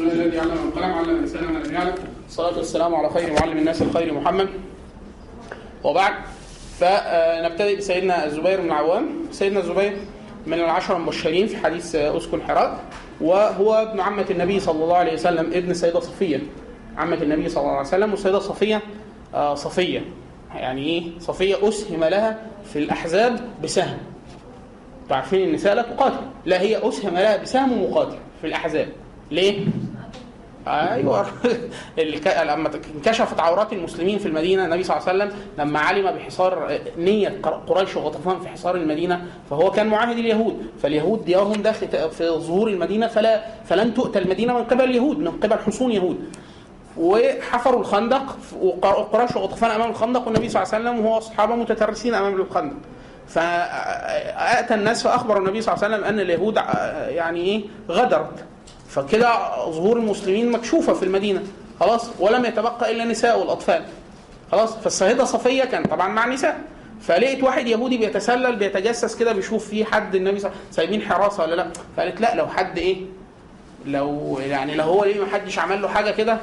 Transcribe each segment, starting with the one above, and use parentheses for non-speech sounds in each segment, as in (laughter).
الذي القلم ما لم يعلم الصلاة والسلام على خير معلم الناس الخير محمد. وبعد فنبتدئ بسيدنا الزبير بن العوام. سيدنا الزبير من العشرة المبشرين في حديث اسكن حراء وهو ابن عمة النبي صلى الله عليه وسلم ابن السيدة صفية. عمة النبي صلى الله عليه وسلم والسيدة صفية آه، صفية. يعني إيه؟ صفية أسهم لها في الأحزاب بسهم. أنتوا عارفين النساء لا تقاتل. لا هي أسهم لها بسهم مقاتل في الأحزاب. ليه؟ أيوه. لما انكشفت عورات المسلمين في المدينة النبي صلى الله عليه وسلم لما علم بحصار نيه قريش وغطفان في حصار المدينة فهو كان معاهد اليهود فاليهود ديارهم داخل في ظهور المدينة فلا فلن تؤتى المدينة من قبل اليهود من قبل حصون يهود وحفروا الخندق وقريش وغطفان امام الخندق والنبي صلى الله عليه وسلم وهو اصحابه متترسين امام الخندق فاتى الناس فاخبر النبي صلى الله عليه وسلم ان اليهود يعني إيه غدرت فكده ظهور المسلمين مكشوفة في المدينة خلاص ولم يتبقى إلا النساء والأطفال خلاص فالسيده صفية كان طبعا مع نساء فلقيت واحد يهودي بيتسلل بيتجسس كده بيشوف في حد النبي صلى سايبين حراسة ولا لأ؟ فقالت لأ لو حد إيه لو يعني لو هو ليه ما حدش عمل له حاجة كده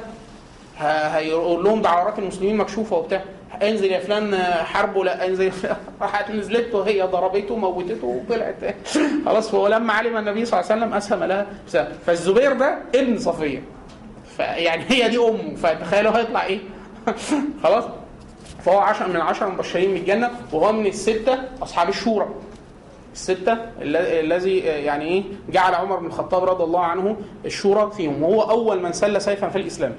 هيقول لهم ده عورات المسلمين مكشوفة وبتاع. انزل يا فلان حاربه لا انزل. (laughs) راحت نزلت وهي ضربته وموتته وطلعت. خلاص فهو لما علم النبي صلى الله عليه وسلم أسهم لها بسبب. فالزبير ده ابن صفية. فيعني هي دي أمه. فتخيلوا هيطلع إيه؟ (laughs) خلاص. فهو عشر من العشر المبشرين بالجنه وهو من الستة أصحاب الشورى. الستة الذي يعني إيه؟ جعل عمر بن الخطاب رضي الله عنه الشورى فيهم. وهو أول من سل سيفا في الإسلام.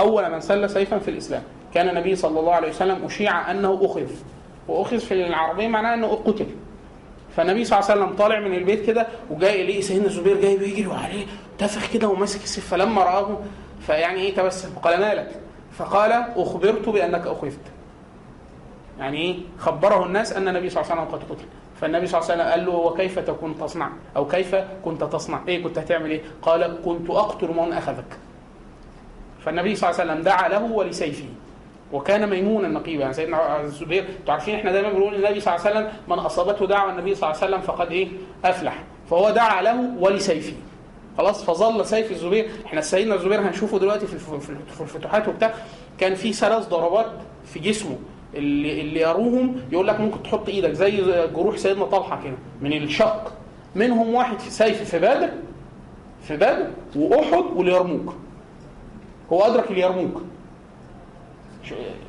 أول من سل سيفا في الإسلام. كان النبي صلى الله عليه وسلم أشيع أنه أخذ. وأخذ في العربية معناه أنه قتل. فالنبي صلى الله عليه وسلم طالع من البيت كده وجاي يلاقي سيدنا الزبير جاي بيجري وعليه تفخ كده وماسك السيف. فلما رآه فيعني إيه تبسم؟ قال مالك فقال أخبرت بأنك أخذت. يعني إيه؟ خبره الناس أن النبي صلى الله عليه وسلم قد قتل. فالنبي صلى الله عليه وسلم قال له وكيف تكون تصنع؟ أو كيف كنت تصنع؟ إيه كنت هتعمل إيه؟ قال كنت أقتل من أخذك. فالنبي صلى الله عليه وسلم دعا له ولسيفه. وكان ميمونا نقيبا. يعني سيدنا الزبير أنتوا عارفين إحنا دايما بنقول النبي صلى الله عليه وسلم من أصابته دعوة النبي صلى الله عليه وسلم فقد إيه؟ أفلح. فهو دعا له ولسيفه. خلاص فظل سيف الزبير. إحنا سيدنا الزبير هنشوفه دلوقتي في الفتوحات وبتاع. كان في ثلاث ضربات في جسمه اللي اللي يروهم. يقول لك ممكن تحط إيدك زي جروح سيدنا طلحة كده من الشق. منهم واحد في سيف في بدر في بدر وأحد واليرموك. هو أدرك اليرموك.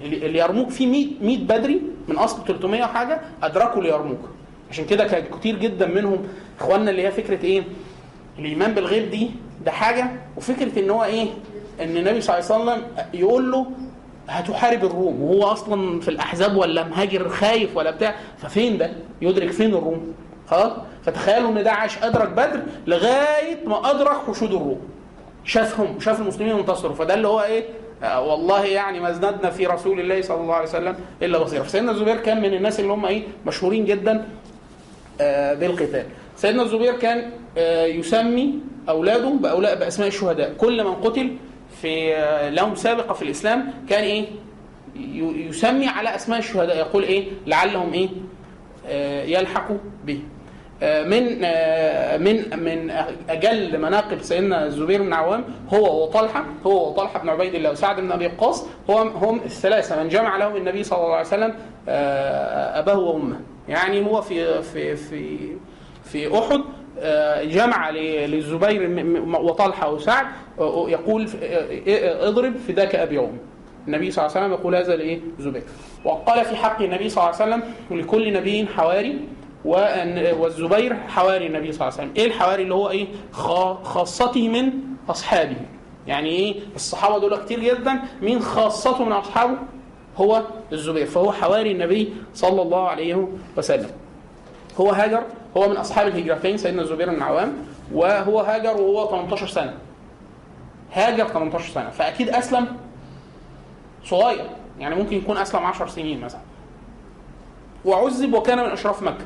اليرموك فيه 100 100 بدري من اصل 300 وحاجة أدركوا اليرموك عشان كده كان كتير جدا منهم إخواننا اللي هي فكرة إيه؟ الإيمان بالغيب دي ده حاجة. وفكرة إن هو إيه؟ إن النبي صلى الله عليه وسلم يقول له هتحارب الروم وهو أصلا في الأحزاب ولا مهاجر خايف ولا بتاع ففين ده؟ يدرك فين الروم؟ خلاص؟ فتخيلوا إن ده عاش أدرك بدر لغاية ما أدرك حشود الروم. شافهم شاف المسلمين انتصروا فده اللي هو إيه؟ والله يعني ما ازددنا في رسول الله صلى الله عليه وسلم إلا بصيرا فسيدنا الزبير كان من الناس اللي هم إيه؟ مشهورين جدا آه بالقتال. سيدنا الزبير كان آه يسمي أولاده باولاء بأسماء الشهداء. كل من قتل في لهم سابقة في الإسلام كان إيه؟ يسمي على أسماء الشهداء. يقول إيه؟ لعلهم إيه؟ يلحقوا به. من من من أجل مناقب سيدنا الزبير بن عوام هو وطلحة هو وطلحة بن عبيد الله وسعد بن أبي وقاص هو هم الثلاثة. من جمع لهم النبي صلى الله عليه وسلم أباه وأمه. يعني هو في في في في أحد جمع للزبير وطلحة وسعد يقول اضرب فداك أبي وامي النبي صلى الله عليه وسلم يقول هذا لإيه؟ زبير وقال في حق النبي صلى الله عليه وسلم لكل نبي حواري والزبير حواري النبي صلى الله عليه وسلم. إيه الحواري؟ اللي هو إيه؟ خاصته من أصحابه. يعني إيه؟ الصحابة دول كتير جدا. مين خاصته من أصحابه؟ هو الزبير. فهو حواري النبي صلى الله عليه وسلم. هو هاجر. هو من أصحاب الهجرتين سيدنا الزبير بن عوام وهو هاجر وهو 18 سنة. هاجر 18 سنة. فأكيد أسلم صغير. يعني ممكن يكون أسلم 10 سنين مثلا. وعذب وكان من أشراف مكة.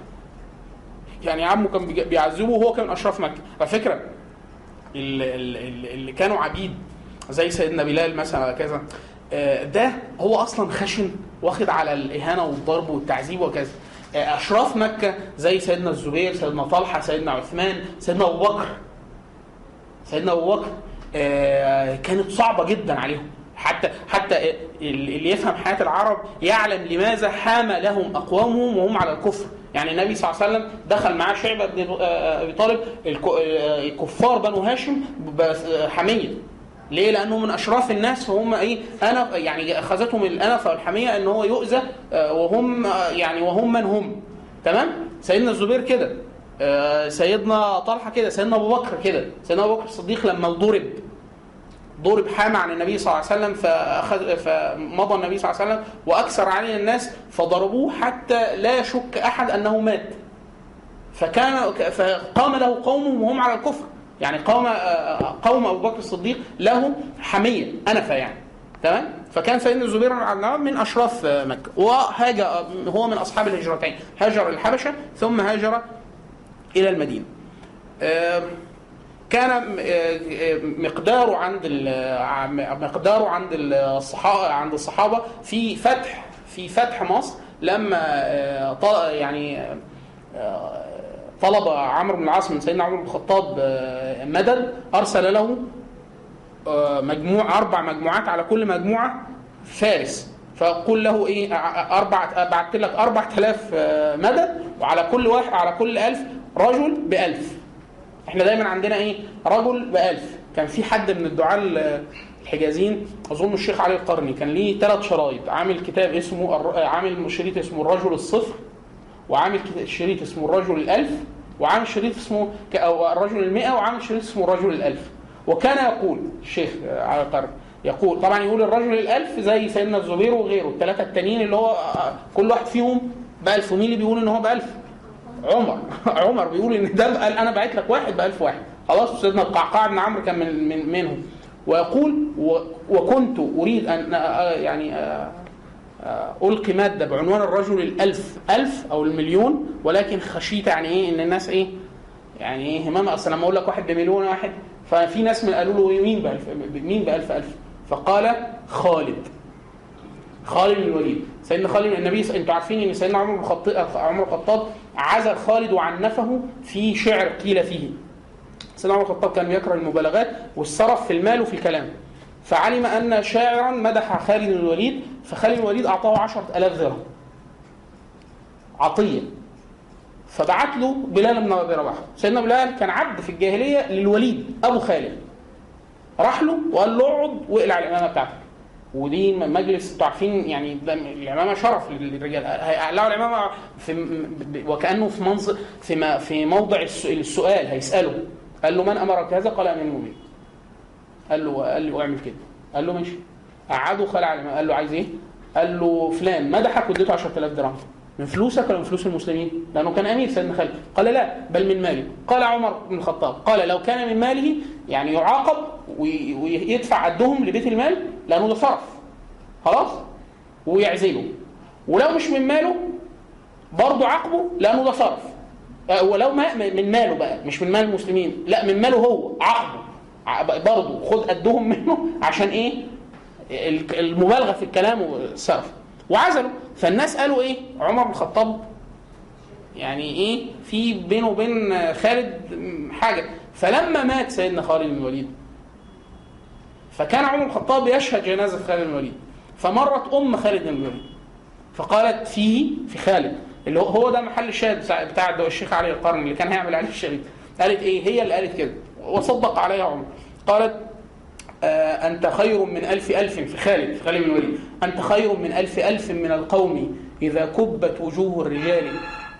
يعني عمه كان بيعذبه وهو كان أشراف مكة. على فكرة اللي, اللي كانوا عبيد زي سيدنا بلال مثلا كذا ده هو أصلا خشن واخد على الإهانة والضرب والتعذيب وكذا. أشراف مكة زي سيدنا الزبير سيدنا طلحة سيدنا عثمان سيدنا أبو بكر. سيدنا أبو بكر آه، كانت صعبة جدا عليهم. حتى حتى اللي يفهم حياة العرب يعلم لماذا حام لهم أقوامهم وهم على الكفر. يعني النبي صلى الله عليه وسلم دخل معاه شعبة بن آه، أبي طالب آه، الكفار بنو هاشم آه، حمية ليه؟ لأنه من أشراف الناس فهم إيه؟ أنا يعني أخذتهم الأنفة والحمية إن هو يؤذى آه، وهم آه، يعني وهم من هم تمام؟ سيدنا الزبير كده آه، سيدنا طلحة كده سيدنا أبو بكر كده سيدنا أبو بكر الصديق لما ضرب ضرب حامى عن النبي صلى الله عليه وسلم فأخذ فمضى النبي صلى الله عليه وسلم وأكثر عليه الناس فضربوه حتى لا يشك أحد أنه مات. فكان فقام له قوم وهم على الكفر. يعني قام قوم أبو بكر الصديق له حمية أنفة يعني. تمام؟ فكان سيدنا الزبير بن من أشراف مكة. وهاجر هو من أصحاب الهجرتين. هاجر الحبشة ثم هاجر إلى المدينة. آه، كان آه، آه، مقداره عند ال- مقداره عند الصحابه عند الصحابة في فتح في فتح مصر لما آه، يعني آه، طلب عمرو بن العاص من سيدنا عمر بن الخطاب آه، مدد أرسل له آه، مجموع أربع مجموعات على كل مجموعة فارس. فقل له إيه أربع بعت لك 4000 آه، مدد وعلى كل واحد على كل 1000 رجل ب 1000 إحنا دايما عندنا إيه؟ رجل بألف. كان في حد من الدعاة ال- الحجازيين أظن الشيخ علي القرني كان ليه ثلاث شرايط. عامل كتاب اسمه عامل شريط اسمه الرجل الصفر وعامل شريط اسمه الرجل الألف وعامل شريط اسمه أو الرجل المئة وعامل شريط اسمه الرجل الألف. وكان يقول الشيخ علي القرني يقول طبعا يقول الرجل الألف زي سيدنا الزبير وغيره الثلاثة التانيين اللي هو كل واحد فيهم بألف ومين اللي بيقول إن هو بألف؟ عمر. (laughs) عمر بيقول إن ده قال أنا بعت لك واحد ب 1000 واحد. خلاص سيدنا القعقاع بن عمرو كان من, من منهم. ويقول وكنت أريد ان يعني ألقي مادة بعنوان الرجل الألف. ألف أو المليون ولكن خشيت يعني إيه إن الناس إيه يعني إيه همام أصل لما أقول لك واحد بمليون واحد ففي ناس من قالوا له مين بألف مين بألف ألف؟ فقال خالد. خالد بن الوليد. سيدنا خالد النبي أنتوا عارفين إن سيدنا عمر بن الخطاب عمر الخطاب عزل خالد وعنفه في شعر قيل فيه. سيدنا عمر الخطاب كان يكره المبالغات والسرف في المال وفي الكلام. فعلم أن شاعرا مدح خالد الوليد فخالد الوليد أعطاه 10000 درهم. عطيه فبعت له بلال بن أبي رباح. سيدنا بلال كان عبد في الجاهلية للوليد أبو خالد. راح له وقال له اقعد واقلع الامامه بتاعتك. ودي مجلس أنتوا عارفين يعني ده الامامه شرف للرجال. هيقلعوا الامامه في وكأنه في منظر في في موضع الس- السؤال هيسأله. قال له من أمرك هذا؟ قال أمير المؤمنين. قال له قال له أعمل كده. قال له ماشي. قعده خلع الامامه قال له عايز إيه؟ قال له فلان مدحك واديته 10000 درهم. من فلوسك ولا من فلوس المسلمين؟ لأنه كان أمير سيدنا خالد. قال لا بل من مالي قال عمر بن الخطاب. قال لو كان من ماله يعني يعاقب وي- ويدفع عدهم لبيت المال لأنه ده صرف. خلاص؟ ويعزله ولو مش من ماله برضه عاقبه لأنه ده صرف. آه، ولو ما من ماله بقى مش من مال المسلمين. لا من ماله هو عاقبه برضه خد قدهم (laughs) منه عشان إيه؟ ال- المبالغة في الكلام والصرف. وعزله. فالناس قالوا إيه؟ عمر بن الخطاب يعني إيه؟ في بينه وبين خالد حاجة. فلما مات سيدنا خالد بن الوليد فكان عمر الخطاب يشهد جنازة خالد بن الوليد. فمرت أم خالد بن الوليد. فقالت فيه في خالد اللي هو ده محل الشاهد بتاع- الشيخ علي القرن اللي كان هيعمل عليه الشريط. قالت إيه؟ هي اللي قالت كده. وصدق عليها عمر. قالت آه أنت خير من ألف ألف في خالد في خالد بن الوليد. أنت خير من ألف ألف من القوم إذا كبت وجوه الرجال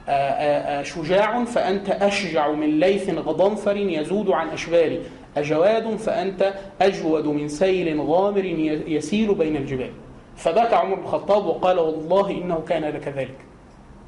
آه، آه، آه، شجاع فأنت أشجع من ليث غضنفر يزود عن أشبال أجواد فأنت أجود من سيل غامر ي- يسيل بين الجبال. فبكى عمر بن الخطاب وقال والله إنه كان لكذلك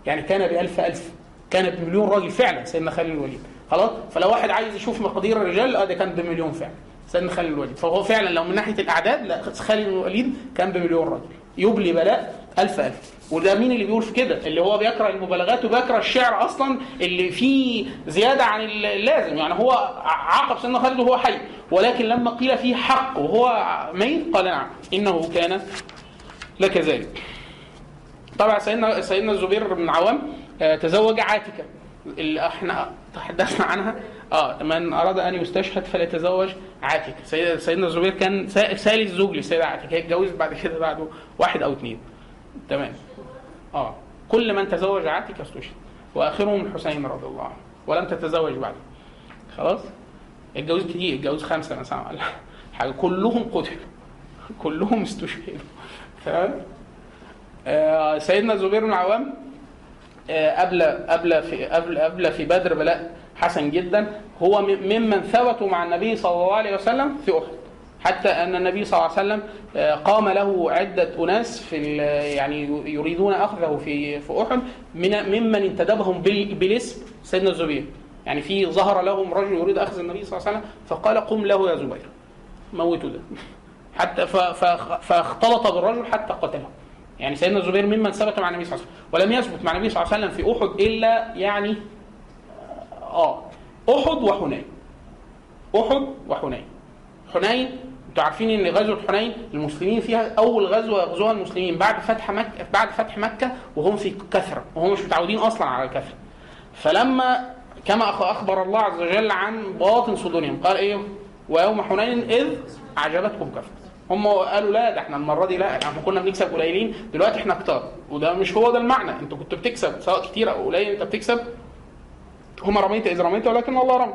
يعني كان بألف ألف. كان بمليون راجل فعلا سيدنا خالد الوليد. خلاص؟ فلو واحد عايز يشوف مقادير الرجال آه ده كان بمليون فعلا. سيدنا خالد الوليد. فهو فعلا لو من ناحية الأعداد لا خالد الوليد كان بمليون راجل يبلي بلاء ألف ألف. وده مين اللي بيقول في كده؟ اللي هو بيكره المبالغات وبيكره الشعر أصلا اللي فيه زيادة عن اللازم. يعني هو عاقب سيدنا خالد وهو حي ولكن لما قيل فيه حق وهو ميت قال نعم إنه كان لكذلك طبعا سيدنا سيدنا الزبير بن عوام آه، تزوج عاتكة. اللي إحنا تحدثنا عنها. آه من أراد أن يستشهد فليتزوج عاتك سيد سيدنا الزبير كان ثالث زوج للسيدة عاتك هي اتجوزت بعد كده بعده واحد أو اثنين تمام. آه. كل من تزوج عاتك استشهد. وآخرهم الحسين رضي الله عنه. ولم تتزوج بعده خلاص؟ اتجوز كتير. اتجوز خمسة مثلا ولا حاجة. كلهم قتلوا. كلهم استشهدوا. تمام؟ آه سيدنا الزبير بن العوام آه، قبل قبل في قبل قبل في بدر بلاء حسن جدا هو ممن ثبتوا مع النبي صلى الله عليه وسلم في أحد. حتى أن النبي صلى الله عليه وسلم آه، قام له عدة أناس في ال- يعني يريدون أخذه في في أحد من ممن انتدبهم بال- بالاسم سيدنا الزبير. يعني في ظهر لهم رجل يريد أخذ النبي صلى الله عليه وسلم فقال قم له يا زبير. موتوا ده. حتى فاختلط بالرجل حتى قتله. يعني سيدنا الزبير ممن ثبت مع النبي صلى الله عليه وسلم. ولم يثبت مع النبي صلى الله عليه وسلم في أحد إلا يعني آه أحد وحنين. أحد وحنين. حنين أنتوا عارفين ان غزوة حنين المسلمين فيها اول غزوة يغزوها المسلمين بعد فتح مكه بعد فتح مكة وهم في كثرة وهم مش متعودين أصلا على الكثرة. فلما كما أخبر الله عز وجل عن باطن صدورهم قال إيه؟ ويوم حنين إذ اعجبتكم كثرة. هم قالوا لا ده إحنا المرة دي لا إحنا كنا بنكسب قليلين دلوقتي إحنا كتار. وده مش هو ده المعنى. أنتوا كنتوا بتكسب سواء كتير أو قليل أنت بتكسب. هم رميت إذ رميت ولكن الله رمى.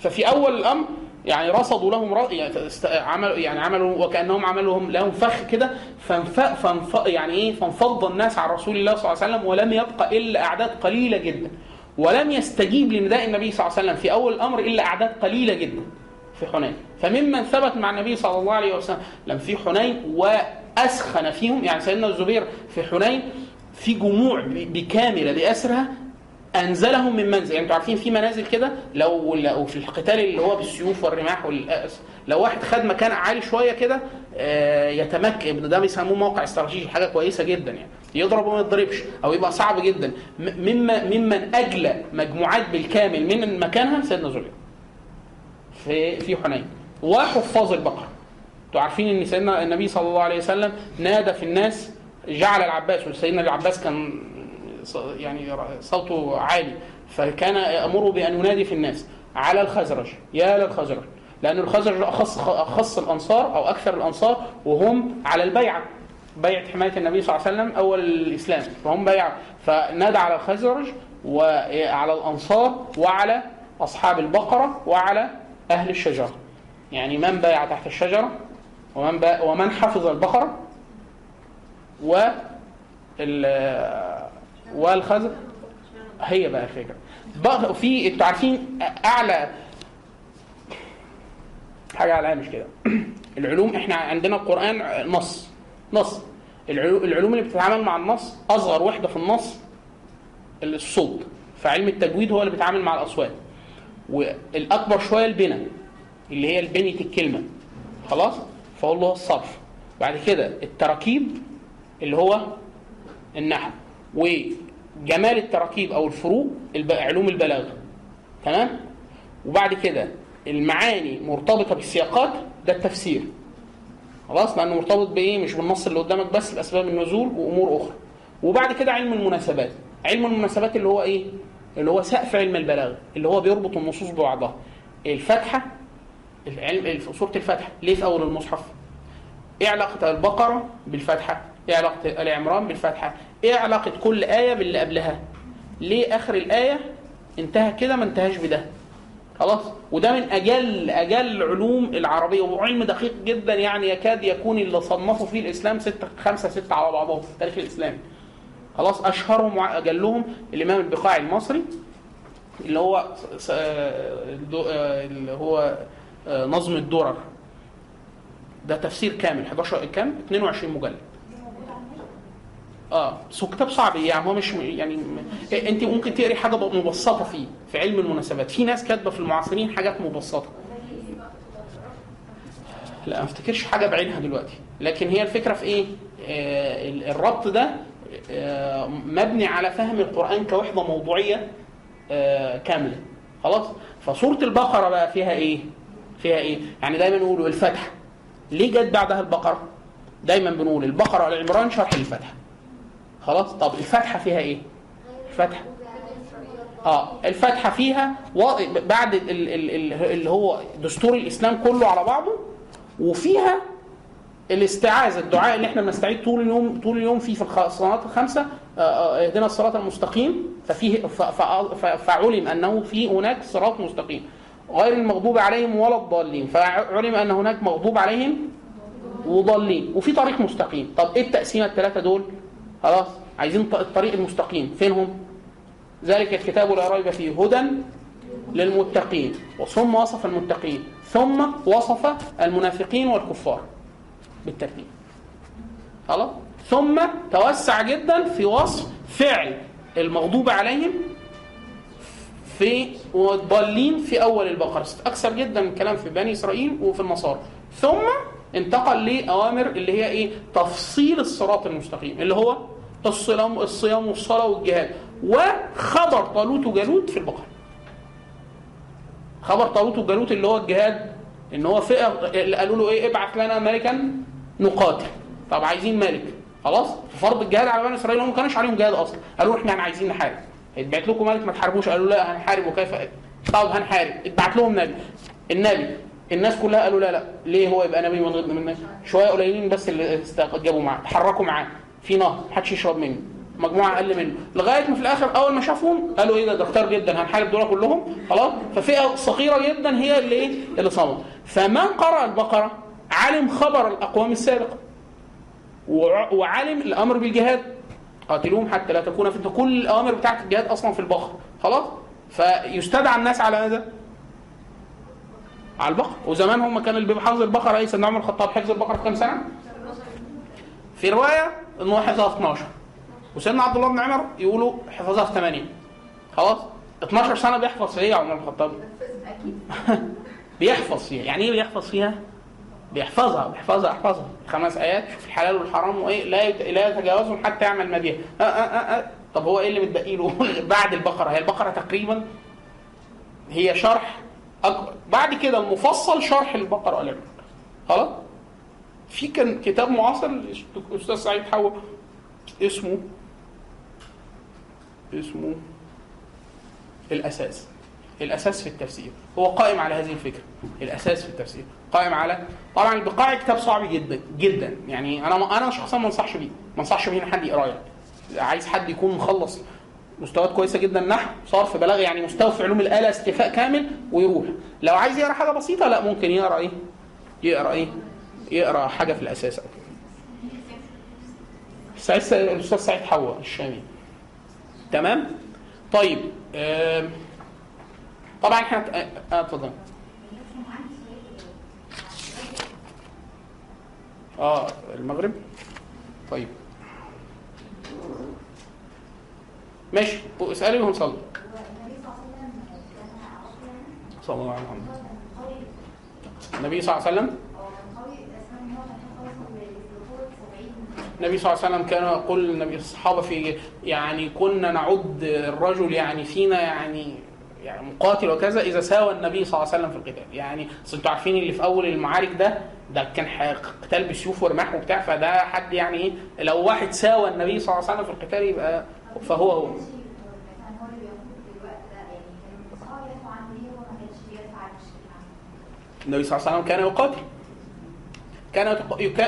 ففي أول الأمر يعني رصدوا لهم ر... يعني عملوا يعني عملوا وكأنهم عملوا لهم- فخ كده فانف... فانف... يعني إيه؟ فانفض الناس عن رسول الله صلى الله عليه وسلم ولم يبقى إلا أعداد قليلة جدا. ولم يستجيب لنداء النبي صلى الله عليه وسلم في أول الأمر إلا أعداد قليلة جدا في حنين. فممن ثبت مع النبي صلى الله عليه وسلم في حنين وأسخن فيهم يعني سيدنا الزبير في حنين في جموع بكاملة بأسرها أنزلهم من منزل. يعني أنتوا عارفين في منازل كده؟ لو لو في القتال اللي هو بالسيوف والرماح والأس. لو واحد خد مكان عالي شوية كده آه، يتمكن. ده بيسموه موقع استراتيجي حاجة كويسة جدا يعني. يضرب وما يضربش أو يبقى صعب جدا. مما ممن أجلى مجموعات بالكامل من مكانها سيدنا زبير في في حنين. وحفاظ البقرة. أنتوا عارفين إن سيدنا النبي صلى الله عليه وسلم نادى في الناس جعل العباس وسيدنا العباس كان يعني صوته عالي فكان يامره بأن ينادي في الناس على الخزرج يا للخزرج لأن الخزرج أخص أخص الأنصار أو أكثر الأنصار وهم على البيعه بيعه حماية النبي صلى الله عليه وسلم أول الإسلام فهم بيعه فنادى على الخزرج وعلى الأنصار وعلى أصحاب البقرة وعلى أهل الشجرة. يعني من بايع تحت الشجرة ومن ومن حفظ البقرة و ال- والخزر هي بقى الفكرة. بقى في أنتوا عارفين أعلى حاجة على مش كده. (clears throat) العلوم إحنا عندنا القرآن نص. نص. العلو- العلوم اللي بتتعامل مع النص أصغر وحدة في النص الصوت. فعلم التجويد هو اللي بيتعامل مع الأصوات. والأكبر شوية البنى اللي هي البنية الكلمة. خلاص؟ فهو اللي هو الصرف. بعد كده التراكيب اللي هو النحو. وجمال التراكيب أو الفروق علوم البلاغة. تمام؟ وبعد كده المعاني مرتبطة بالسياقات ده التفسير. خلاص؟ لأنه مرتبط بإيه؟ مش بالنص اللي قدامك بس باسباب النزول وأمور أخرى. وبعد كده علم المناسبات. علم المناسبات اللي هو إيه؟ اللي هو سقف علم البلاغة اللي هو بيربط النصوص ببعضها. الفاتحه العلم سورة الفاتحه ليه في أول المصحف؟ إيه علاقة البقرة بالفاتحه إيه علاقة ال عمران بالفاتحه إيه علاقة كل آية باللي قبلها؟ ليه آخر الآية انتهى كده ما انتهاش بده؟ خلاص وده من أجل أجل علوم العربية وعلم دقيق جدا يعني يكاد يكون اللي صنفوا فيه الإسلام ستة خمسة ستة على بعضهم في التاريخ الاسلامي خلاص اشهرهم واجلهم الإمام البقاعي المصري اللي هو اللي هو آه، نظم الدرر ده تفسير كامل 11 كام؟ 22 مجلد. آه بس هو كتاب صعب. يعني هو مش يعني إيه، أنت ممكن تقري حاجة مبسطة فيه في علم المناسبات. في ناس كاتبة في المعاصرين حاجات مبسطة. لا ما افتكرش حاجة بعينها دلوقتي. لكن هي الفكرة في إيه؟ آه ال- الربط ده آه مبني على فهم القرآن كوحدة موضوعية آه كاملة. خلاص؟ فسورة البقرة بقى فيها إيه؟ فيها إيه؟ يعني دايما نقولوا الفتح. ليه جت بعدها البقرة؟ دايما بنقول البقرة والعمران شرح الفتح. خلاص؟ طب الفتحه فيها إيه؟ الفتحه آه الفاتحة فيها و... بعد ال... ال... ال... اللي هو دستور الإسلام كله على بعضه وفيها الاستعاذة الدعاء اللي إحنا بنستعيد طول اليوم طول اليوم فيه في الصلاة الخمسه آه، آه، اهدنا الصراط المستقيم. ففيه. فعلم أنه في هناك صراط مستقيم. غير المغضوب عليهم ولا الضالين. فعلم أن هناك مغضوب عليهم وضالين. وفي طريق مستقيم. طب إيه التقسيمة الثلاثه دول؟ خلاص؟ عايزين الطريق المستقيم. فينهم؟ ذلك الكتاب لا ريب فيه هدى للمتقين. ثم وصف المتقين. ثم وصف المنافقين والكفار بالترتيب. خلاص؟ ثم توسع جدا في وصف فعل المغضوب عليهم في والضالين في أول البقرة. أكثر جدا من الكلام في بني إسرائيل وفي النصارى. ثم انتقل لأوامر اللي هي إيه؟ تفصيل الصراط المستقيم اللي هو الصيام الصيام والصلاة والجهاد. وخبر طالوت وجالوت في البقرة. خبر طالوت وجالوت اللي هو الجهاد إن هو اللي قالوا له إيه ابعث لنا ملكا نقاتل. طب عايزين ملك. خلاص؟ فرض الجهاد على بني إسرائيل هم ما كانش عليهم جهاد أصلا. قالوا إحنا عايزين نحارب. اتبعت لكم ملك ما تحاربوش. قالوا لا هنحارب وكيف؟ طب هنحارب. اتبعت لهم نبي. النبي. الناس كلها قالوا لا لا. ليه هو يبقى نبي من غير شوية قليلين بس اللي استجابوا معاه تحركوا معاه. في نهر محدش يشرب منه. مجموعة أقل منه. لغاية ما في الآخر أول ما شافهم قالوا إيه ده ده كتار جدا هنحارب دول كلهم. خلاص ففئة صغيرة جدا هي اللي إيه؟ اللي صمت. فمن قرأ البقرة علم خبر الأقوام السابقة. وع- وعلم الأمر بالجهاد. قاتلوهم حتى لا تكون فتنة. كل الأوامر بتاعت الجهاد أصلا في البقرة. خلاص؟ فيستدعى الناس على ماذا؟ على البقرة. وزمان هم كان اللي بيبقى حافظ البقرة إيه سيدنا عمر الخطاب حفظ البقرة في كام سنة؟ في رواية ان هو حفظها في 12 وسيدنا عبد الله بن عمر يقولوا حفظها في 8 خلاص؟ 12 سنة بيحفظ فيها عمر الخطاب. (laughs) بيحفظ فيها. يعني إيه بيحفظ فيها؟ بيحفظها بيحفظها يحفظها. خمس آيات. شوف الحلال والحرام وإيه لا لا يتجاوزهم حتى يعمل ما بها آه آه آه آه. طب هو إيه اللي متبقي له (laughs) بعد البقرة؟ هي البقرة تقريبا هي شرح أكبر. بعد كده المفصل شرح البقرة والعمران خلاص؟ في كان كتاب معاصر الاستاذ سعيد حوا اسمه اسمه الأساس. الأساس في التفسير. هو قائم على هذه الفكرة. الأساس في التفسير. قائم على طبعا البقاع كتاب صعب جدا جدا. يعني أنا أنا شخصيا ما أنصحش بيه. ما أنصحش بيه إن حد يقرأه يعني. عايز حد يكون مخلص مستويات كويسة جدا نحو صرف بلاغه يعني مستوى في علوم الآلة استيفاء كامل ويروح. لو عايز يقرأ حاجة بسيطة لا ممكن يقرأ إيه؟ يقرأ إيه؟ يقرأ حاجة في الأساس أو كده. سعيد الأستاذ سعيد حوا الشامي. تمام؟ طيب طبعا إحنا آه آه، اتفضل. آه المغرب؟ طيب. ماشي اسألي وهنصلي صلى الله عليه وسلم النبي صلى الله عليه وسلم؟ النبي صلى الله عليه وسلم كان يقول النبي الصحابة في يعني كنا نعد الرجل يعني فينا يعني يعني مقاتل وكذا إذا ساوى النبي صلى الله عليه وسلم في القتال. يعني اصل أنتوا عارفين اللي في أول المعارك ده ده كان قتال بسيوف ورماح وبتاع فده حد يعني إيه لو واحد ساوى النبي صلى الله عليه وسلم في القتال يبقى فهو هو. النبي صلى الله عليه وسلم كان يقاتل. كان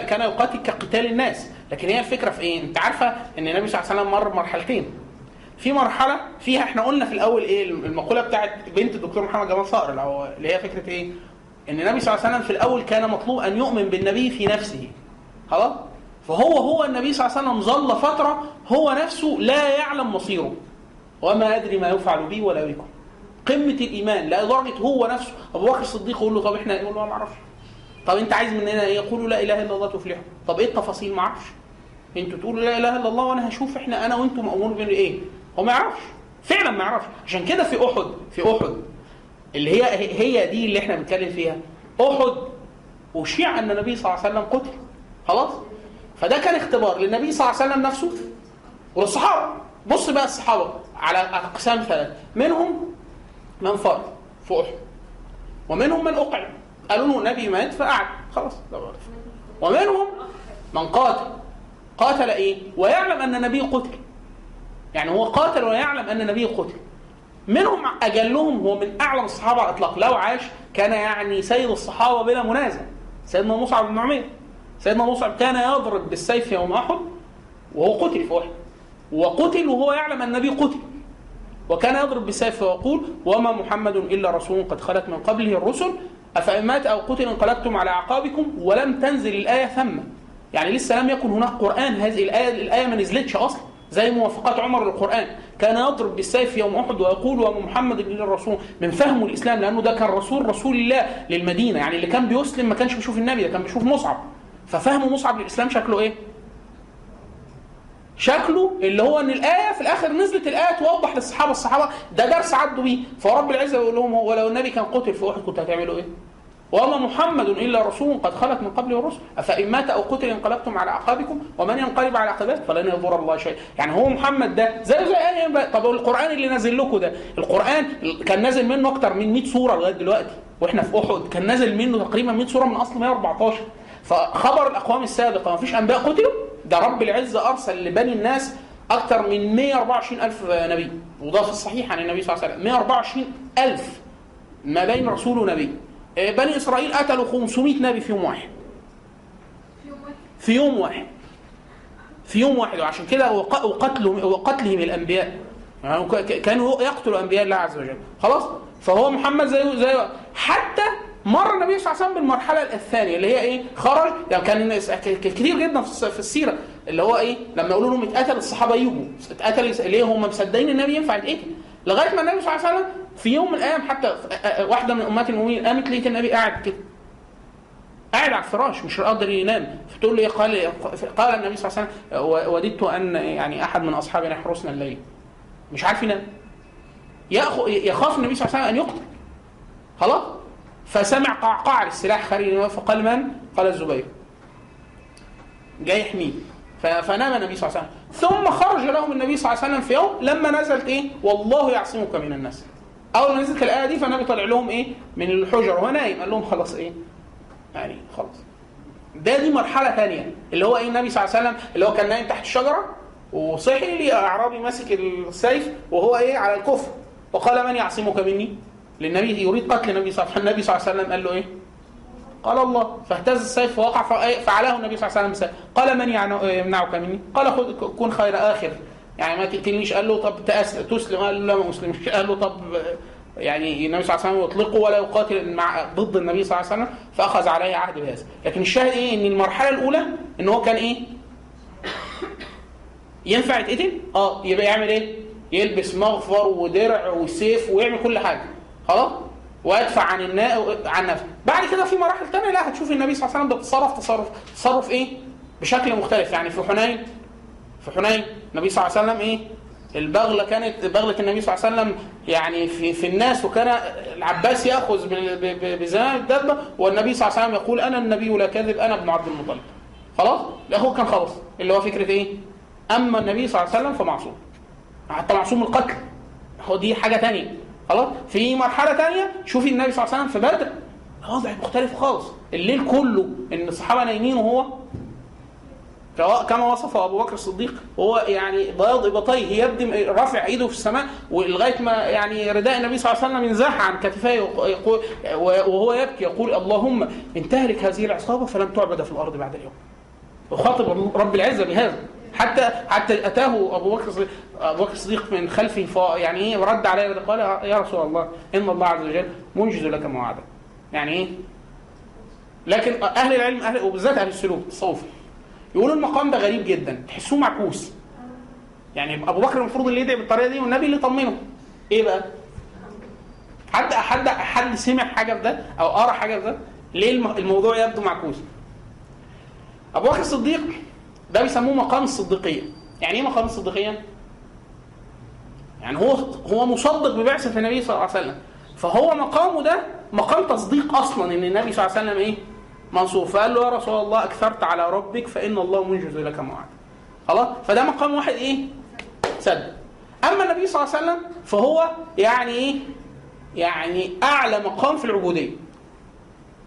كان يقاتل كقتال الناس. لكن هي الفكرة في إيه؟ أنت عارفة إن النبي صلى الله عليه وسلم مر بمرحلتين في مرحلة فيها إحنا قلنا في الأول إيه؟ المقولة بتاعت بنت الدكتور محمد جمال صقر اللي هي فكرة إيه؟ إن النبي صلى الله عليه وسلم في الأول كان مطلوب أن يؤمن بالنبي في نفسه. خلاص؟ فهو هو النبي صلى الله عليه وسلم ظل فترة هو نفسه لا يعلم مصيره. وما ادري ما يفعل بي ولا بكم قمة الإيمان لدرجه هو نفسه. أبو بكر الصديق يقول له طب إحنا يقول له ما أعرفش. طب أنت عايز مننا إيه؟ يقولوا لا إله إلا الله تفلحوا طب إيه التفاصيل ما أعرفش أنتوا تقولوا لا اله الا الله وأنا هشوف إحنا أنا وأنتم مامور بين إيه؟ هو ما يعرفش. فعلا ما يعرفش. عشان كده في أحد في أحد اللي هي هي دي اللي إحنا بنتكلم فيها. أحد أشيع أن النبي صلى الله عليه وسلم قتل. خلاص؟ فده كان اختبار للنبي صلى الله عليه وسلم نفسه وللصحابة. بص بقى الصحابة على أقسام ثلاث منهم من فرض في أحد. ومنهم من أقعد. قالوا له نبي مات فقعد. خلاص ومنهم من قاتل. قاتل إيه؟ ويعلم أن النبي قتل. يعني هو قاتل ويعلم أن النبي قتل. منهم أجلهم هو من أعلم الصحابة على الإطلاق. لو عاش كان يعني سيد الصحابة بلا منازع. سيدنا مصعب بن عمير سيدنا مصعب كان يضرب بالسيف يوم أحد وهو قتل في احد وقتل وهو يعلم أن النبي قتل. وكان يضرب بالسيف ويقول وما محمد إلا رسول قد خلت من قبله الرسل. أفإن مات أو قتل انقلبتم على أعقابكم ولم تنزل الآية ثم. يعني لسه لم يكن هناك قرآن. هذه الايه الآية ما نزلتش أصلا زي موافقات عمر للقرآن. كان يضرب بالسيف يوم أحد ويقول وما محمد الا الرسول من فهمه الإسلام لأنه ده كان رسول رسول الله للمدينة. يعني اللي كان بيسلم ما كانش بيشوف النبي ده كان بيشوف مصعب. ففهم مصعب للإسلام شكله إيه؟ شكله اللي هو إن الآية في الآخر نزلت الآية توضح للصحابة الصحابة ده درس عدوا بيه. فرب العزة يقول لهم ولو النبي كان قتل في أحد كنتوا هتعملوا إيه؟ وما محمد إلا رسول قد خلت من قبله الرسل. أفإن مات أو قتل انقلبتم على أعقابكم؟ ومن ينقلب على عقبيه فلن يضر الله شيئا. يعني هو محمد ده زي زي أي طب القرآن اللي نازل لكم ده القرآن كان نازل منه أكتر من 100 سورة لغاية دلوقتي وإحنا في أحد. كان نازل منه تقريبا 100 سورة من أصل 114 فخبر الأقوام السابقة ما فيش أنبياء قتلوا؟ ده رب العزة أرسل لبني الناس أكثر من 124 ألف نبي. وده في الصحيح عن النبي صلى الله عليه وسلم. 124 ألف ما بين رسول ونبي. بني إسرائيل قتلوا 500 نبي في يوم واحد. في يوم واحد. في يوم واحد. وعشان كده وقتلهم وقتلهم الأنبياء. يعني كانوا يقتلوا انبياء الله عز وجل. خلاص؟ فهو محمد زيه زي حتى مر النبي صلى الله عليه وسلم بالمرحلة الثانية اللي هي إيه؟ خرج. يعني كان كتير جدا في السيرة. اللي هو إيه؟ لما يقولوا لهم اتقتل الصحابة يجوا. اتقتل ليه هم مصدقين النبي ينفع يتقتل؟ لغاية ما النبي صلى الله عليه وسلم في يوم من الأيام حتى واحدة من أمهات المؤمنين قامت لقيت النبي قاعد كده. قاعد على الفراش مش قادر ينام. فتقول له قال قال النبي صلى الله عليه وسلم وددت أن يعني أحد من اصحابنا يحرسنا الليل. مش عارف ينام. يخاف النبي صلى الله عليه وسلم أن يقتل. خلاص؟ فسمع قعقع السلاح خارج فقال من؟ قال الزبير. جاي يحميه. فنام النبي صلى الله عليه وسلم. ثم خرج لهم النبي صلى الله عليه وسلم في يوم لما نزلت إيه؟ والله يعصمك من الناس. أول ما نزلت الآية دي فالنبي طلع لهم إيه؟ من الحجر وهو نايم قال لهم خلاص إيه؟ يعني خلاص. ده دي مرحلة ثانية اللي هو إيه؟ النبي صلى الله عليه وسلم اللي هو كان نايم تحت الشجرة وصحي لي أعرابي ماسك السيف وهو إيه؟ على الكفر. وقال من يعصمك مني؟ للنبي. يريد قتل النبي صلى الله عليه وسلم. النبي صلى الله عليه وسلم قال له إيه؟ قال الله. فاهتز السيف فوقع فعلاه النبي صلى الله عليه وسلم. قال من يمنعك مني؟ قال كن خير آخر. يعني ما تقتلنيش. قال له طب تسلم. قال له لا ما أسلمش. قال له طب يعني النبي صلى الله عليه وسلم يطلقه ولا يقاتل مع ضد النبي صلى الله عليه وسلم فأخذ عليه عهد بهذا. لكن الشاهد إيه؟ إن المرحلة الأولى إن هو كان إيه؟ ينفع يتقتل؟ آه يبقى يعمل إيه؟ يلبس مغفر ودرع وسيف ويعمل كل حاجة. خلاص؟ ويدفع عن الناء عن نفسه. بعد كده في مراحل ثانية لا هتشوف النبي صلى الله عليه وسلم بيتصرف تصرف تصرف إيه؟ بشكل مختلف. يعني في حنين في حنين النبي صلى الله عليه وسلم إيه؟ البغلة كانت بغلة النبي صلى الله عليه وسلم يعني في في الناس وكان العباس يأخذ بزمان الدابه والنبي صلى الله عليه وسلم يقول أنا النبي لا كذب أنا ابن عبد المطلب. خلاص؟ لا هو كان خلاص. اللي هو فكرة إيه؟ أما النبي صلى الله عليه وسلم فمعصوم. حتى معصوم القتل. هو دي حاجة ثانية خلاص؟ في مرحلة ثانية شوفي النبي صلى الله عليه وسلم في بدر. وضع مختلف خالص. الليل كله إن الصحابة نايمين وهو كما وصفه أبو بكر الصديق هو يعني بياض ابطيه يبدي رافع إيده في السماء ولغاية ما يعني رداء النبي صلى الله عليه وسلم ينزح عن كتفيه وهو يبكي يقول اللهم ان تهلك هذه العصابة فلن تعبد في الأرض بعد اليوم. وخاطب رب العزة بهذا حتى حتى أتاه أبو بكر أبو بكر الصديق من خلفه يعني إيه ورد عليه قال يا رسول الله إن الله عز وجل منجز لك ما وعدك. يعني إيه؟ لكن أهل العلم أهل وبالذات أهل السلوك الصوفي يقولوا المقام ده غريب جدا تحسوه معكوس. يعني أبو بكر المفروض اللي يدعي بالطريقة دي والنبي اللي يطمنه. إيه بقى؟ حد حد حد سمع حاجة في ده أو قرأ حاجة في ده؟ ليه الموضوع يبدو معكوس؟ أبو بكر الصديق ده بيسموه مقام الصديقية. يعني إيه مقام الصديقية؟ يعني هو هو مصدق ببعثه النبي صلى الله عليه وسلم. فهو مقامه ده مقام تصديق أصلا إن النبي صلى الله عليه وسلم إيه؟ منصور فقال له يا رسول الله أكثرت على ربك فإن الله منجز لك ما وعد خلاص؟ فده مقام واحد إيه؟ صدق أما النبي صلى الله عليه وسلم فهو يعني إيه؟ يعني أعلى مقام في العبودية.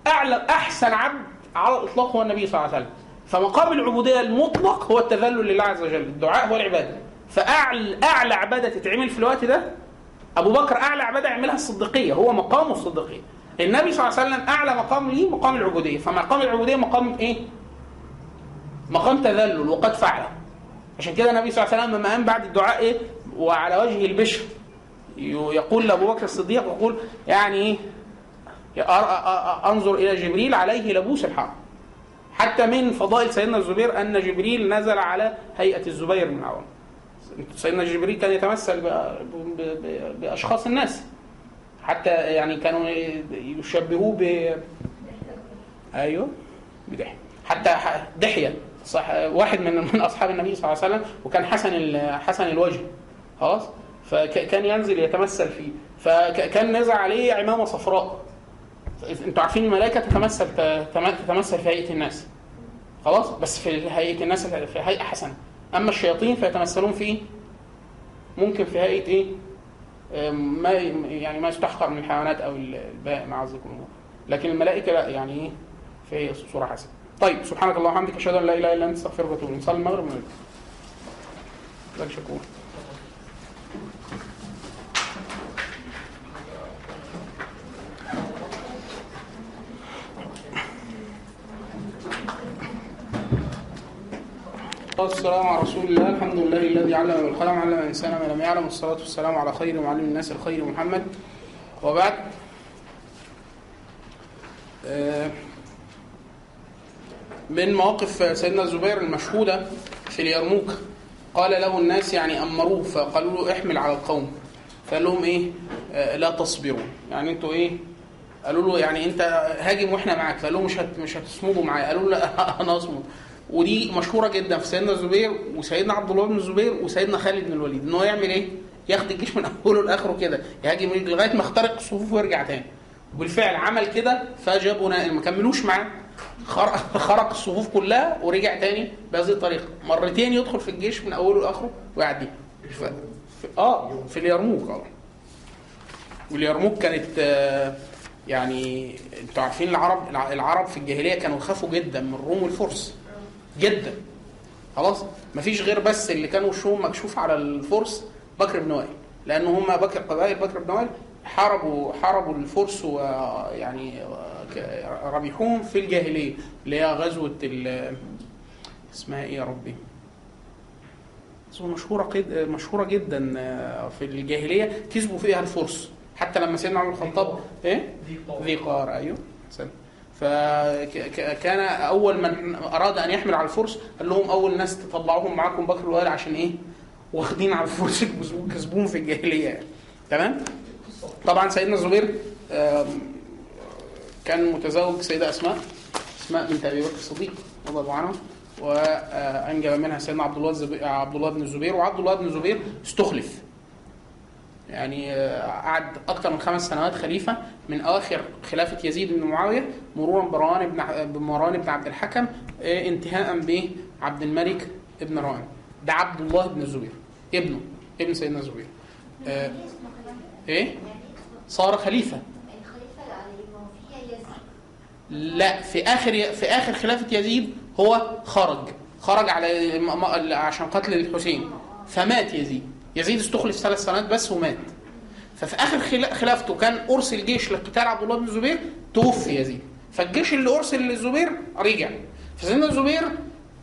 أعلى أحسن عبد على الإطلاق هو النبي صلى الله عليه وسلم. فمقام العبودية المطلق هو التذلل لله عز وجل. الدعاء هو العبادة. فأعلى أعلى عبادة تتعمل في الوقت ده أبو بكر أعلى عبادة يعملها الصديقية هو مقامه الصديقية. النبي صلى الله عليه وسلم أعلى مقام ليه؟ مقام العبودية. فمقام العبودية مقام إيه؟ مقام تذلل وقد فعله عشان كده النبي صلى الله عليه وسلم لما قام بعد الدعاء إيه؟ وعلى وجه البشر. يقول لأبو بكر الصديق يقول يعني إيه؟ أنظر إلى جبريل عليه لبوس الحرب. حتى من فضائل سيدنا الزبير أن جبريل نزل على هيئة الزبير بن العوام. سيدنا جبريل كان يتمثل بأشخاص الناس. حتى يعني كانوا يشبهوه ب أيوه بدحية. حتى دحية صح واحد من من أصحاب النبي صلى الله عليه وسلم وكان حسن حسن الوجه خلاص؟ فكان ينزل يتمثل فيه. فكان نزع عليه عمامة صفراء. أنتوا عارفين الملائكة تتمثل تتمثل في هيئة الناس. خلاص؟ بس في هيئة الناس في هيئة حسنه أما الشياطين فيتمثلون في ممكن في هيئة إيه؟ ما يعني ما يستحقر من الحيوانات أو البهائم أعزكم. الله لكن الملائكة لا يعني إيه في صورة حسنة. طيب سبحانك اللهم وبحمدك أشهد أن لا إله إلا أنت أستغفرك وأتوب إليك. نصلي المغرب ونرجع شكور والسلام على رسول الله الحمد لله الذي علم بالقلم علم الإنسان ما لم يعلم. والصلاة والسلام على خير معلم الناس الخير محمد. وبعد من مواقف سيدنا الزبير المشهودة في اليرموك قال له الناس يعني أمروه فقالوا له احمل على القوم. فقال لهم إيه؟ لا تصبروا. يعني أنتوا إيه؟ قالوا له يعني أنت هاجم وإحنا معاك. فقال لهم مش مش هتصمدوا معايا. قالوا له لا (laughs) أنا اصمد ودي مشهوره جدا في سيدنا الزبير وسيدنا عبد الله بن الزبير وسيدنا خالد بن الوليد ان هو يعمل إيه؟ ياخد الجيش من اوله لاخره كده يهاجم لغايه ما اخترق الصفوف ويرجع تاني. وبالفعل عمل كده فجابوا ما كملوش معاه خرق الصفوف كلها ورجع تاني بهذه الطريقة. مرتين يدخل في الجيش من اوله لاخره ويعدي. ف... آه في اليرموك آه. واليرموك كانت آه يعني أنتوا عارفين العرب العرب في الجاهلية كانوا يخافوا جدا من الروم والفرس. جدا خلاص مفيش غير بس اللي كانوا وشهم مكشوف على الفرس بكر بن وائل لأن هم بكر قبائل بكر بن وائل حاربوا حاربوا الفرس ويعني ربحوهم في الجاهلية اللي هي غزوة اسمها إيه يا ربي؟ مشهورة قد... مشهورة جدا في الجاهلية كسبوا فيها الفرس حتى لما سيدنا عمر الخطاب إيه؟ ذي قار أيوه سلام. فكان أول من أراد أن يحمل على الفرس قال لهم أول ناس تطلعوهم معاكم بكر الوالي عشان إيه؟ واخدين على الفرس كسبوهم في الجاهلية يعني. تمام؟ طبعا سيدنا الزبير كان متزوج سيدة أسماء أسماء بنت أبي بكر الصديق رضي الله عنها وأنجب منها سيدنا عبد الله عبد الله بن الزبير وعبد الله بن الزبير استخلف يعني قعد أكثر من خمس سنوات خليفة. من اواخر خلافة يزيد بن معاوية مرورا بمروان بن بمروان بن عبد الحكم انتهاء بعبد الملك بن روان. ده عبد الله بن الزبير ابنه ابن سيدنا الزبير آه إيه؟ صار خليفة. لا في آخر في آخر خلافة يزيد هو خرج. خرج على عشان قتل الحسين. فمات يزيد. يزيد استخلف ثلاث سنوات بس ومات. ففي آخر خلافته كان أرسل جيش لقتال عبد الله بن الزبير توفي يزيد. فالجيش اللي أرسل للزبير رجع. فسيدنا الزبير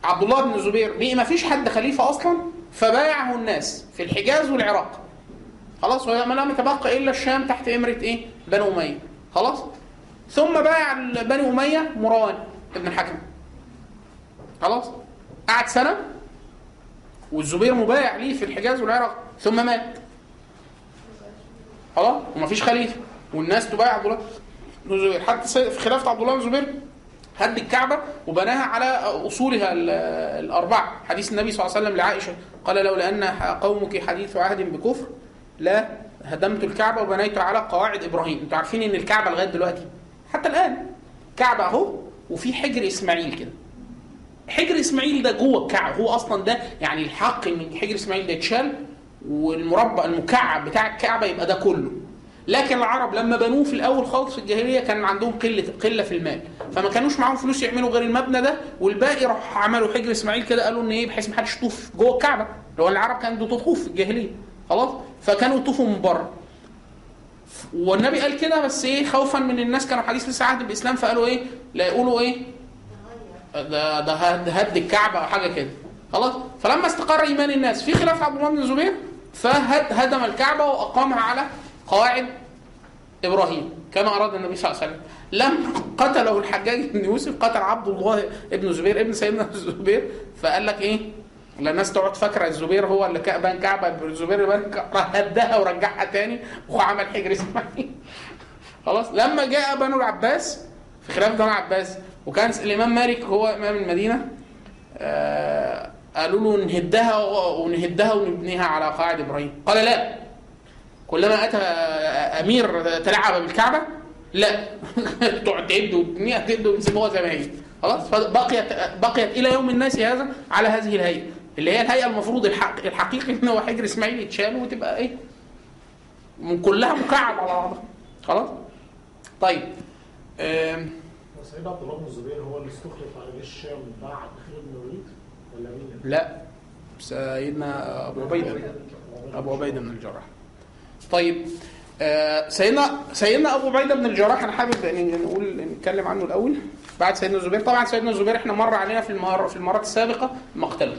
عبد الله بن الزبير بقي ما فيش حد خليفة أصلا فبايعه الناس في الحجاز والعراق. خلاص وما لم يتبقى إلا الشام تحت إمرة إيه؟ بنو أمية. خلاص؟ ثم بايع بني أمية مروان ابن الحكم. خلاص؟ قعد سنة والزبير مبايع ليه في الحجاز والعراق ثم مات. خلاص؟ ومفيش خليفة. والناس تبايع عبد الله بن الزبير. حتى في خلافة عبد الله بن الزبير هد الكعبة وبناها على أصولها الأربعة. حديث النبي صلى الله عليه وسلم لعائشة قال لولا ان قومك حديث عهد بكفر لا هدمت الكعبة وبنيت على قواعد إبراهيم. أنتوا عارفين إن الكعبة لغاية دلوقتي حتى الآن كعبة أهو وفي حجر إسماعيل كده. حجر إسماعيل ده جوه الكعبه هو أصلا ده يعني الحق إن حجر إسماعيل ده يتشال والمربع المكعب بتاع الكعبة يبقى ده كله. لكن العرب لما بنوه في الأول خالص في الجاهلية كان عندهم قلة قلة في المال. فما كانوش معاهم فلوس يعملوا غير المبنى ده والباقي راح عملوا حجر إسماعيل كده قالوا إن إيه بحيث ما حدش يطوف جوه الكعبة. لو العرب كانت بتطوف في الجاهلية. خلاص؟ فكانوا يطوفوا من بره. والنبي قال كده بس إيه خوفا من الناس كانوا حديث لسه عهد بالاسلام فقالوا إيه لا يقولوا إيه ده ده هد, الكعبة أو حاجة كده. خلاص؟ فلما استقر إيمان الناس. في خلاف عبد الله بن الزبير فهدم الكعبة وأقامها على قواعد إبراهيم كما أراد النبي صلى الله عليه وسلم. لما قتله الحجاج بن يوسف قتل عبد الله ابن زبير ابن سيدنا (laughs) الزبير فقال لك إيه؟ الناس تقعد فاكرة الزبير هو اللي بان كعبة الزبير بان هدها ورجعها تاني وعمل حجر إسماعيل. (laughs) خلاص؟ لما جاء بنو العباس في خلافه بنو العباس وكان الإمام مالك هو إمام المدينة آه قالوا له نهدها ونهدها ونبنيها على قواعد إبراهيم. قال لا. كلما أتى أمير تلعب بالكعبة لا. (laughs) تقعد تعد وتبنيها تعد وتسيبوها زي ما هي. خلاص؟ فبقيت بقيت إلى يوم الناس هذا على هذه الهيئة. اللي هي الهيئة المفروض الحق الحقيقي إن هو حجر إسماعيل يتشال وتبقى إيه؟ من كلها مكعب على بعضها. خلاص؟ طيب سيد عبد الله بن الزبير هو اللي استخلف على جيش الشام بعد خالد بن الوليد؟ ولا مين؟ لا سيدنا أبو عبيده أبو عبيده بن الجراح. طيب آه، سيدنا سيدنا أبو عبيده بن الجراح أنا حابب إن نقول نتكلم عنه الأول. بعد سيدنا الزبير طبعا سيدنا الزبير إحنا مر علينا في المره في المرات السابقة مقتله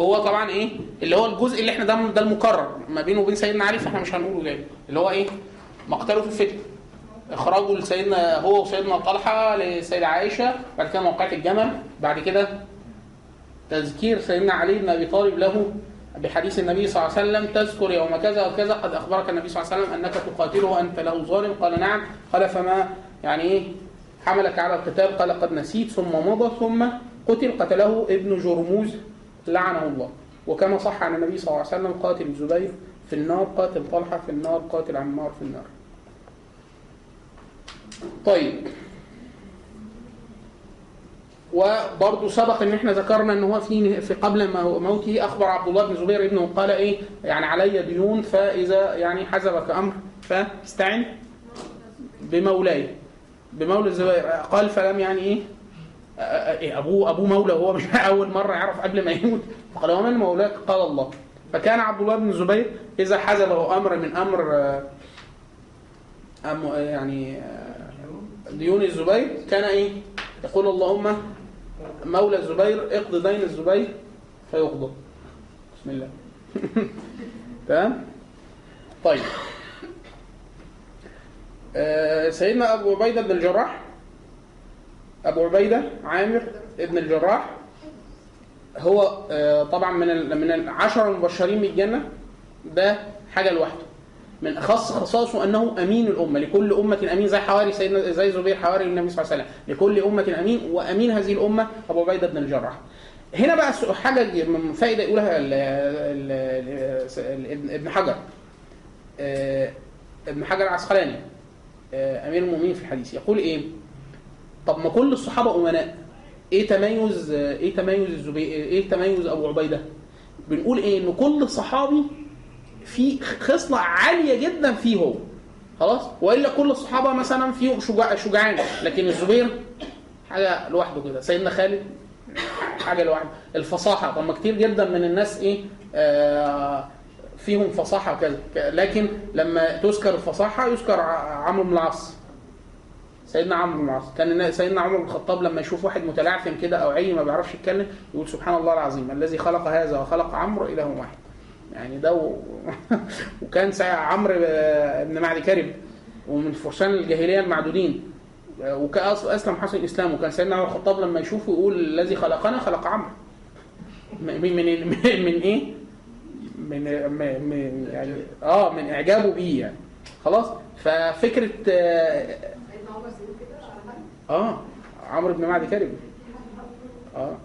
هو طبعا إيه؟ اللي هو الجزء اللي إحنا ده ده المكرر ما بينه وبين سيدنا علي فإحنا مش هنقوله تاني. اللي هو إيه؟ مقتله في الفتن. إخراجه لسيدنا هو وسيدنا طلحة لسيدة عائشة بعد كده موقعة الجمل بعد كده تذكير سيدنا علي بن أبي طالب له بحديث النبي صلى الله عليه وسلم تذكر يوم كذا وكذا قد أخبرك النبي صلى الله عليه وسلم أنك تقاتله وأنت له ظالم. قال نعم. قال فما يعني إيه؟ حملك على القتال. قال قد نسيت ثم مضى ثم قتل. قتله ابن جرموز. لعنه الله. وكما صح عن النبي صلى الله عليه وسلم قاتل الزبير في النار قاتل طلحة في النار قاتل عمار في النار. طيب. وبرضه سبق إن إحنا ذكرنا إن هو في في قبل مو- موته أخبر عبد الله بن زبير ابنه قال إيه؟ يعني علي ديون فإذا يعني حزبك أمر فاستعن بمولاي. بمولى الزبير. قال فلم يعني إيه؟ ابوه ابوه مولى هو مش (laughs) أول مرة يعرف قبل ما يموت. فقال ومن مولاك؟ قال الله. فكان عبد الله بن الزبير إذا حزبه أمر من أمر آه، يعني آه، ديون الزبير كان إيه؟ يقول اللهم مولى الزبير اقض دين الزبير فيقضى. بسم الله. (laughs) تمام؟ طيب. آه، سيدنا أبو عبيدة بن الجراح أبو عبيدة عامر ابن الجراح هو آه، طبعا من من العشرة المبشرين بالجنة ده حاجة لوحده. من أخص خصائصه أنه أمين الأمة. لكل أمة أمين زي حواري سيدنا زي زبير حواري النبي صلى الله عليه وسلم. لكل أمة أمين وأمين هذه الأمة أبو عبيدة بن الجراح. هنا بقى حاجة من فائده يقولها ال- ال- ابن- حجر. آه، ابن حجر العسقلاني. آه، أمير المؤمنين في الحديث. يقول إيه؟ طب ما كل الصحابة أمناء. إيه تميز إيه تميز الزبير إيه تميز أبو عبيدة؟ بنقول إيه؟ ان كل صحابي في خصلة عالية جدا فيه هو خلاص؟ وإلا كل الصحابة مثلا فيهم شجاع شجعان. لكن الزبير حاجة لوحده كده. سيدنا خالد حاجة لوحده. الفصاحة. طب ما كتير جدا من الناس إيه؟ آه فيهم فصاحة وكذا. لكن لما تذكر الفصاحة يذكر عمرو بن العاص. سيدنا عمرو بن العاص. كان سيدنا عمر بن الخطاب لما يشوف واحد متلعثم كده أو عي ما بيعرفش يتكلم يقول سبحان الله العظيم الذي خلق هذا وخلق عمرو اله واحد. يعني ده و... (laughs) وكان عمرو آه، بن معدي كرب ومن فرسان الجاهلية المعدودين. آه، وكان أص- اسلم حسن الاسلام وكان سيدنا عمر الخطاب لما يشوفه يقول الذي خلقنا خلق عمرو. من (laughs) من من, إيه؟ من, من يعني آه من إعجابه بيه يعني. خلاص؟ ففكرة آه، آه عمرو بن معدي كرب. آه.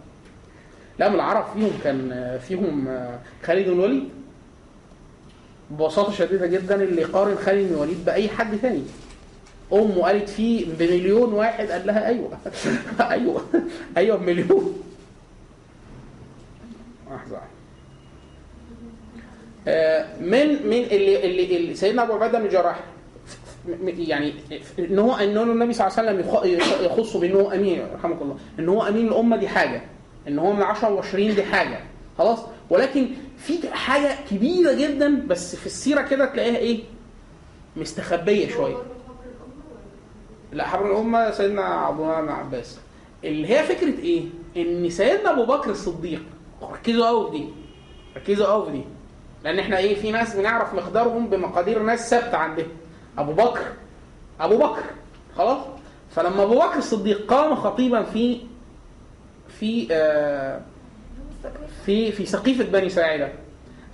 لا من العرب فيهم كان فيهم خالد بن الوليد. ببساطة شديدة جدا اللي يقارن خالد بن الوليد بأي حد تاني. أمه قالت فيه بمليون واحد قال لها أيوه. (laughs) أيوه. أيوه بمليون. لحظة. آه، من من اللي اللي, اللي سيدنا أبو عبيده بن الجراح يعني إن هو إن هو النبي صلى الله عليه وسلم يخ- يخ- يخصه بان هو أمين رحمك الله. إن هو أمين الأمة دي حاجة. إن هو من 10 المبشرين دي حاجة. خلاص؟ ولكن في حاجة كبيرة جدا بس في السيرة كده تلاقيها إيه؟ مستخبية شوية؟ لا حبر الأمة سيدنا عبد الله بن عباس. اللي هي فكرة إيه؟ إن سيدنا أبو بكر الصديق ركزوا قوي في دي ركزوا قوي في دي. لأن إحنا إيه؟ في ناس بنعرف مقدارهم بمقادير ناس ثابتة عندهم. أبو بكر أبو بكر خلاص؟ فلما أبو بكر الصديق قام خطيبا في في آه في في سقيفه بني ساعده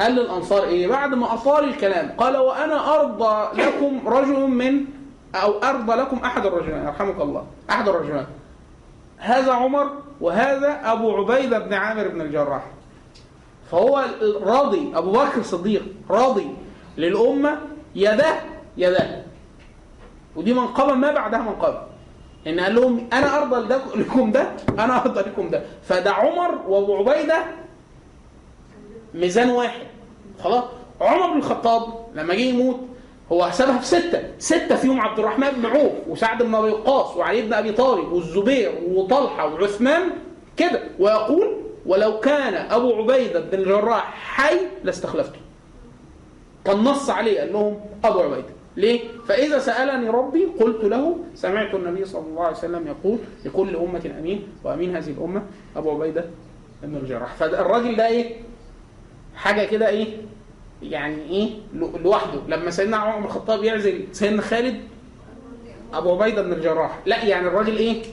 قال للأنصار إيه؟ بعد ما اطال الكلام قال وأنا أرضى لكم رجل من أو أرضى لكم أحد الرجلين يرحمك الله أحد الرجلين هذا عمر وهذا أبو عبيدة بن عامر بن الجراح. فهو راضي أبو بكر الصديق راضي للأمة يده يده ودي منقبة ما بعدها منقبة. إن قال لهم أنا أرضى لكم ده أنا أرضى لكم ده. فده عمر وأبو عبيدة ميزان واحد. خلاص؟ عمر بن الخطاب لما جه يموت هو حسبها في ستة. ستة فيهم عبد الرحمن بن عوف وسعد بن أبي وقاص وعلي بن أبي طالب والزبير وطلحة وعثمان كده. ويقول ولو كان أبو عبيدة بن الجراح حي لاستخلفته. كان نص عليه قال لهم أبو عبيدة. ليه؟ فإذا سألني ربي قلت له سمعت النبي صلى الله عليه وسلم يقول لكل أمة أمين وأمين هذه الأمة أبو عبيدة بن الجراح فالراجل ده إيه؟ حاجة كده إيه؟ يعني إيه؟ لو- لوحده لما سيدنا عمر بن الخطاب يعزل سيدنا خالد أبو عبيدة بن الجراح لا يعني الراجل إيه؟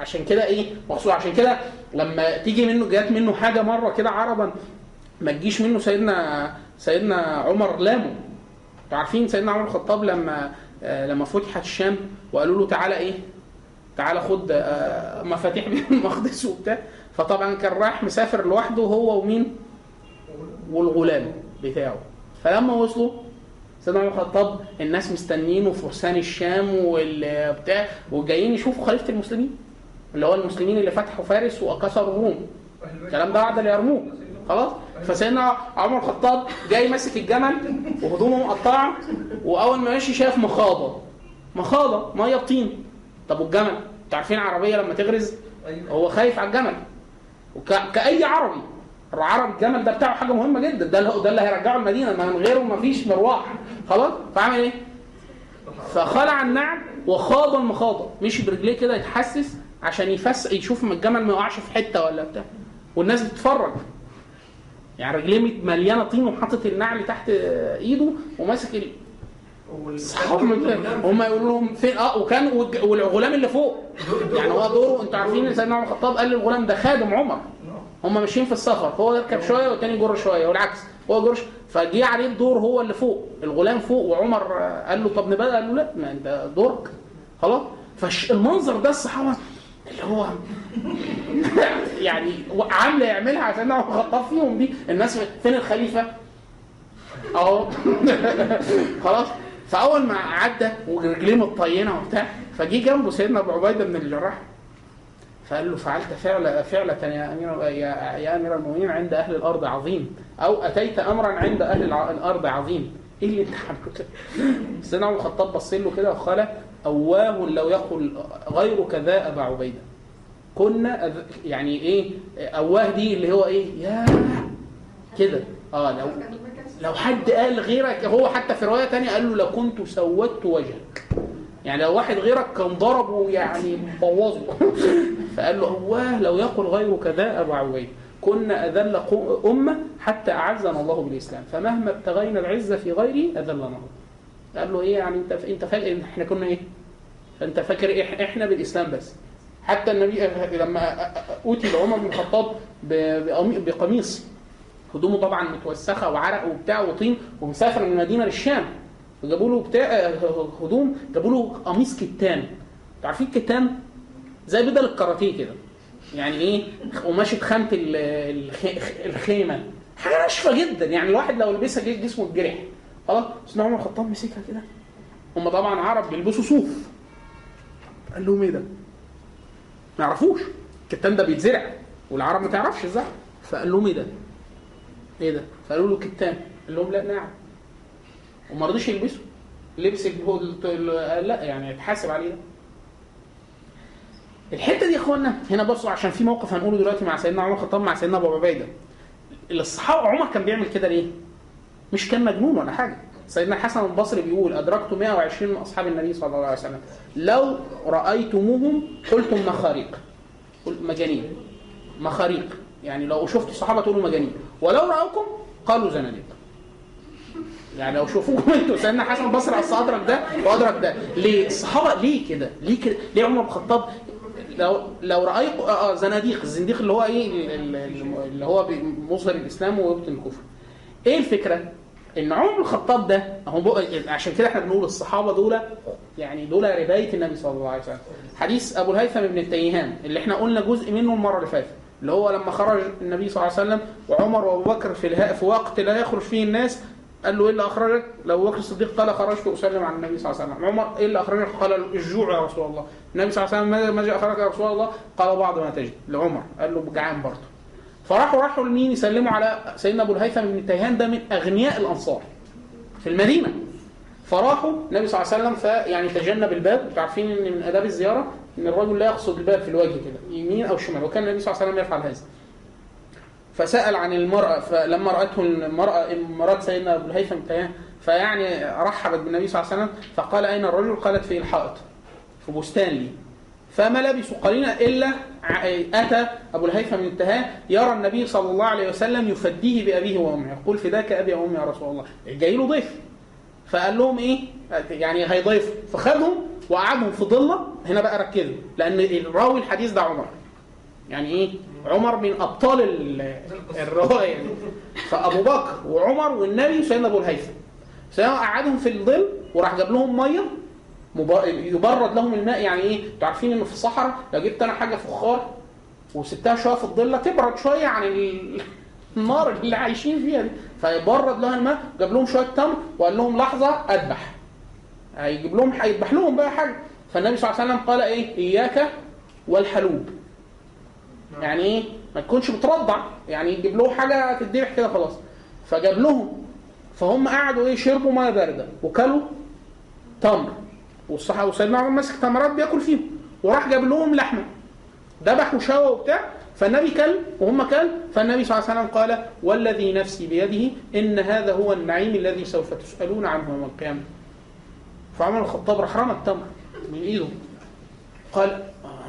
عشان كده إيه مخصوص عشان كده لما تيجي منه جات منه حاجة مرة كده عربا ما تجيش منه سيدنا سيدنا عمر لامه أنتوا عارفين سيدنا عمر الخطاب لما آه، لما فتحت الشام وقالوا له تعالى إيه؟ تعالى خد آه، مفاتيح بيت المقدس وبتاع. فطبعا كان رايح مسافر لوحده هو ومين؟ والغلام بتاعه. فلما وصلوا سيدنا عمر الخطاب الناس مستنينه فرسان الشام والبتاع وجايين يشوفوا خليفة المسلمين. اللي هو المسلمين اللي فتحوا فارس وكسروا الروم. الكلام ده بعد اليرموك. خلاص؟ فسيدنا عمر الخطاب جاي ماسك الجمل وهدومه مقطعة وأول ما ماشي شاف مخاضة. مخاضة مية بطين. طب والجمل؟ أنتوا عارفين عربية لما تغرز؟ هو خايف على الجمل. كأي عربي. العربي الجمل ده بتاعه حاجة مهمة جدا. ده اللي ده اللي هيرجعه المدينة. ما من غيره ما فيش مروح خلاص؟ فعمل إيه؟ فخلع النعل وخاض المخاضة. مشي برجليه كده يتحسس عشان يفس يشوف ما الجمل ما يقعش في حتة ولا بتاع. والناس بتتفرج. يعني رجليه مليانة طين وحاطط النعل تحت ايده وماسك ال... هم يقولوا لهم فين؟ آه وكان والغلام اللي فوق. يعني هو دوره أنتوا عارفين إن سيدنا عمر الخطاب قال للغلام ده خادم عمر. هم ماشيين في السفر. هو يركب شوية والتاني يجر شوية والعكس. هو شوية. فجه عليه الدور هو اللي فوق. الغلام فوق وعمر آه، قال له طب نبدأ؟ قال له لا ما انت دورك. خلاص؟ فالمنظر ده الصحابة هو يعني عاملة يعملها عشان عمر الخطاب فيهم دي. الناس فين الخليفة؟ أهو. (laughs) خلاص. فأول ما عدى ورجليه متطينه وبتاع فجه جنبه سيدنا أبو عبيدة بن الجراح فقال له فعلت فعل فعلة يا أمير يا, يا أمير المؤمنين عند أهل الأرض عظيم أو أتيت امرا عند أهل الع- الأرض عظيم. إيه اللي أنت عملته (laughs) سيدنا عمر الخطاب بص له كده وقال أواه لو يقل غيرك ذا أبا عبيدة. كنا يعني إيه أواه دي اللي هو إيه يا كده. آه لو لو حد قال غيرك هو حتى في رواية تانية قال له لو كنت سودت وجهك. يعني لو واحد غيرك كان ضربه يعني بوظه. (laughs) فقال له هواه لو يقل غيرك ذا ابو عبيد كنا قو- أمة حتى أعزنا الله بالإسلام. فمهما ابتغينا العزة في غيره اذلنا الله قال له إيه يعني أنت أنت فاكر إحنا كنا إيه؟ فانت فاكر إحنا بالاسلام بس. حتى النبي لما أوتي لعمر بن الخطاب بقميص. هدومه طبعا متوسخة وعرق وبتاع وطين ومسافر من المدينة للشام. فجابوا له بتاع هدوم جابوا له قميص كتان. عارفين الكتان زي بدل الكاراتيه كده. يعني إيه؟ قماشه خامه ال- الخ- الخيمة. حاجة ناشفة جدا. يعني الواحد لو لبسها جس- جسمه اتجرح. خلاص سيدنا عمر الخطاب مسكها كده. هم طبعا عرب بيلبسوا صوف. قال لهم إيه ده؟ ما يعرفوش الكتان ده بيتزرع والعرب ما تعرفش إزاي فقال لهم إيه ده؟ إيه ده؟ فقالوا له كتان قال لهم لا نعم وما رضيش يلبسه لبس لا يعني يتحاسب عليه الحتة دي يا إخوانا هنا بصوا عشان في موقف هنقوله دلوقتي مع سيدنا عمر الخطاب مع سيدنا أبو عبيدة الصحابة عمر كان بيعمل كده ليه؟ مش كان مجنون ولا حاجة سيدنا الحسن البصري بيقول أدركت 120 من أصحاب النبي صلى الله عليه وسلم. لو رأيتموهم قلتم مخاريق. مجانين. مخاريق. يعني لو شفتوا الصحابة تقولوا مجانين. ولو رأوكم قالوا زناديق يعني لو شوفوكم (laughs) أنتوا سيدنا حسن البصري أصل أدرك ده وأدرك ده. ليه؟ الصحابة ليه كده؟ ليه كده؟ ليه عمر بن الخطاب؟ لو لو رايك آه آه، زناديق. الزنديق اللي هو إيه؟ ال- ال- اللي هو مظهر الإسلام ويبطن الكفر. إيه الفكرة؟ إن عمر بن الخطاب ده هو بقى- عشان كده إحنا بنقول الصحابة دول يعني دول ربايه النبي صلى الله عليه وسلم حديث أبو الهيثم بن التيهان اللي إحنا قلنا جزء منه المرة اللي فاتت اللي هو لما خرج النبي صلى الله عليه وسلم وعمر وأبو بكر في الها في وقت لا يخرج فيه الناس قال له إيه اللي أخرجك؟ لو بكر الصديق قال خرجت اسلم على النبي صلى الله عليه وسلم، عمر إيه اللي أخرجك؟ قال الجوع يا رسول الله، النبي صلى الله عليه وسلم ماذا أخرجك يا رسول الله؟ قال بعض ما تجد لعمر، قال له جعان برضه. فراحوا راحوا لمين يسلموا على سيدنا أبو الهيثم بن التيهان ده من أغنياء الأنصار في المدينة. فراحوا النبي صلى الله عليه وسلم فيعني تجنب الباب، أنتوا عارفين إن من آداب الزيارة إن الرجل لا يقصد الباب في الوجه كده، يمين أو شمال، وكان النبي صلى الله عليه وسلم يفعل هذا. فسأل عن المرأة فلما رأته المرأة مرات سيدنا أبو الهيثم التيهان فيعني رحبت بالنبي صلى الله عليه وسلم فقال أين الرجل؟ قالت في الحائط في بستان لي فما لبثوا قليلا إلا أتى أبو الهيثم بن التهان يرى النبي صلى الله عليه وسلم يفديه بأبيه وأمه. يقول فداك أبي وأمي يا رسول الله. جاي له ضيف. فقال لهم إيه؟ يعني هيضيف فخدهم وقعدهم في ضله هنا بقى ركزوا. لأن الراوي الحديث ده عمر. يعني إيه؟ عمر من أبطال ال- الروايه دي فأبو بكر وعمر والنبي سيدنا أبو الهيثم. سيدنا قعدهم في الظل وراح جاب لهم مية. مب- يبرد لهم الماء يعني إيه؟ أنتوا عارفين ان في الصحراء لو جبت أنا حاجة فخار وسبتها شوية في الضلة تبرد شوية عن ال- النار اللي عايشين فيها دي. فيبرد لها الماء جاب لهم شوية تمر وقال لهم لحظة أذبح. هيجيب لهم هيذبح لهم بقى حاجة. فالنبي صلى الله عليه وسلم قال إيه؟ إياك والحلوب. يعني إيه؟ ما تكونش بترضع. يعني يجيب له حاجة تتذبح كده خلاص. فجاب لهم. فهم قعدوا إيه؟ شربوا مية باردة وكلوا تمر. والصحابة وسيدنا عمر ماسك تمرات بياكل فيهم وراح جاب لهم لحمة. ذبح وشوى وبتاع فالنبي كل وهم كل فالنبي صلى الله عليه وسلم قال والذي نفسي بيده إن هذا هو النعيم الذي سوف تسألون عنه يوم القيامة. فعمر الخطاب راح رمى التمر من إيده. قال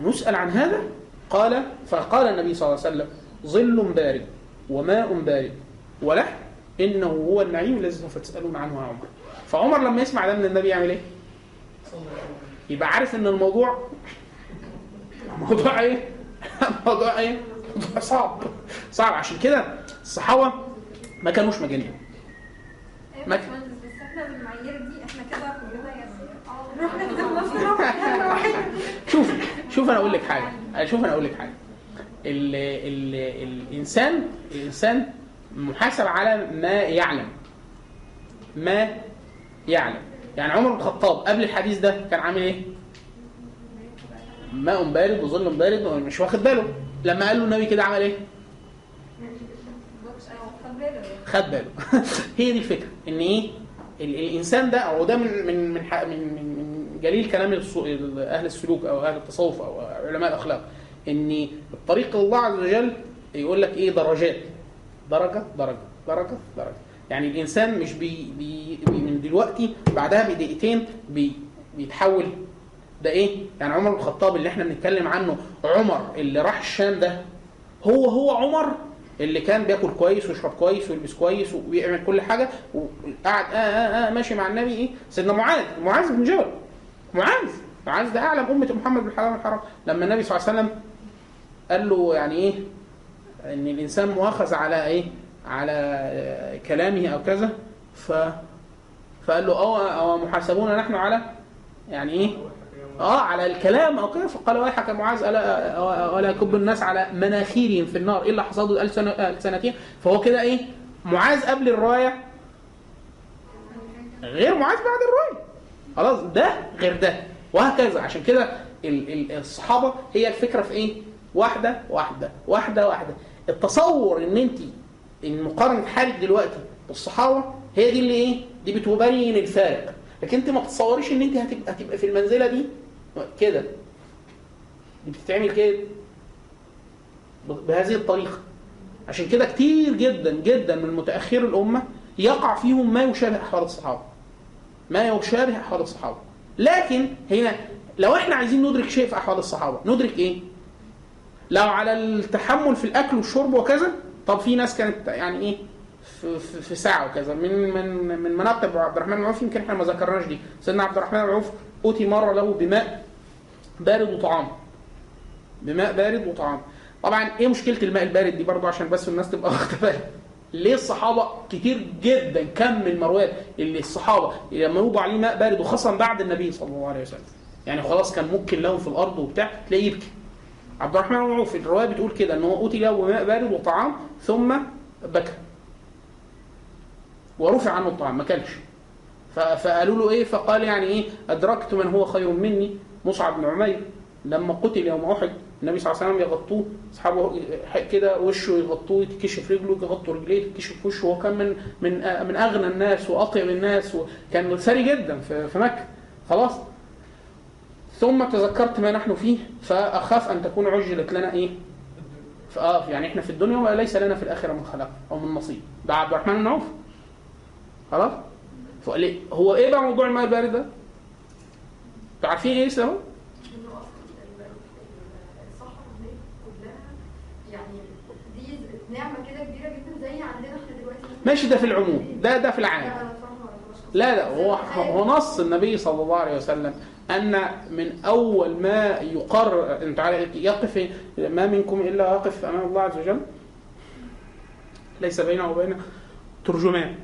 نسأل عن هذا؟ قال فقال النبي صلى الله عليه وسلم ظل بارد وماء بارد ولحم إنه هو النعيم الذي سوف تسألون عنه يا عمر. فعمر لما يسمع ده من النبي يعمل إيه؟ يبقى عارف إن الموضوع موضوع إيه؟ موضوع إيه؟ موضوع صعب. صعب. عشان كده الصحابة ما كانوش مجانين. أيوه ما- بس إحنا بالمعايير دي إحنا كده كلنا شوف شوف أنا أقول لك حاجة. شوف أنا أقول لك حاجة. ال ال الإنسان الإنسان محاسب على ما يعلم. ما يعلم. يعني عمر بن الخطاب قبل الحديث ده كان عامل إيه؟ ماء بارد وظل بارد ومش واخد باله. لما قال له النبي كده عمل إيه؟ خد باله. (laughs) هي دي الفكرة. إن إيه؟ ال- الإنسان ده أو ده من من من من, من, جميل كلام أهل السلوك أو أهل التصوف أو علماء الأخلاق. إن الطريق الله عز وجل يقول لك إيه؟ درجات. درجة درجة درجة درجة. يعني الإنسان مش بي بي من دلوقتي بعدها بدقيقتين بي بيتحول. ده إيه؟ يعني عمر بن الخطاب اللي إحنا بنتكلم عنه عمر اللي راح الشام ده هو هو عمر اللي كان بياكل كويس ويشرب كويس ويلبس كويس ويعمل كل حاجة وقعد آه آه آه ماشي مع النبي إيه؟ سيدنا معاذ معاذ بن جبل. معاذ معاذ ده أعلم أمة محمد بالحلال والحرام لما النبي صلى الله عليه وسلم قال له يعني إيه؟ إن الإنسان مؤاخذ على إيه؟ على كلامه أو كذا ف فقال له آه أو محاسبون نحن على يعني إيه؟ آه على الكلام أو كده فقال ويحك معاذ ألا ولا يكب الناس على مناخيرهم في النار إلا السنة السنتين فهو كده إيه؟ معاذ قبل الروايه غير معاذ بعد الروايه خلاص ده غير ده. وهكذا. عشان كده ال- ال- الصحابة هي الفكرة في إيه؟ واحدة واحدة واحدة واحدة. التصور إن انت إن مقارنة حالك دلوقتي بالصحابه هي دي اللي إيه؟ دي بتبين الفارق. لكن أنت ما تتصوريش إن أنت هتبقى هتبقى في المنزلة دي كده. دي بتتعمل كده بهذه الطريقة. عشان كده كتير جدا جدا من متاخر الأمة يقع فيهم ما يشابه احوال الصحابه ما يشابه احوال الصحابه لكن هنا لو إحنا عايزين ندرك شيء في أحوال الصحابه ندرك إيه؟ لو على التحمل في الأكل والشرب وكذا طب في ناس كانت يعني إيه في, في, ساعة وكذا. من من من مناقب عبد الرحمن بن عوف يمكن إحنا ما ذكرناش دي. سيدنا عبد الرحمن بن عوف أوتي مرة له بماء بارد وطعام. بماء بارد وطعام. طبعا إيه مشكلة الماء البارد دي برضه عشان بس الناس تبقى (laughs) واخدة بالها. ليه الصحابة كتير جدا كم المرويات اللي الصحابة لما يوضع عليه ماء بارد وخاصة بعد النبي صلى الله عليه وسلم. يعني خلاص كان ممكن لهم في الأرض وبتاع تلاقيه يبكي. عبد الرحمن بن عوف الرواية بتقول كده إن هو أوتي له بماء بارد وطعام ثم بكى. ورفع عنه الطعام ما ف- فقالوا له إيه؟ فقال يعني إيه؟ أدركت من هو خير مني مصعب بن عمير. لما قتل يوم أحد النبي صلى الله عليه وسلم يغطوه أصحابه كده وشه يغطوه يتكشف رجله يغطوا رجليه يتكشف وشه. هو كان من من من أغنى الناس وأطيب الناس وكان ثري جدا في مكة. خلاص. ثم تذكرت ما نحن فيه فاخاف ان تكون عجلت لنا إيه فاه يعني إحنا في الدنيا وليس لنا في الاخره من خلاق أو من نصيب ده عبد الرحمن بن عوف خلاص هو إيه بقى موضوع الماء البارد ده؟ أنتوا عارفين إيه اسمه؟ يعني نعمه كده كبيره جدا زي عندنا إحنا دلوقتي ماشي ده في العموم ده ده في العام لا لا هو هو نص النبي صلى الله عليه وسلم أن من أول ما عارف يقف ما منكم إلا يقف أمام الله عز وجل. ليس بينه وبين ترجمان.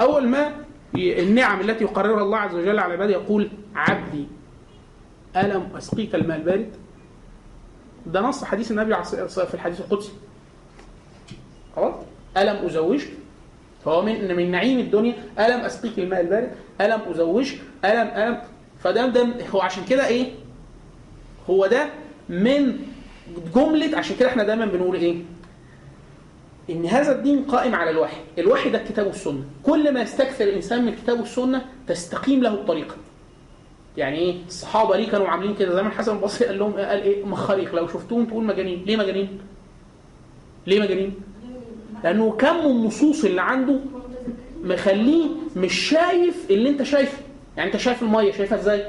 أول ما النعم التي يقررها الله عز وجل على عباده يقول عبدي ألم أسقيك الماء البارد؟ ده نص حديث النبي في الحديث القدسي. خلاص؟ ألم أزوجك؟ فهو من من نعيم الدنيا. ألم أسقيك الماء البارد؟ ألم أزوجك؟ الم الم فده ده هو عشان كده إيه؟ هو ده من جملة عشان كده إحنا دايما بنقول إيه؟ إن هذا الدين قائم على الوحي. الوحي ده الكتاب والسنة كل ما يستكثر الإنسان من الكتاب والسنة تستقيم له الطريقة يعني إيه؟ الصحابة ليه كانوا عاملين كده؟ زي ما الحسن البصري قال لهم قال إيه؟ مخاريق. لو شفتوهم تقول مجانين. ليه مجانين؟ ليه مجانين؟ لأنه كم النصوص اللي عنده مخليه مش شايف اللي أنت شايفه. يعني انت شايف المية شايفها إزاي؟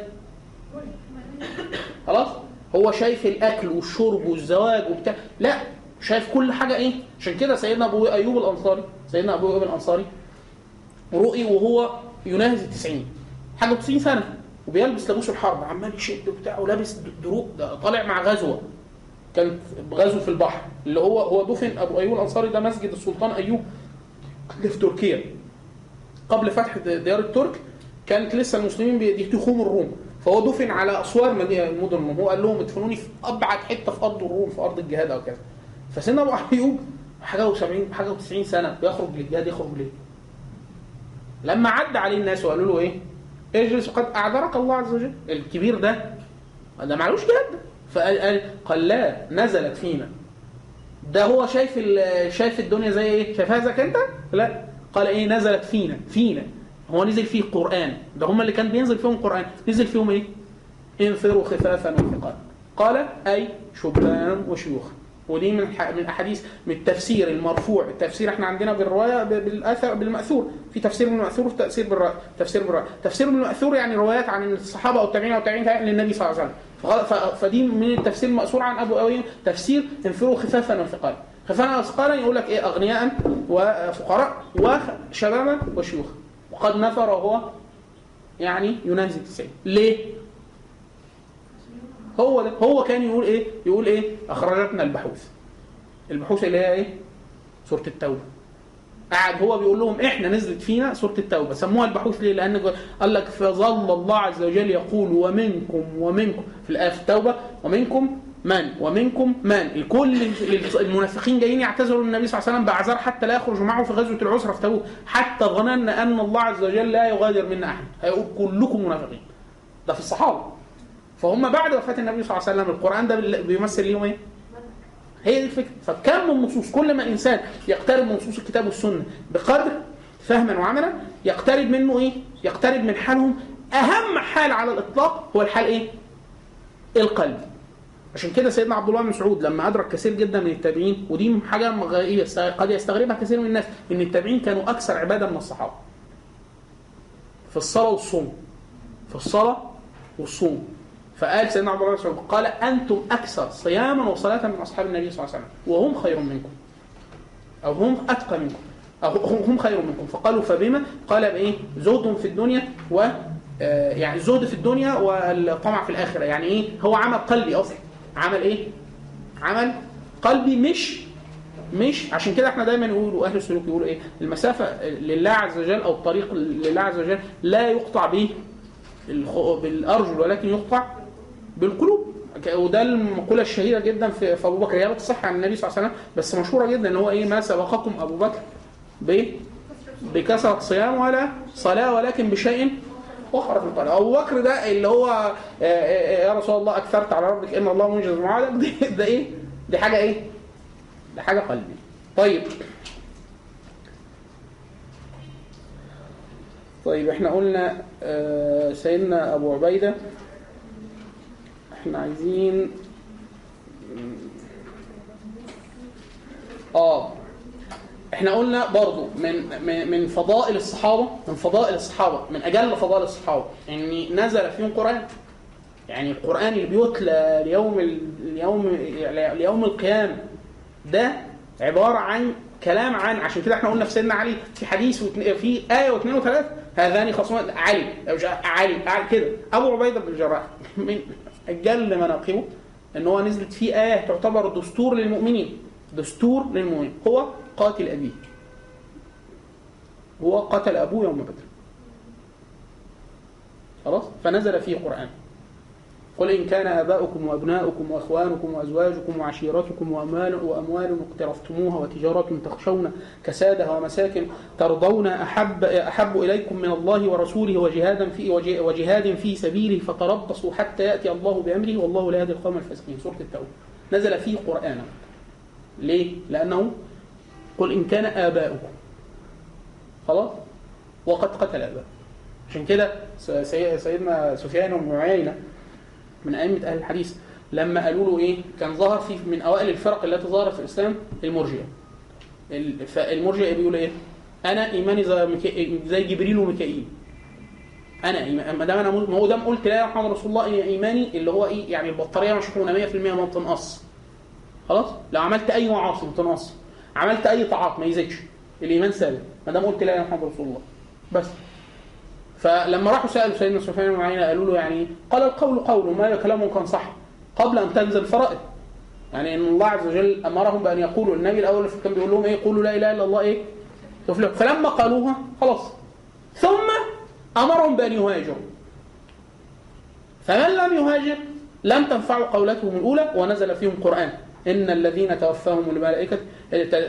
خلاص؟ هو شايف الأكل والشرب والزواج وبتاع. لا شايف كل حاجة إيه؟ عشان كده سيدنا أبو أيوب الأنصاري سيدنا أبو أيوب الأنصاري رؤي وهو يناهز ال 90 حاجة 90 سنة. وبيلبس لبوس الحرب عمال يشد وبتاع ولابس دروق ده طالع مع غزوة. كانت غزو في البحر. اللي هو هو دفن أبو أيوب الأنصاري ده مسجد السلطان أيوب اللي في تركيا. قبل فتح ديار الترك. كانت لسه المسلمين بيتيخوهم الروم. فهو دفن على أسوار مدينه مدن الروم. هو قال لهم ادفنوني في أبعد حتة في أرض الروم في أرض الجهاد أو كذا فسيدنا أبو أيوب حاجة و70 حاجة و90 سنة بيخرج للجهاد يخرج ليه؟ لما عدى عليه الناس وقالوا له إيه؟ اجلس قد أعذرك الله عز وجل. الكبير ده ده معلوش جهاد. فقال قال, لا نزلت فينا. ده هو شايف شايف الدنيا زي إيه؟ شايفها زيك انت؟ لا. قال إيه؟ نزلت فينا فينا. هو نزل فيه قرآن. ده هم اللي كان بينزل فيهم قرآن. نزل فيهم إيه؟ انفروا خفافا وثقالا. قال أي شبان وشيوخ. ودي من من أحاديث من التفسير المرفوع. التفسير إحنا عندنا بالرواية بالأثر بالمأثور. في تفسير بالماثور وفي تفسير بالرواية. تفسير بالماثور يعني روايات عن الصحابة أو التابعين أو التابعين للنبي صلى الله عليه وسلم. فدي من التفسير المأثور عن أبو ايوب تفسير انفروا خفافا وثقالا. خفافا وثقالا يقول لك إيه؟ أغنياء وفقراء وشبابا وشيوخ. وقد نفر وهو يعني ينازل 90 ليه؟ هو ده هو كان يقول إيه؟ يقول إيه؟ أخرجتنا البحوث. البحوث اللي هي إيه؟ سورة التوبة. قاعد هو بيقول لهم إحنا نزلت فينا سورة التوبة، سموها البحوث ليه؟ لأن قال لك فظل الله عز وجل يقول ومنكم ومنكم في الآية في التوبة ومنكم من؟ ومنكم من؟ كل المنافقين جايين يعتذروا للنبي صلى الله عليه وسلم بأعذار حتى لا يخرجوا معه في غزوة العسره في تبوك حتى ظننا أن الله عز وجل لا يغادر منا أحد. هيقول كلكم منافقين. ده في الصحابة. فهم بعد وفاة النبي صلى الله عليه وسلم القرآن ده بيمثل ليهم إيه؟ هي دي الفكرة. فكم النصوص كل ما إنسان يقترب من نصوص الكتاب والسنة بقدر فهما وعملا يقترب منه إيه؟ يقترب من حالهم. أهم حال على الإطلاق هو الحال إيه؟ القلب. عشان كده سيدنا عبد الله بن مسعود لما أدرك كثير جدا من التابعين ودي حاجة قد يستغربها كثير من الناس إن التابعين كانوا أكثر عبادة من الصحابة. في الصلاة والصوم. في الصلاة والصوم. فقال سيدنا عبد الله بن مسعود قال أنتم أكثر صياما وصلاة من أصحاب النبي صلى الله عليه وسلم وهم خير منكم. أو هم أتقى منكم. أو هم هم خير منكم. فقالوا فبما؟ قال بإيه؟ زهد في الدنيا و آه، يعني الزهد في الدنيا والطمع في الآخرة. يعني إيه؟ هو عمل قلبي أصلا عمل إيه؟ عمل قلبي مش مش عشان كده إحنا دايما نقول واهل السلوك يقولوا إيه؟ المسافة لله عز وجل أو الطريق لله عز وجل لا يقطع به بالأرجل ولكن يقطع بالقلوب. وده المقولة الشهيرة جدا في أبو بكر. هي لا تصح عن النبي صلى الله عليه وسلم بس مشهورة جدا إن هو إيه؟ ما سبقكم أبو بكر بكثرة صيام ولا صلاة ولكن بشيء اخر في الطريق. أبو بكر ده اللي هو آه، آه، يا رسول الله أكثرت على ربك إن الله منجز معادك ده, إيه؟ دي حاجة إيه؟ ده حاجة قلبي. طيب. طيب إحنا قلنا آه، سيدنا أبو عبيدة. إحنا عايزين آه إحنا قلنا برضو من من فضائل الصحابة من فضائل الصحابة من أجل فضائل الصحابة ان نزل فيهم قرآن. يعني القرآن اللي بيتلى ليوم ال- اليوم ليوم القيامة ده عبارة عن كلام عن عشان كده إحنا قلنا في سيدنا علي في حديث في آية واثنين وثلاثه هذان خصمان علي. علي كده. أبو عبيدة بن الجراح (laughs) من أجل مناقبه إن هو نزلت فيه آية تعتبر دستور للمؤمنين. دستور للمؤمنين. هو قاتل ابيه هو قتل أبوه يوم بدر. خلاص؟ فنزل فيه قرآن. قل إن كان آباؤكم وأبناؤكم وأخوانكم وأزواجكم وعشيرتكم وأموال, وأموال اقترفتموها وتجارة تخشون كسادها ومساكن ترضون أحب, أحب إليكم من الله ورسوله وجهادا في وجه- وجهاد في سبيله فتربصوا حتى يأتي الله بأمره والله لا يهدي القوم الفاسقين. سورة التوبة. نزل فيه قرآنا ليه؟ لأنه قل إن كان آباؤكم. خلاص؟ وقد قتل آباؤكم. عشان كده سي- سيدنا سفيان بن عيينة من أئمة أهل الحديث لما قالوا له إيه؟ كان ظهر في من أوائل الفرق التي ظهرت في الإسلام المرجئة. ال- فالمرجئة بيقول إيه؟ أنا إيماني زي, زي جبريل وميكائيل. إيمان- ما دام أنا ما هو دام قلت لا محمد رسول الله إيماني اللي هو إيه؟ يعني البطارية مشحونة 100% ما بتنقص خلاص؟ لو عملت أي معاصي بتنقص عملت أي طاعات ما يزيدش. الإيمان ثابت. ما دام قلت لا إله إلا محمد رسول الله. بس. فلما راحوا سألوا سيدنا سفيان بن عيينة قالوا له يعني؟ قال القول قول ما كلامه كان صح. قبل أن تنزل فرائض. يعني إن الله عز وجل أمرهم بأن يقولوا. النبي الأول كان بيقول لهم إيه؟ قولوا لا إله إلا الله إيه؟ تفلحوا. فلما قالوها خلاص. ثم أمرهم بأن يهاجروا. فمن لم يهاجر لم تنفع قولتهم الأولى ونزل فيهم قرآن. إن الذين توفاهم الملائكه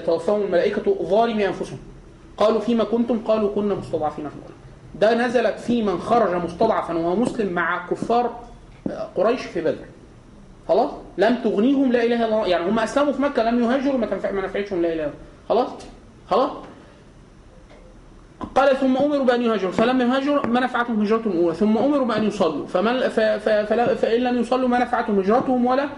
توفاهم الملائكة ظالمي أنفسهم. قالوا فيما كنتم؟ قالوا كنا مستضعفين في الأرض. ده نزلت في من خرج مستضعفا وهو مسلم مع كفار قريش في بدر. خلاص؟ لم تغنيهم لا إله إلا الله. يعني هم أسلموا في مكة لم يهاجروا ما تنفع ما نفعتهم لا إله إلا الله. خلاص؟ خلاص؟ قال ثم أمروا بأن يهاجروا. فلم يهاجروا ما نفعتهم هجرتهم الاولى ثم أمروا بأن يصلوا. فمن ف ف فلا فإن لم يصلوا ما نفعتهم هجرتهم ولا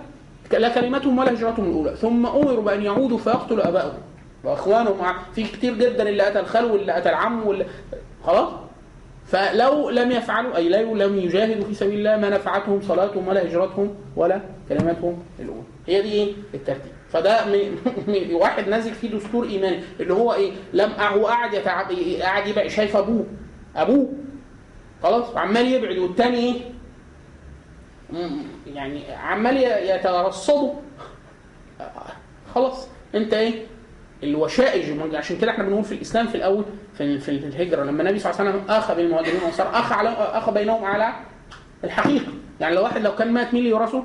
لا كلمتهم ولا هجرتهم الأولى. ثم أمروا بأن يعودوا فيقتلوا آبائهم. وإخوانهم في كتير جدا اللي قتل خاله واللي قتل عمه واللي خلاص؟ فلو لم يفعلوا أي لو لم يجاهدوا في سبيل الله ما نفعتهم صلاتهم ولا هجرتهم ولا كلماتهم الأولى. هي دي إيه؟ الترتيب. فده م- م- واحد نازل فيه دستور إيماني اللي هو إيه؟ لم هو قاعد يتعب قاعد يبقى شايف أبوه. أبوه. خلاص؟ عمال يبعد والتاني م- يعني عمال ي- يترصده خلاص انت إيه؟ الوشائج عشان كده إحنا بنقول في الإسلام في الأول في في الهجرة لما النبي صلى الله عليه وسلم اخى بين المهاجرين والانصار اخى على اخى بينهم على الحقيقة. يعني لو واحد لو كان مات مين اللي يورثه؟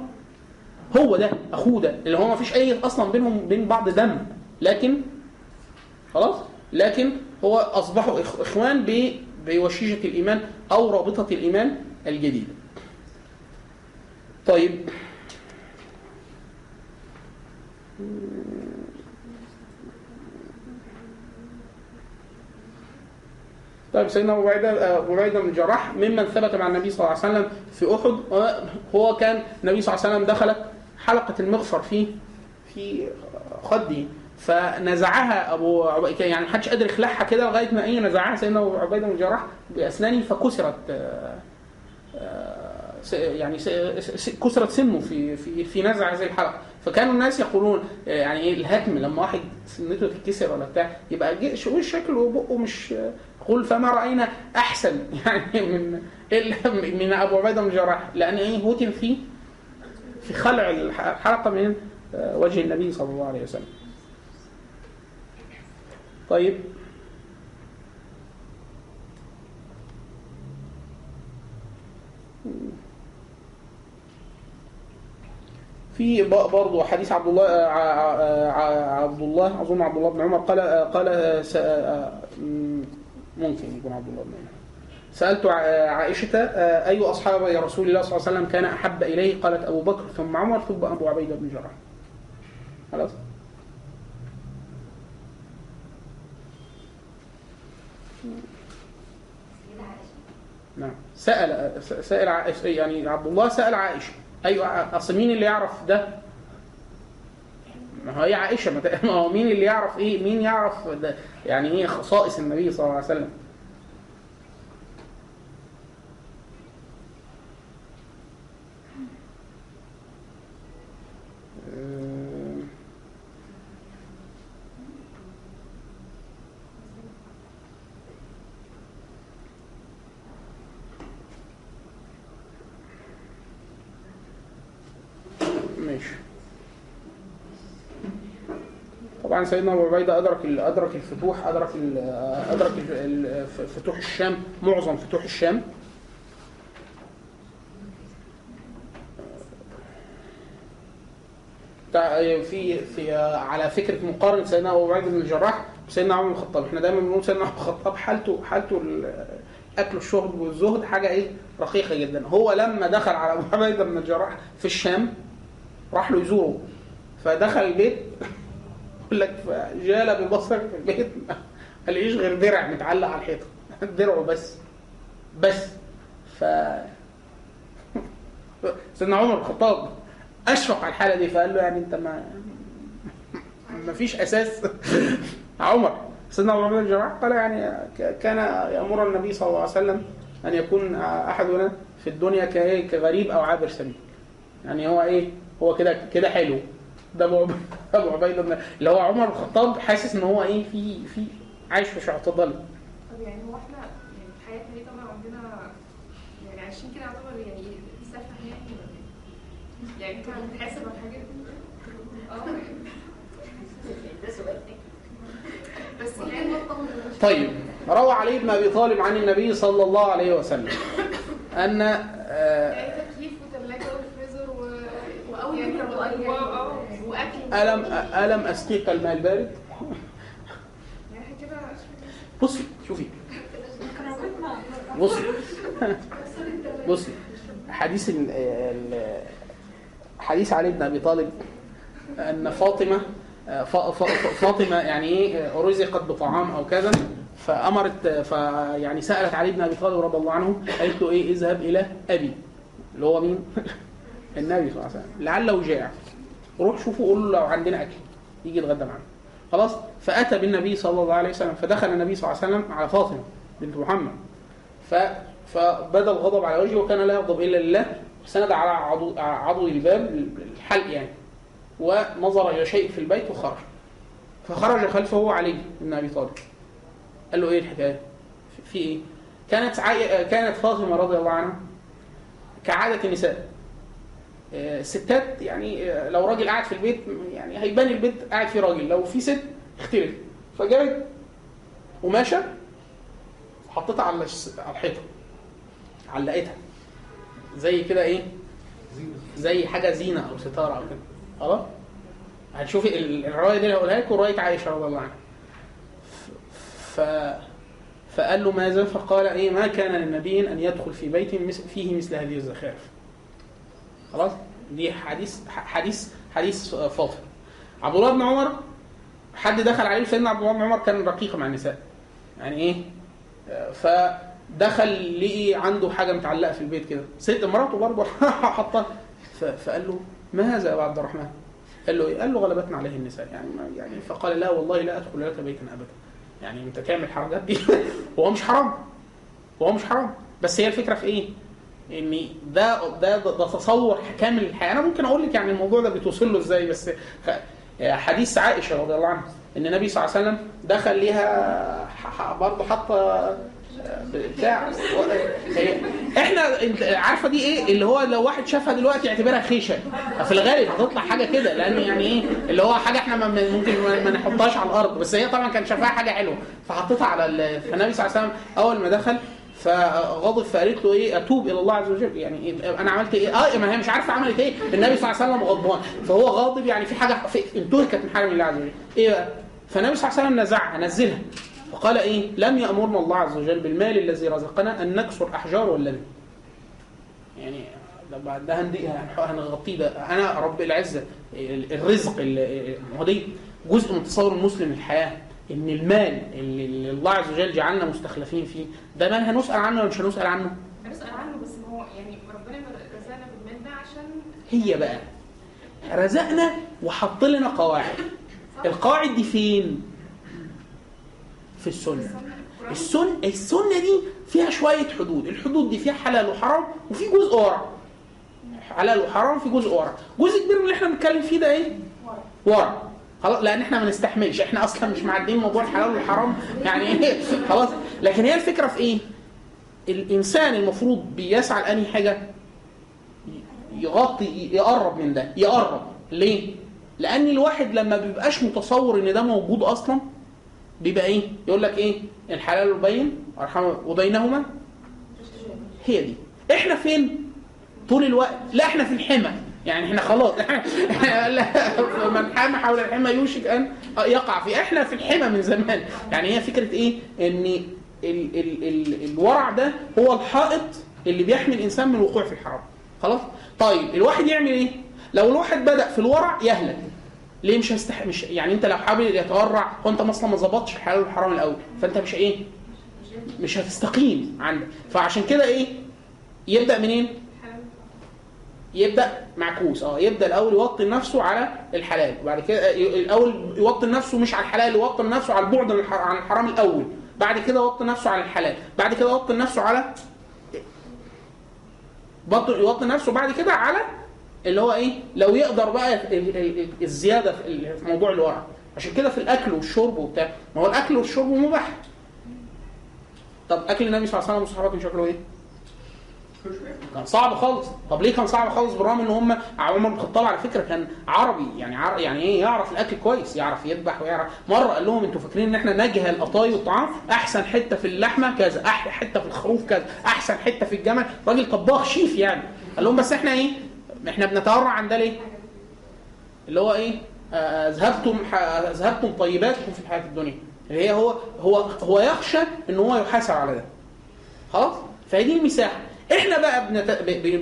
هو ده أخوه ده اللي هو ما فيش أي أصلا بينهم بين بعض دم. لكن خلاص؟ لكن هو أصبحوا إخوان بوشيشة الإيمان أو رابطة الإيمان الجديدة. طيب. طيب سيدنا أبو عبيدة أبو عبيدة بن الجراح ممن ثبت مع النبي صلى الله عليه وسلم في أحد هو كان النبي صلى الله عليه وسلم دخل حلقة المغفر في في خدي فنزعها أبو عبيده يعني محدش قادر يخلعها كده لغاية ما إيه نزعها سيدنا أبو عبيدة بن الجراح بأسنانه فكسرت آه، آه، يعني كسرت سنه في في في نزع هذه الحلقة. فكانوا الناس يقولون آه، يعني إيه الهتم لما واحد سنته تتكسر ولا بتاع يبقى شكله؟ وبقه مش قل فما رأينا أحسن (laughs) يعني من إلا من أبو عبيدة بن الجراح لأن إيه هتم فيه في خلع الح- الحلقة من آه، وجه النبي صلى الله عليه وسلم. طيب. في برضه حديث عبد الله آه، ع- عبد الله أظن عبد الله بن عمر قال آه، قال آه، آه، ممكن يكون عبد الله بن عمر. سألت عائشة آه، أي أصحاب رسول الله صلى الله عليه وسلم كان أحب إليه؟ قالت أبو بكر ثم عمر ثم أبو عبيدة بن جراح. خلاص. نعم. سأل سأل عائشة يعني عبد الله سأل عائشة. أيوة أصل مين اللي يعرف ده؟ ما هي عائشة (laughs) ما هو مين اللي يعرف إيه؟ مين يعرف ده يعني إيه خصائص النبي صلى الله عليه وسلم؟ أه، ماشي. طبعا سيدنا أبو عبيدة أدرك أدرك الفتوح أدرك أدرك فتوح الشام معظم فتوح الشام. في في على فكرة مقارنه سيدنا أبو عبيدة بن الجراح وسيدنا عمر بن الخطاب. إحنا دايما بنقول سيدنا عمر بن الخطاب حالته حالته ال- الاكل والشرب والزهد حاجة إيه؟ رقيقة جدا. هو لما دخل على أبو عبيدة بن الجراح في الشام راح له يزوره فدخل البيت يقول لك جال ببصر في البيت ما لقيش غير درع متعلق على الحيطة؟ (laughs) درعه بس بس. ف سيدنا عمر بن الخطاب أشفق على الحالة دي فقال له يعني أنت ما ما فيش أساس. (laughs) عمر سيدنا عمر بن الجراح قال يعني كان يأمر النبي صلى الله عليه وسلم أن يكون أحدنا في الدنيا؟ كغريب أو عابر سبيل يعني هو إيه هو كده كده حلو ده ابو ابو عبيده بن اللي هو عمر بن الخطاب حاسس إن هو إيه في في عايش في اعتضال طب يعني هو إحنا يعني في حياتنا دي طبعا عندنا يعني عايشين كده يعتبر يعني إيه في سفه يعني ولا إيه؟ يعني انت بتحاسب على الحاجات دي؟ آه ده سؤال بس يعني طيب روى علي بن أبي طالب عن النبي صلى الله عليه وسلم أن آه، يعني تكييف وثلاجه وفريزر و وأكل. ألم ألم أسقيك الماء البارد؟ بصي شوفي. بصي بصي حديث حديث علي بن أبي طالب أن فاطمة فاطمة يعني إيه رزقت بطعام أو كذا فأمرت فيعني سألت علي بن أبي طالب رضي الله عنه قالت له إيه اذهب إلى أبي. اللي هو مين؟ النبي صلى الله عليه وسلم. لعله جاع. روح شوفوا قول له لو عندنا أكل. يجي يتغدى معانا. خلاص؟ فأتى بالنبي صلى الله عليه وسلم فدخل النبي صلى الله عليه وسلم على فاطمة بنت محمد. ف فبدأ الغضب على وجهه وكان لا يغضب إلا لله. سند على عضو عضو الباب الحلق يعني. ونظر إلى شيء في البيت وخرج. فخرج خلفه علي بن أبي طالب. قال له إيه الحكاية؟ في- إيه؟ كانت عي... كانت فاطمة رضي الله عنها كعادة النساء. آه، الستات يعني آه، لو راجل قاعد في البيت يعني هيبان البيت قاعد فيه راجل. لو في ست اختلف. فجابت قماشة حطيتها على على الحيطة. علقتها. زي كده إيه؟ زي حاجة زينة أو ستارة أو كده. خلاص؟ هتشوفي ال- الرواية دي اللي هقولها لكم روايه عائشة رضي الله عنها. ف فقال له ماذا؟ فقال إيه؟ ما كان للنبي أن يدخل في بيت فيه مثل هذه الزخارف. خلاص؟ دي حديث حديث حديث فاطمه عبد الله بن عمر حد دخل عليه سيدنا عبد الله بن عمر كان رقيق مع النساء. يعني إيه؟ فدخل لقي عنده حاجة متعلقة في البيت كده. ست مراته برضه (laughs) حطها فقال له ما هذا يا عبد الرحمن؟ قال له إيه؟ قال له غلبتنا عليه النساء. يعني يعني فقال لا والله لا أدخل لك بيتا ابدا. يعني أنت تعمل الحركات دي وهو (laughs) مش حرام. وهو مش حرام. بس هي الفكرة في إيه؟ إن ده ده ده, تصور كامل الحياة. أنا ممكن أقول لك يعني الموضوع ده بتوصل له إزاي بس حديث عائشة رضي الله عنها إن النبي صلى الله عليه وسلم دخل ليها برضه حاطه بتاع هي- إحنا عارفة دي إيه؟ اللي هو لو واحد شافها دلوقتي يعتبرها خيشة. في الغالب هتطلع حاجة كده لأن يعني إيه؟ اللي هو حاجة إحنا ممكن ما نحطهاش على الأرض. بس هي طبعا كان شافها حاجة حلوة. فحطيتها على ال- فالنبي صلى الله عليه وسلم أول ما دخل فغضب فقالت له إيه؟ أتوب إلى الله عز وجل. يعني إيه؟ أنا عملت إيه؟ آه ما هي مش عارفة عملت إيه؟ النبي صلى الله عليه وسلم غضبان. فهو غاضب يعني في حاجة في انتهكت من حرم الله عز وجل. إيه بقى؟ فالنبي صلى الله عليه وسلم نزعها نزلها. فقال إيه؟ لم يأمرنا الله عز وجل بالمال الذي رزقنا أن نكسر احجار واللبن يعني ده بعد ده هندي هنغطيه ده. أنا رب العزة الرزق هو دي جزء من تصور المسلم للحياه إن المال اللي الله عز وجل جعلنا مستخلفين فيه ده مال هنسأل عنه ولا مش هنسأل عنه؟ هنسأل عنه بس ما هو يعني ربنا رزقنا بالمال ده عشان هي بقى. رزقنا وحط لنا قواعد. القواعد دي فين؟ في السنة. السن السنة دي فيها شوية حدود. الحدود دي فيها حلال وحرام وفي جزء ورع حلال وحرام في جزء ورع جزء كبير من اللي إحنا بنتكلم فيه ده إيه؟ ورع خلاص لأن إحنا ما نستحملش. إحنا أصلا مش معدين موضوع الحلال والحرام. يعني إيه (laughs) خلاص. لكن هي الفكرة في إيه؟ الإنسان المفروض بيسعى لأنهي حاجة؟ يغطي يقرب من ده. يقرب. ليه؟ لأن الواحد لما بيبقاش متصور إن ده موجود أصلا بيبقى إيه؟ يقول لك إيه؟ الحلال البين وبينهما هي دي. إحنا فين؟ طول الوقت. لا إحنا في الحمى. يعني إحنا خلاص. (laughs) من حام حول الحمى يوشك أن يقع فيه إحنا في الحمى من زمان. يعني هي فكرة إيه؟ إن ال ال ال الورع ده هو الحائط اللي بيحمي الإنسان من الوقوع في الحرام. خلاص؟ طيب الواحد يعمل إيه؟ لو الواحد بدأ في الورع يهلك. ليه مش هيستح مش يعني أنت لو حابب يتورع هو انت أصلا ما ظبطش الحلال والحرام الأول فأنت مش إيه؟ مش هتستقيم عندك. فعشان كده إيه؟ يبدأ منين؟ يبدأ معكوس. آه يبدأ الأول يوطن نفسه على الحلال وبعد كده ي- الأول يوطن نفسه مش على الحلال يوطن نفسه على البعد عن الح- عن الحرام الأول. بعد كده يوطن نفسه على الحلال. بعد كده يوطن نفسه على يوطن نفسه بعد كده على اللي هو إيه؟ لو يقدر بقى ال- ال- ال- الزيادة في موضوع الورع. عشان كده في الأكل والشرب وبتاع ما هو الأكل والشرب مباح. طب أكل النبي صلى الله عليه وسلم والصحابه شكله إيه؟ كان صعب خالص. طب ليه كان صعب خالص بالرغم إن هم عمر بن الخطاب على فكرة كان عربي يعني عر... يعني إيه يعرف الأكل كويس يعرف يذبح ويعرف. مرة قال لهم أنتوا فاكرين إن إحنا نجهل قطاي الطعام أحسن حتة في اللحمة كذا أحلى حتة في الخروف كذا أحسن حتة في الجمل. راجل طباخ شيف يعني. قال لهم بس إحنا إيه؟ إحنا بنتورع عن ده ليه؟ اللي هو إيه؟ أذهبتم. أذهبتم طيباتكم في الحياة الدنيا. اللي هي هو هو هو يخشى إن هو يحاسب على ده. خلاص؟ فهي دي المساحة. إحنا بقى بنت...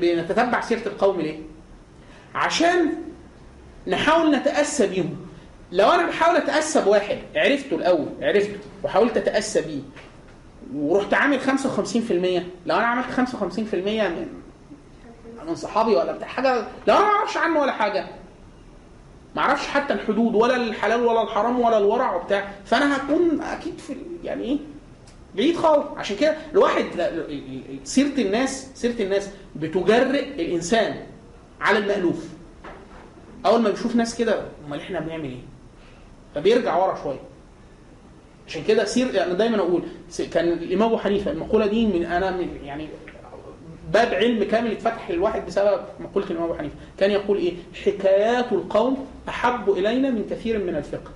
بنتتبع سيرة القوم ليه؟ عشان نحاول نتأسى بيهم. لو أنا بحاول أتأسى بواحد عرفته الأول عرفته وحاولت أتأسى بيه ورحت عامل 55% لو أنا عملت 55% من من صحابي ولا بتاع حاجة لو أنا ما أعرفش عنه ولا حاجة ما أعرفش حتى الحدود ولا الحلال ولا الحرام ولا الورع وبتاع فأنا هكون أكيد في يعني إيه؟ بعيد خالص عشان كده الواحد سيرة الناس سيرة الناس بتجرئ الإنسان على المألوف. أول ما بيشوف ناس كده أمال إحنا بنعمل إيه؟ فبيرجع ورا شوية. عشان كده سير أنا دايما أقول كان الإمام أبو حنيفة المقولة دي من أنا من يعني باب علم كامل اتفتح للواحد بسبب مقولة الإمام أبو حنيفة. كان يقول إيه؟ حكايات القوم أحب إلينا من كثير من الفقه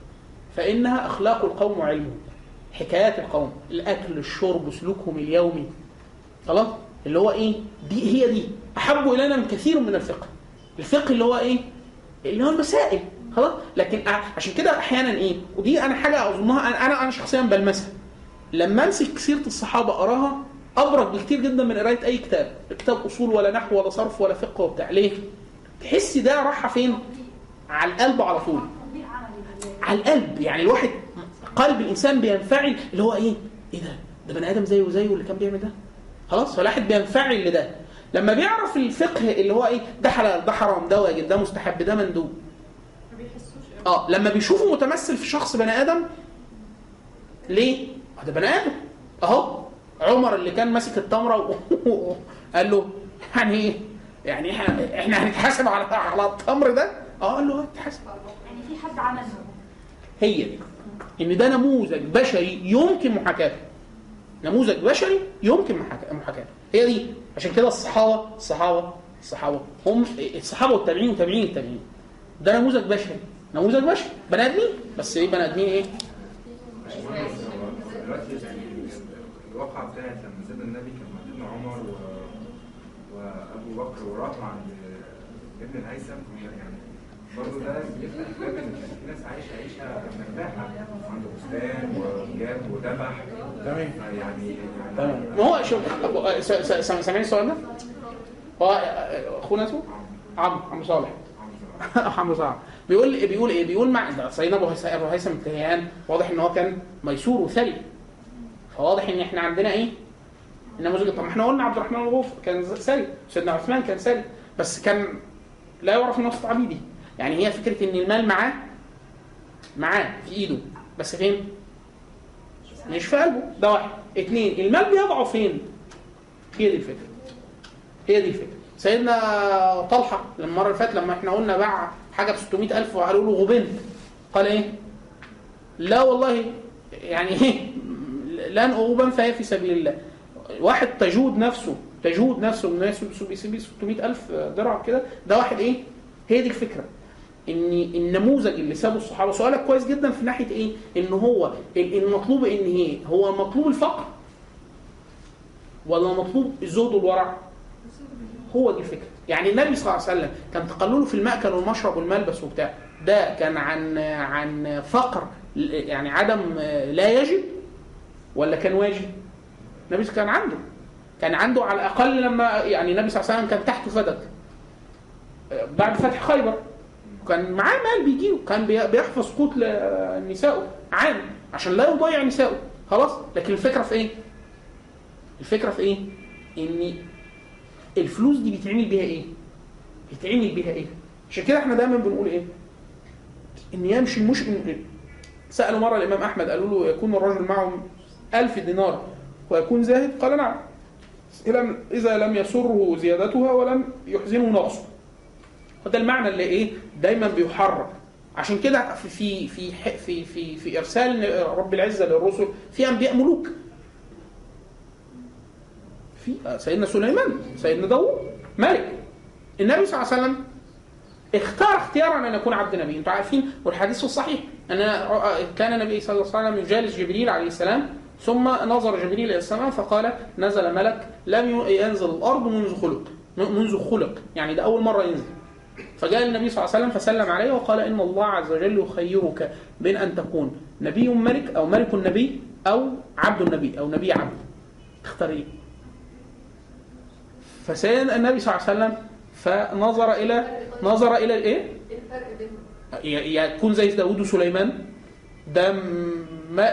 فإنها أخلاق القوم وعلمهم. حكايات القوم. الأكل الشرب سلوكهم اليومي. خلاص؟ اللي هو إيه؟ دي هي دي. أحب إلينا من كثير من الفقه. الفقه اللي هو إيه؟ اللي هو المسائل. خلاص؟ لكن عشان كده أحيانا إيه؟ ودي أنا حاجة أظنها أنا أنا, شخصيا بلمسها. لما أمسك سيرة الصحابة أقراها ابرك بكتير جدا من قرايه أي كتاب. كتاب أصول ولا نحو ولا صرف ولا فقه وبتاع. ليه؟ تحس ده راحة فين؟ على القلب على طول. على القلب. يعني الواحد قلب الإنسان بينفعل اللي هو إيه؟ إيه ده؟ ده بني آدم زيه وزيه اللي كان بيعمل ده؟ خلاص فالواحد بينفعل لده. لما بيعرف الفقه اللي هو إيه؟ ده حلال ده حرام ده واجب ده مستحب ده مندوب. بيحسوش آه لما بيشوفه متمثل في شخص بني آدم ليه؟ آه ده بني آدم. أهو عمر اللي كان ماسك التمرة (laughs) قال له يعني إيه؟ يعني إحنا إحنا هنتحاسب على على التمر ده؟ آه قال له هتتحاسب. يعني في حد عمل هي دي. إن ده نموذج بشري يمكن محاكاته. نموذج بشري يمكن محاكا- محاكاته. هي دي. عشان كده الصحابة الصحابة الصحابة. هم الصحابة والتابعين وتابعين التابعين ده نموذج بشري. نموذج بشري. بني آدمين. بس إيه بني آدمين إيه؟ الواقعة بتاعت لما سيدنا النبي كان مع ابن عمر. وأبو بكر وراحوا عند ابن الهيثم يعني برضه ده بيفتح باب ان في ناس عايشة عيشة مرتاحة عنده بستان وجاب وذبح. تمام. يعني تمام. ما هو شوف سامعين السؤال ده؟ هو أخونا اسمه؟ عمرو عمرو صالح. (laughs) عمرو صالح. بيقول بيقول إيه؟ بيقول مع سيدنا أبو هيثم أبو هيثم التهيان واضح إن هو كان ميسور وثري. فواضح إن إحنا عندنا إيه؟ النموذج طب ما إحنا قلنا عبد الرحمن الغوف كان ثري. سيدنا عثمان كان ثري. بس كان لا يعرف نص عبيدي يعني هي فكرة إن المال معاه معاه في إيده. بس فين؟ مش في قلبه. ده واحد. اثنين المال بيضعه فين؟ هي دي الفكرة. هي دي الفكرة. سيدنا طلحة لما المرة اللي فاتت لما إحنا قلنا باع حاجة ب 600000 وقالوا له غبنت قال إيه؟ لا والله يعني إيه؟ لن اغبن فهي في سبيل الله. واحد تجود نفسه تجود نفسه من الناس بيسيب 600000 درهم كده ده واحد إيه؟ هي دي الفكرة. ان النموذج اللي سابه الصحابة. سؤالك كويس جدا في ناحية إيه؟ إن هو ال- المطلوب إن إيه؟ هو مطلوب الفقر ولا مطلوب الزهد والورع هو دي الفكرة. يعني النبي صلى الله عليه وسلم كان تقلله في المأكل والمشرب والملبس وبتاع. ده كان عن عن فقر يعني عدم لا يجب ولا كان واجب؟ النبي كان عنده. كان عنده على الأقل لما يعني النبي صلى الله عليه وسلم كان تحته فدك. بعد فتح خيبر. كان معاه مال بيجيله كان بي- بيحفظ قوت لنسائه عام عشان لا يضيع نسائه خلاص لكن الفكرة في إيه؟ الفكرة في إيه؟ إن الفلوس دي بيتعمل بيها إيه؟ بيتعمل بيها إيه؟ عشان كده إحنا دايما بنقول إيه؟ إن يمشي المش سألوا مرة الإمام أحمد قالوا له يكون الرجل معه ألف دينار ويكون زاهد قال نعم إذا- لم يسره زيادتها ولم يحزنه نقصه وده المعنى اللي إيه دايما بيحرك عشان كده في في في في في, إرسال رب العزة للرسل في أنبياء ملوك. في سيدنا سليمان سيدنا داوود ملك. النبي صلى الله عليه وسلم اختار اختيارا أن يكون عبد نبي. أنتوا عارفين والحديث الصحيح أن كان النبي صلى الله عليه وسلم يجالس جبريل عليه السلام ثم نظر جبريل إلى السماء فقال نزل ملك لم ينزل الأرض منذ خلق منذ خلق. يعني ده أول مرة ينزل. فجاء النبي صلى الله عليه وسلم فسلم عليه وقال إن الله عز وجل يخيرك بين أن تكون نبي ملك أو ملك النبي أو عبد النبي أو نبي عبد تختار إيه؟ فسيدنا النبي صلى الله عليه وسلم فنظر إلى نظر إلى الإيه؟ الفرق بينهم؟ ي- يكون زي داوود وسليمان ده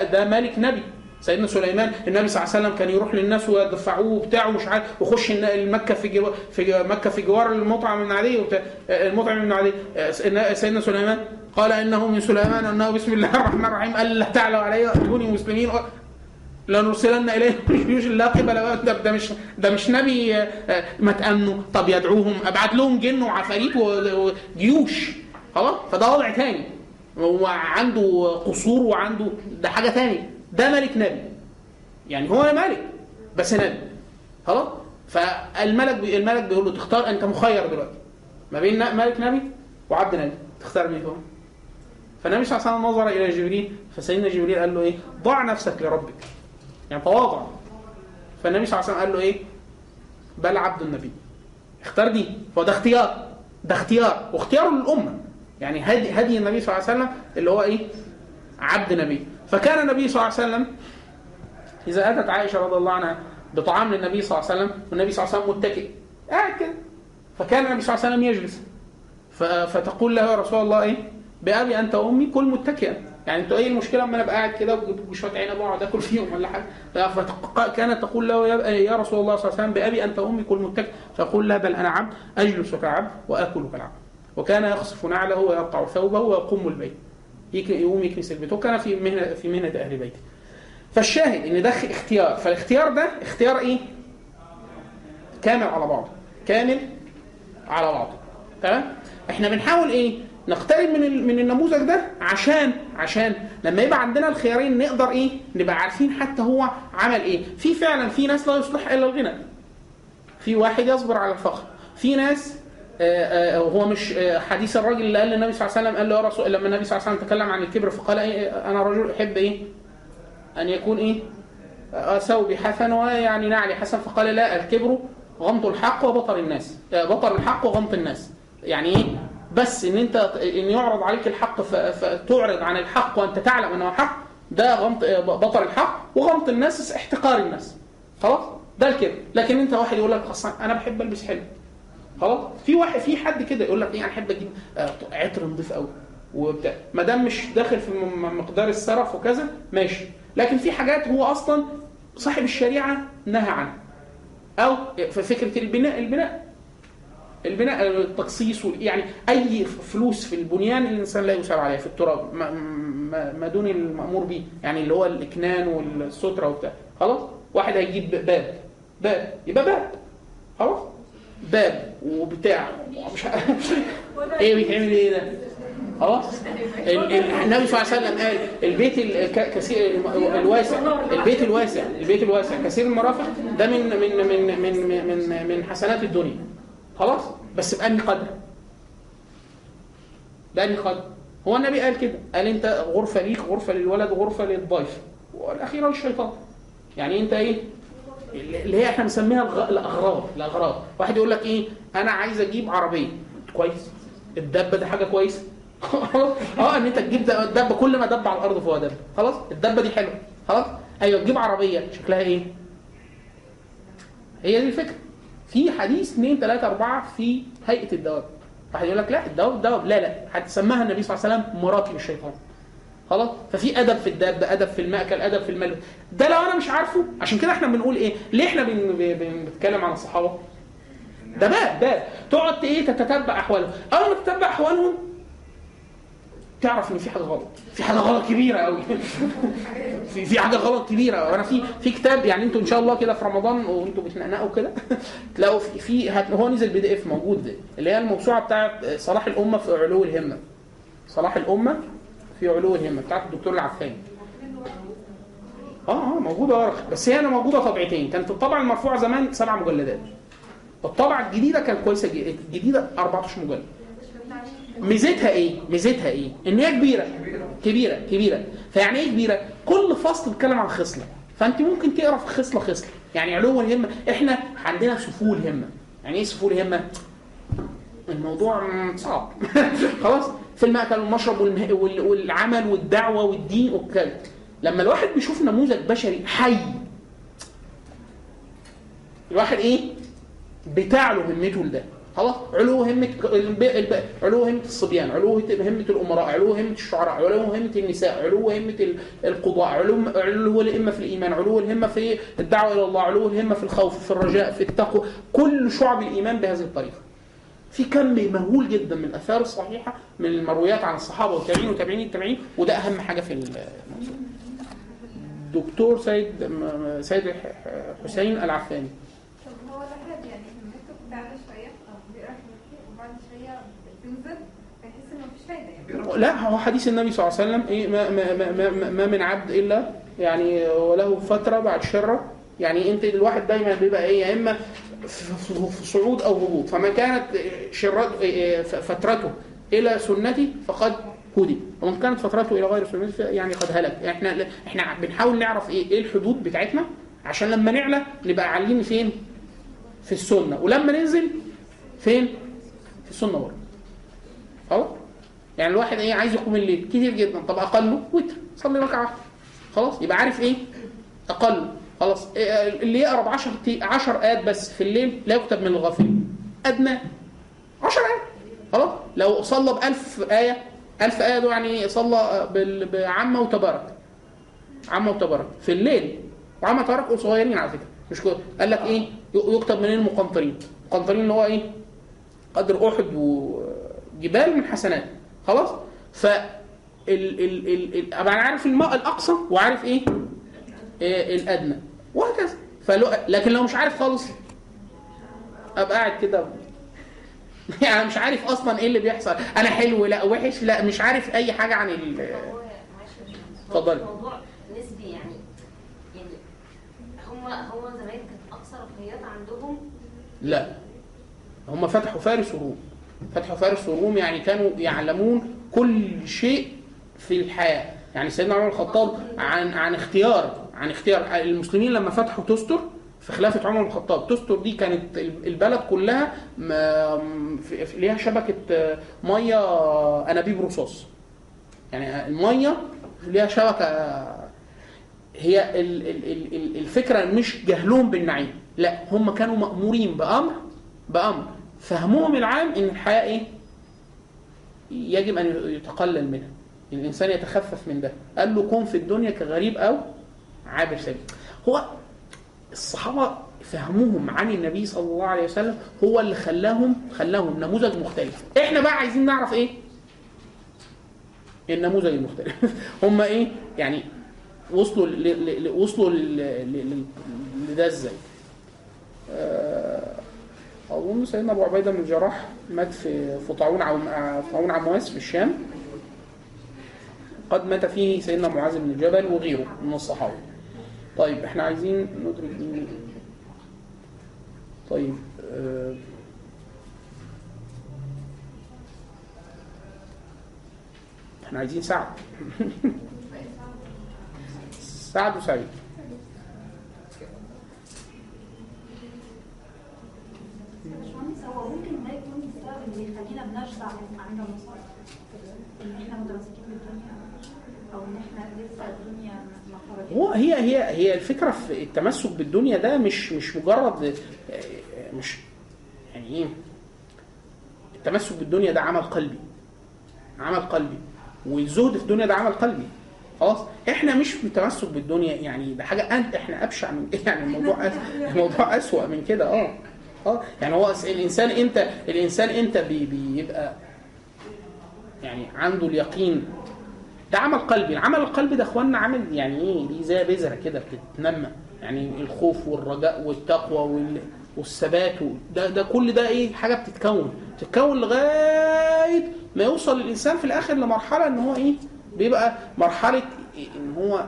ده ملك نبي سيدنا سليمان النبي صلى الله عليه وسلم كان يروح للناس ويدفعوه وبتاع ومش عارف ويخش المكة في في مكة في جوار المطعم بن عدي وبتاع المطعم بن آه، سيدنا سليمان قال إنه من سليمان إنه بسم الله الرحمن الرحيم قال لا تعلوا علي وأتوني مسلمين. لنرسلن إليهم جيوش لا قبل ده, ده مش ده مش نبي آه، آه، ما تأمنوا. طب يدعوهم أبعت لهم جن وعفاريت وجيوش خلاص؟ فده وضع تاني. هو عنده قصور وعنده ده حاجة تاني. ده ملك نبي. يعني هو ملك بس نبي. خلاص؟ فالملك بي الملك بيقول له تختار أنت مخير دلوقتي. ما بين ملك نبي وعبد نبي. تختار مين فيهم؟ فالنبي صلى الله عليه وسلم نظر إلى جبريل فسيدنا جبريل قال له إيه؟ ضع نفسك لربك. يعني تواضع. فالنبي صلى الله عليه وسلم قال له إيه؟ بل عبد النبي. اختار دي. فده اختيار. ده اختيار. واختياره للامه يعني هدي هدي النبي صلى الله عليه وسلم اللي هو إيه؟ عبد نبي. فكان النبي صلى الله عليه وسلم إذا أتت عائشة رضي الله عنها بطعام للنبي صلى الله عليه وسلم والنبي صلى الله عليه وسلم متكئ. قاعد كده فكان النبي صلى الله عليه وسلم يجلس. فتقول له يا رسول الله إيه؟ بأبي أنت وأمي كل متكئا يعني أنتوا إيه المشكلة اما أنا أبقى قاعد كده وجبت شوية عنب وأقعد آكل فيهم ولا حاجة؟ فكانت تقول له يا, رسول الله صلى الله عليه وسلم بأبي أنت وأمي كل متكئ فيقول لا بل أنا عبد أجلس كعبد وأكل كالعبد وكان يخصف نعله ويقطع ثوبه ويقوم البيت. يقوم يكنس البيت. وكان في مهنة في مهنة أهل بيته. فالشاهد إن ده اختيار. فالاختيار ده اختيار إيه؟ كامل على بعضه. كامل على بعضه. تمام؟ إحنا بنحاول إيه؟ نقترب من من النموذج ده عشان عشان لما يبقى عندنا الخيارين نقدر إيه؟ نبقى عارفين حتى هو عمل إيه. في فعلا في ناس لا يصلح إلا الغنى. في واحد يصبر على الفقر. في ناس هو مش حديث الراجل اللي قال للنبي صلى الله عليه وسلم قال له يا رسول لما النبي صلى الله عليه وسلم تكلم عن الكبر فقال إيه أنا رجل أحب إيه؟ أن يكون إيه؟ ثوبي حسن ويعني نعلي حسن. فقال لا الكبر غمط الحق وبطر الناس آه، بطر الحق وغمط الناس. يعني إيه؟ بس إن أنت إن يعرض عليك الحق فتعرض عن الحق وأنت تعلم إنه حق ده غمط آه، بطر الحق وغمط الناس احتقار الناس. خلاص؟ ده الكبر. لكن أنت واحد يقول لك أنا بحب ألبس حلو. خلاص؟ في واحد في حد كده يقول لك إيه أنا أحب أجيب آه، عطر نضيف قوي وبتاع. ما دام مش داخل في مقدار السرف وكذا ماشي. لكن في حاجات هو أصلا صاحب الشريعة نهى عنها. أو في فكرة البناء البناء البناء التقصيص وال- يعني أي فلوس في البنيان الإنسان لا يساب عليها في التراب ما دون المأمور به يعني اللي هو الإكنان والسترة وبتاع. خلاص؟ واحد هيجيب باب. باب. يبقى باب. خلاص؟ باب وبتاع. مش إيه بيتعمل إيه ده؟ خلاص ال- النبي صلى الله عليه وسلم قال البيت الك- كثير الواسع. البيت الواسع. البيت الواسع. كثير المرافق ده من من من من من من حسنات الدنيا. خلاص؟ بس بأني قدر؟ بأني قدر؟ هو النبي قال كده. قال أنت غرفة ليك غرفة للولد غرفة للضيف. والأخيرة للشيطان. يعني أنت إيه؟ اللي هي إحنا بنسميها الأغراض الأغراض. واحد يقول لك إيه؟ أنا عايز أجيب عربية. كويس. الدبه دي حاجة كويسة. (laughs) آه إن أنت تجيب د- الدبه كل ما دب على الأرض فهو دب. خلاص؟ الدبة دي حلوة. خلاص؟ أيوه تجيب عربية. شكلها إيه؟ هي دي الفكرة. في حديث 2 3 4 في هيئة الدواب. واحد يقول لك لا الدواب دواب. لا لا. هتسماها النبي صلى الله عليه وسلم مراتب الشيطان خلاص؟ ففي أدب في الدابه أدب في المأكل أدب في الملبس. ده لو أنا مش عارفه عشان كده إحنا بنقول إيه؟ ليه إحنا بن- بن- بنتكلم عن الصحابة؟ ده باب باب. تقعد إيه؟ تتتبع أحوالهم. أول ما تتبع أحوالهم تعرف إن في حاجة غلط. في حاجة غلط كبيرة قوي (laughs) في في حاجة غلط كبيرة. وأنا في في كتاب يعني أنتوا إن شاء الله كده في رمضان وأنتوا بتنقنقوا كده (laughs) تلاقوا في, في هو نزل بي دي إف موجود ده اللي هي الموسوعة بتاعت صلاح الأمة في علو الهمة. صلاح الأمة في علو الهمه بتاعت الدكتور العفاني آه آه موجودة ورق بس هي أنا موجودة طبعتين كانت الطبعة المرفوعة زمان سبع مجلدات. الطبعة الجديدة كانت كويسة الجديدة 14 مجلد. ميزتها إيه؟ ميزتها إيه؟ إن هي كبيرة. كبيرة كبيرة. فيعني إيه كبيرة؟ كل فصل بيتكلم عن خصلة. فأنت ممكن تقرأ في خصلة خصلة. يعني علو الهمة. إحنا عندنا سفول همة. يعني إيه سفول همة؟ الموضوع صعب. (laughs) خلاص. في المأكل والمشرب والعمل والدعوة والدين والكلام لما الواحد بيشوف نموذج بشري حي الواحد إيه؟ بتعلو همته لده. خلاص؟ علو همة. علو همة الصبيان علو همة الأمراء علو همة الشعراء علو همة النساء علو همة ال- القضاء علو علو الهمة في الإيمان علو الهمة في الدعوة إلى الله علو الهمة في الخوف في الرجاء في التقوى. كل شعب الإيمان بهذه الطريقة. في كم مهول جدا من الآثار الصحيحة من المرويات عن الصحابة والتابعين وتابعين التابعين وده أهم حاجة في الموضوع دكتور سيد سيد حسين العفاني. طب هو الواحد يعني بتعلى شوية بيقرأ وبعد شوية بتنزل فيحس ان مفيش فايدة يعني. لا هو حديث النبي صلى الله عليه وسلم إيه ما, ما, ما, ما, ما من عبد إلا يعني وله فترة بعد شرة. يعني أنت الواحد دايما بيبقى إيه يا إما في صعود أو هبوط فما كانت شرته إيه، فترته إلى سنتي فقد هدي. ومن كانت فترته إلى غير سنتي يعني قد هلك. إحنا إحنا بنحاول نعرف إيه إيه الحدود بتاعتنا عشان لما نعلى نبقى عاليين فين؟ في السنة. ولما ننزل فين؟ في السنة برضه. خلاص يعني الواحد إيه عايز يقوم الليل. كتير جدا. طب اقله وتر. صلي ركعة. واحدة خلاص؟ يبقى عارف إيه؟ أقل. خلاص. إيه اللي يقرا ب 10 10 آيات بس في الليل لا يكتب من الغافلين. أدنى. 10 آيات. خلاص. لو صلى ب 1000 آية ألف آية ده يعني صلى بعمة وتبارك. عمة وتبارك. في الليل. وعمة وتبارك صغيرين على فكرة. مش كده قال لك ي- يكتب منين المقنطرين؟ المقنطرين اللي هو إيه؟ قدر أحد وجبال من حسنات. خلاص. ف ال ال ال ال أنا عارف الماء الأقصى وعارف إيه, إيه الأدنى. وهكذا. فلو لكن لو مش عارف خالص أبقى قاعد كده. (laughs) يعني مش عارف أصلا إيه اللي بيحصل. أنا حلو لا وحش لا مش عارف أي حاجة عن ال اتفضلي. الموضوع نسبي يعني. يعني هم هو زمان كانت أقصى رفاهيات عندهم لا. هم فتحوا فارس وروم. فتحوا فارس وروم يعني كانوا يعلمون كل شيء في الحياة. يعني سيدنا عمر الخطاب عن عن اختيار. عن اختيار المسلمين لما فتحوا تستر في خلافة عمر بن الخطاب. تستر دي كانت البلد كلها ليها شبكة آه، مية أنابيب رصاص. يعني المية ليها شبكة هي ال- ال- الفكرة مش جهلهم بالنعيم. لا هم كانوا مأمورين بأمر بأمر. فهمهم العام إن الحياة إيه؟ يجب أن يتقلل منها. الإنسان يتخفف من ده. قال له كن في الدنيا كغريب أو عابر سبيل. هو الصحابة فهمهم عن النبي صلى الله عليه وسلم هو اللي خلاهم خلاهم نموذج مختلف. إحنا بقى عايزين نعرف إيه؟ النموذج المختلف. (laughs) هم إيه؟ يعني وصلوا ل... وصلوا. لده إزاي؟ آه، أظن سيدنا أبو عبيدة بن الجراح مات في في طاعون عم... طاعون عمواس في الشام. قد مات فيه سيدنا معاذ بن جبل وغيره من الصحابة. طيب إحنا عايزين ندرك مين؟ طيب آه، إحنا عايزين سعد. (laughs) سعد وسعيد. هو ممكن ده يكون السبب اللي يخلينا بنشبع عند المصائب إن إحنا متمسكين بالدنيا أو إن إحنا لسه الدنيا ما هو هي هي هي الفكرة في التمسك بالدنيا ده مش مش مجرد آه، مش يعني إيه؟ التمسك بالدنيا ده عمل قلبي عمل قلبي والزهد في الدنيا ده عمل قلبي. خلاص؟ إحنا مش متمسك بالدنيا يعني ده حاجة انت إحنا أبشع من يعني الموضوع الموضوع أسوأ من كده آه. آه يعني هو الإنسان انت الإنسان انت بي بيبقى يعني عنده اليقين ده عمل قلبي العمل القلبي ده اخوانا عامل يعني إيه؟ دي زي بذرة كده بتتنمى. يعني الخوف والرجاء والتقوى وال والثبات ده ده كل ده إيه؟ حاجة بتتكون. بتتكون لغاية ما يوصل الإنسان في الآخر لمرحلة إن هو إيه؟ بيبقى مرحلة إن هو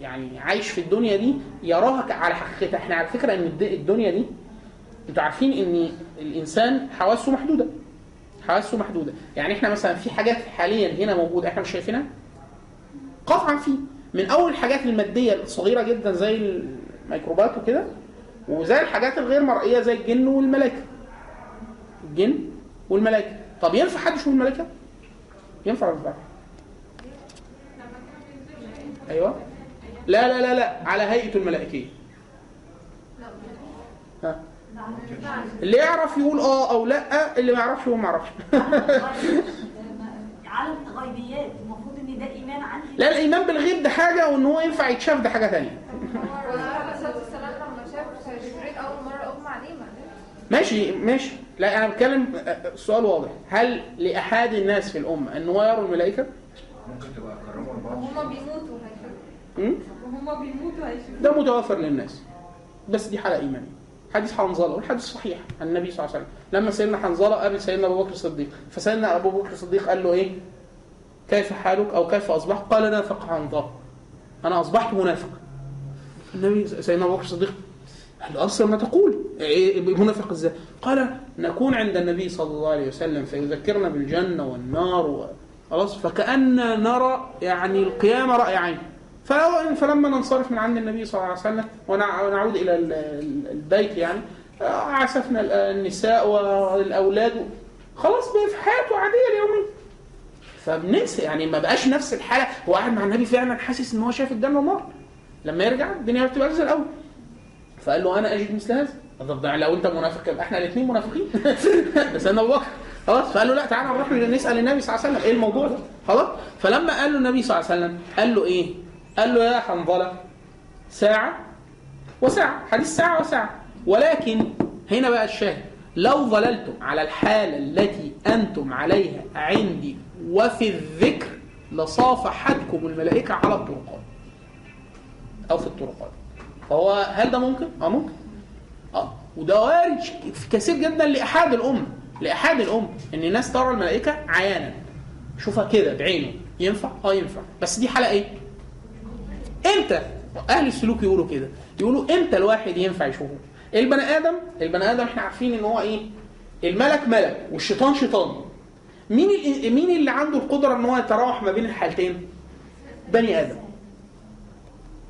يعني عايش في الدنيا دي يراها على حقيقتها إحنا على فكرة إن الد- الدنيا دي أنتوا عارفين إن الإنسان حواسه محدودة. حواسه محدودة. يعني إحنا مثلا في حاجات حاليا هنا موجودة إحنا مش شايفينها؟ قطعا في. من أول الحاجات المادية الصغيرة جدا زي الميكروبات وكده وزي الحاجات الغير مرئية زي الجن والملائكه الجن والملائكه طب ينفع حد يشوف الملائكه ينفع ولا أيوه. لا لا لا لا. على هيئة الملائكيه اللي يعرف يقول آه أو لأ اللي ما يعرفش هو ما يعرفش. عالم غيبيات المفروض ان ده ايمان عندي لا الإيمان بالغيب ده حاجة وإن هو ينفع يتشاف ده حاجة ثانية عليه الصلاه والسلام لما شاف جبريل اول مره اغمى عليه ما ماشي ماشي. لا أنا بتكلم السؤال واضح. هل لأحد الناس في الأمة أن هو يرى الملائكة؟ ممكن تبقى كرموا لبعض وهما بيموتوا هيشوفوا. م? وهما بيموتوا هيشوفوا. ده متوفر للناس. بس دي حالة إيمانية. حديث حنظله والحديث صحيح عن النبي صلى الله عليه وسلم. لما سيدنا حنظلة قابل سيدنا أبو بكر الصديق فسيدنا أبو بكر الصديق قال له إيه؟ كيف حالك أو كيف أصبحت؟ قال نافق حنظلة. أنا أصبحت منافق. النبي سيدنا أبو بكر الصديق له أصلا ما تقول. إيه منافق إزاي؟ قال نكون عند النبي صلى الله عليه وسلم فيذكرنا بالجنة والنار و... خلاص فكأن نرى يعني القيامة رأي عين. فلما ننصرف من عند النبي صلى الله عليه وسلم ونع- ونعود إلى ال- ال- البيت يعني آه، عسفنا ال- النساء والأولاد. خلاص بقى في حياته عادية اليومية فبننسى يعني ما بقاش نفس الحالة. هو قاعد مع النبي فعلا حاسس إن هو شايف الجنة والنار لما يرجع الدنيا بتبقى زي الأول. فقال له أنا أجد مثل هذا. طب لو أنت منافق يبقى إحنا الاثنين منافقين. (laughs) ده سيدنا أبو خلاص. فقال له لا تعالى نروح نسأل النبي صلى الله عليه وسلم. إيه الموضوع ده؟ خلاص. فلما قال له النبي صلى الله عليه وسلم قال له إيه؟ قال له يا حنظلة ساعة وساعة حديث ساعة وساعة ولكن هنا بقى الشاهد لو ظللتم على الحالة التي أنتم عليها عندي وفي الذكر لصافحتكم الملائكة على الطرقات أو في الطرقات فهو هل ده ممكن؟ آه ممكن آه وده وارد كثير جدا لاحاد الأمة لاحاد الأمة إن الناس ترى الملائكة عيانا شوفها كده بعينه ينفع؟ آه ينفع بس دي حالة إيه؟ إمتى؟ أهل السلوك يقولوا كده يقولوا إمتى الواحد ينفع يشوفه؟ البني آدم البني آدم إحنا عارفين إن هو إيه؟ الملك ملك والشيطان شيطان مين مين اللي عنده القدرة إن هو يتراوح ما بين الحالتين؟ بني آدم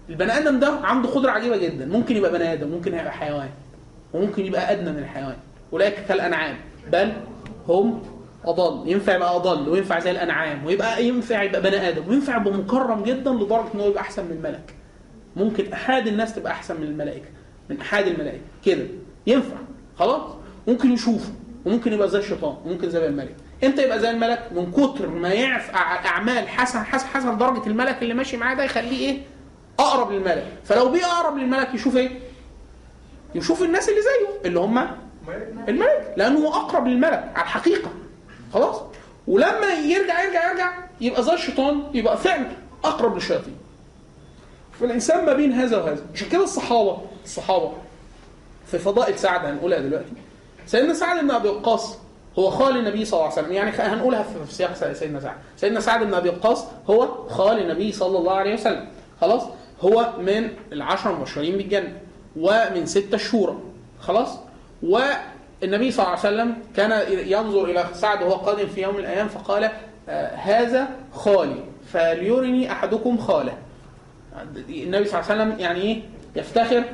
البني آدم ده عنده قدرة عجيبة جدا ممكن يبقى بني آدم ممكن يبقى حيوان وممكن يبقى أدنى من الحيوان أولئك كالأنعام بل هم أضل ينفع يبقى أضل وينفع زي الأنعام ويبقى ينفع يبقى بني آدم وينفع يبقى مكرم جدا لدرجة انه يبقى أحسن من الملك. ممكن أحاد الناس تبقى أحسن من الملائكة من أحاد الملائكة. كده ينفع خلاص؟ ممكن يشوفه وممكن يبقى زي الشيطان وممكن زي الملك. إمتى يبقى زي الملك؟ من كتر ما يعرف أع- أعمال حسن حسن حسن درجة الملك اللي ماشي معاه ده يخليه إيه؟ أقرب للملك. فلو بيه أقرب للملك يشوف إيه؟ يشوف الناس اللي زيه اللي هم الملك. لأنه هو أقرب للملك على الحقيقة. خلاص. ولما يرجع يرجع يرجع يبقى زي الشيطان يبقى فعلا أقرب للشياطين. فالإنسان ما بين هذا وهذا. عشان كده الصحابة الصحابة في فضائل سعد هنقولها دلوقتي. سيدنا سعد بن أبي وقاص هو خال النبي صلى الله عليه وسلم. يعني هنقولها في سياق سيدنا سعد. سيدنا سعد بن أبي وقاص هو خال النبي صلى الله عليه وسلم. خلاص؟ هو من العشرة المبشرين بالجنة ومن ستة شورى خلاص؟ والنبي صلى الله عليه وسلم كان ينظر إلى سعد وهو قادم في يوم من الأيام فقال آه، هذا خالي فليرني أحدكم خاله. النبي صلى الله عليه وسلم يعني إيه؟ يفتخر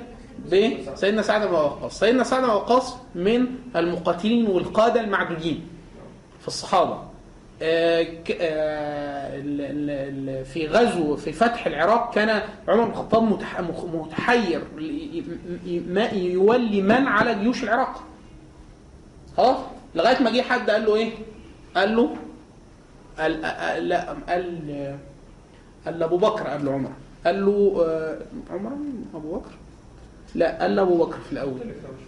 بسيدنا سعد بن وقاص. سيدنا سعد بن وقاص من المقاتلين والقادة المعدودين في الصحابة. آه، آه، في غزو في فتح العراق كان عمر بن الخطاب متحير يولي من على جيوش العراق. خلاص. لغاية ما جه حد قال له إيه؟ قال له قال لا قال قال لأبو بكر قبل عمر. قال له آه، عمر؟ أبو بكر؟ لا قال له ابو بكر في الأول.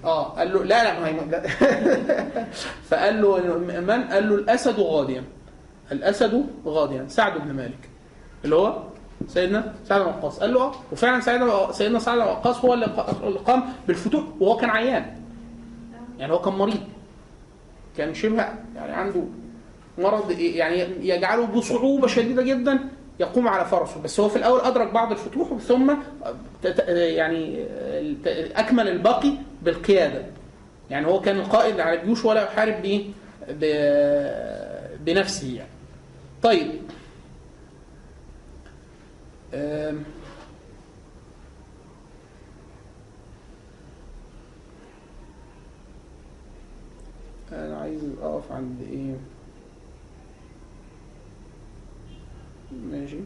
آه قال له لا لا ما. (laughs) فقال له من؟ قال له الأسد غاديا الأسد غاديا سعد بن مالك. اللي هو سيدنا سعد بن وقاص. قال له آه وفعلا سيدنا سيدنا سعد بن وقاص هو اللي قام بالفتوح وهو كان عيان. يعني هو كان مريض. كان شبه يعني عنده مرض يعني يجعله بصعوبة شديدة جدا يقوم على فرسه. بس هو في الأول أدرك بعض الفتوح ثم يعني أكمل الباقي بالقيادة. يعني هو كان القائد على الجيوش ولا يحارب؟ ب- بنفسه يعني. طيب. أنا عايز أقف عند إيه؟ ماشي.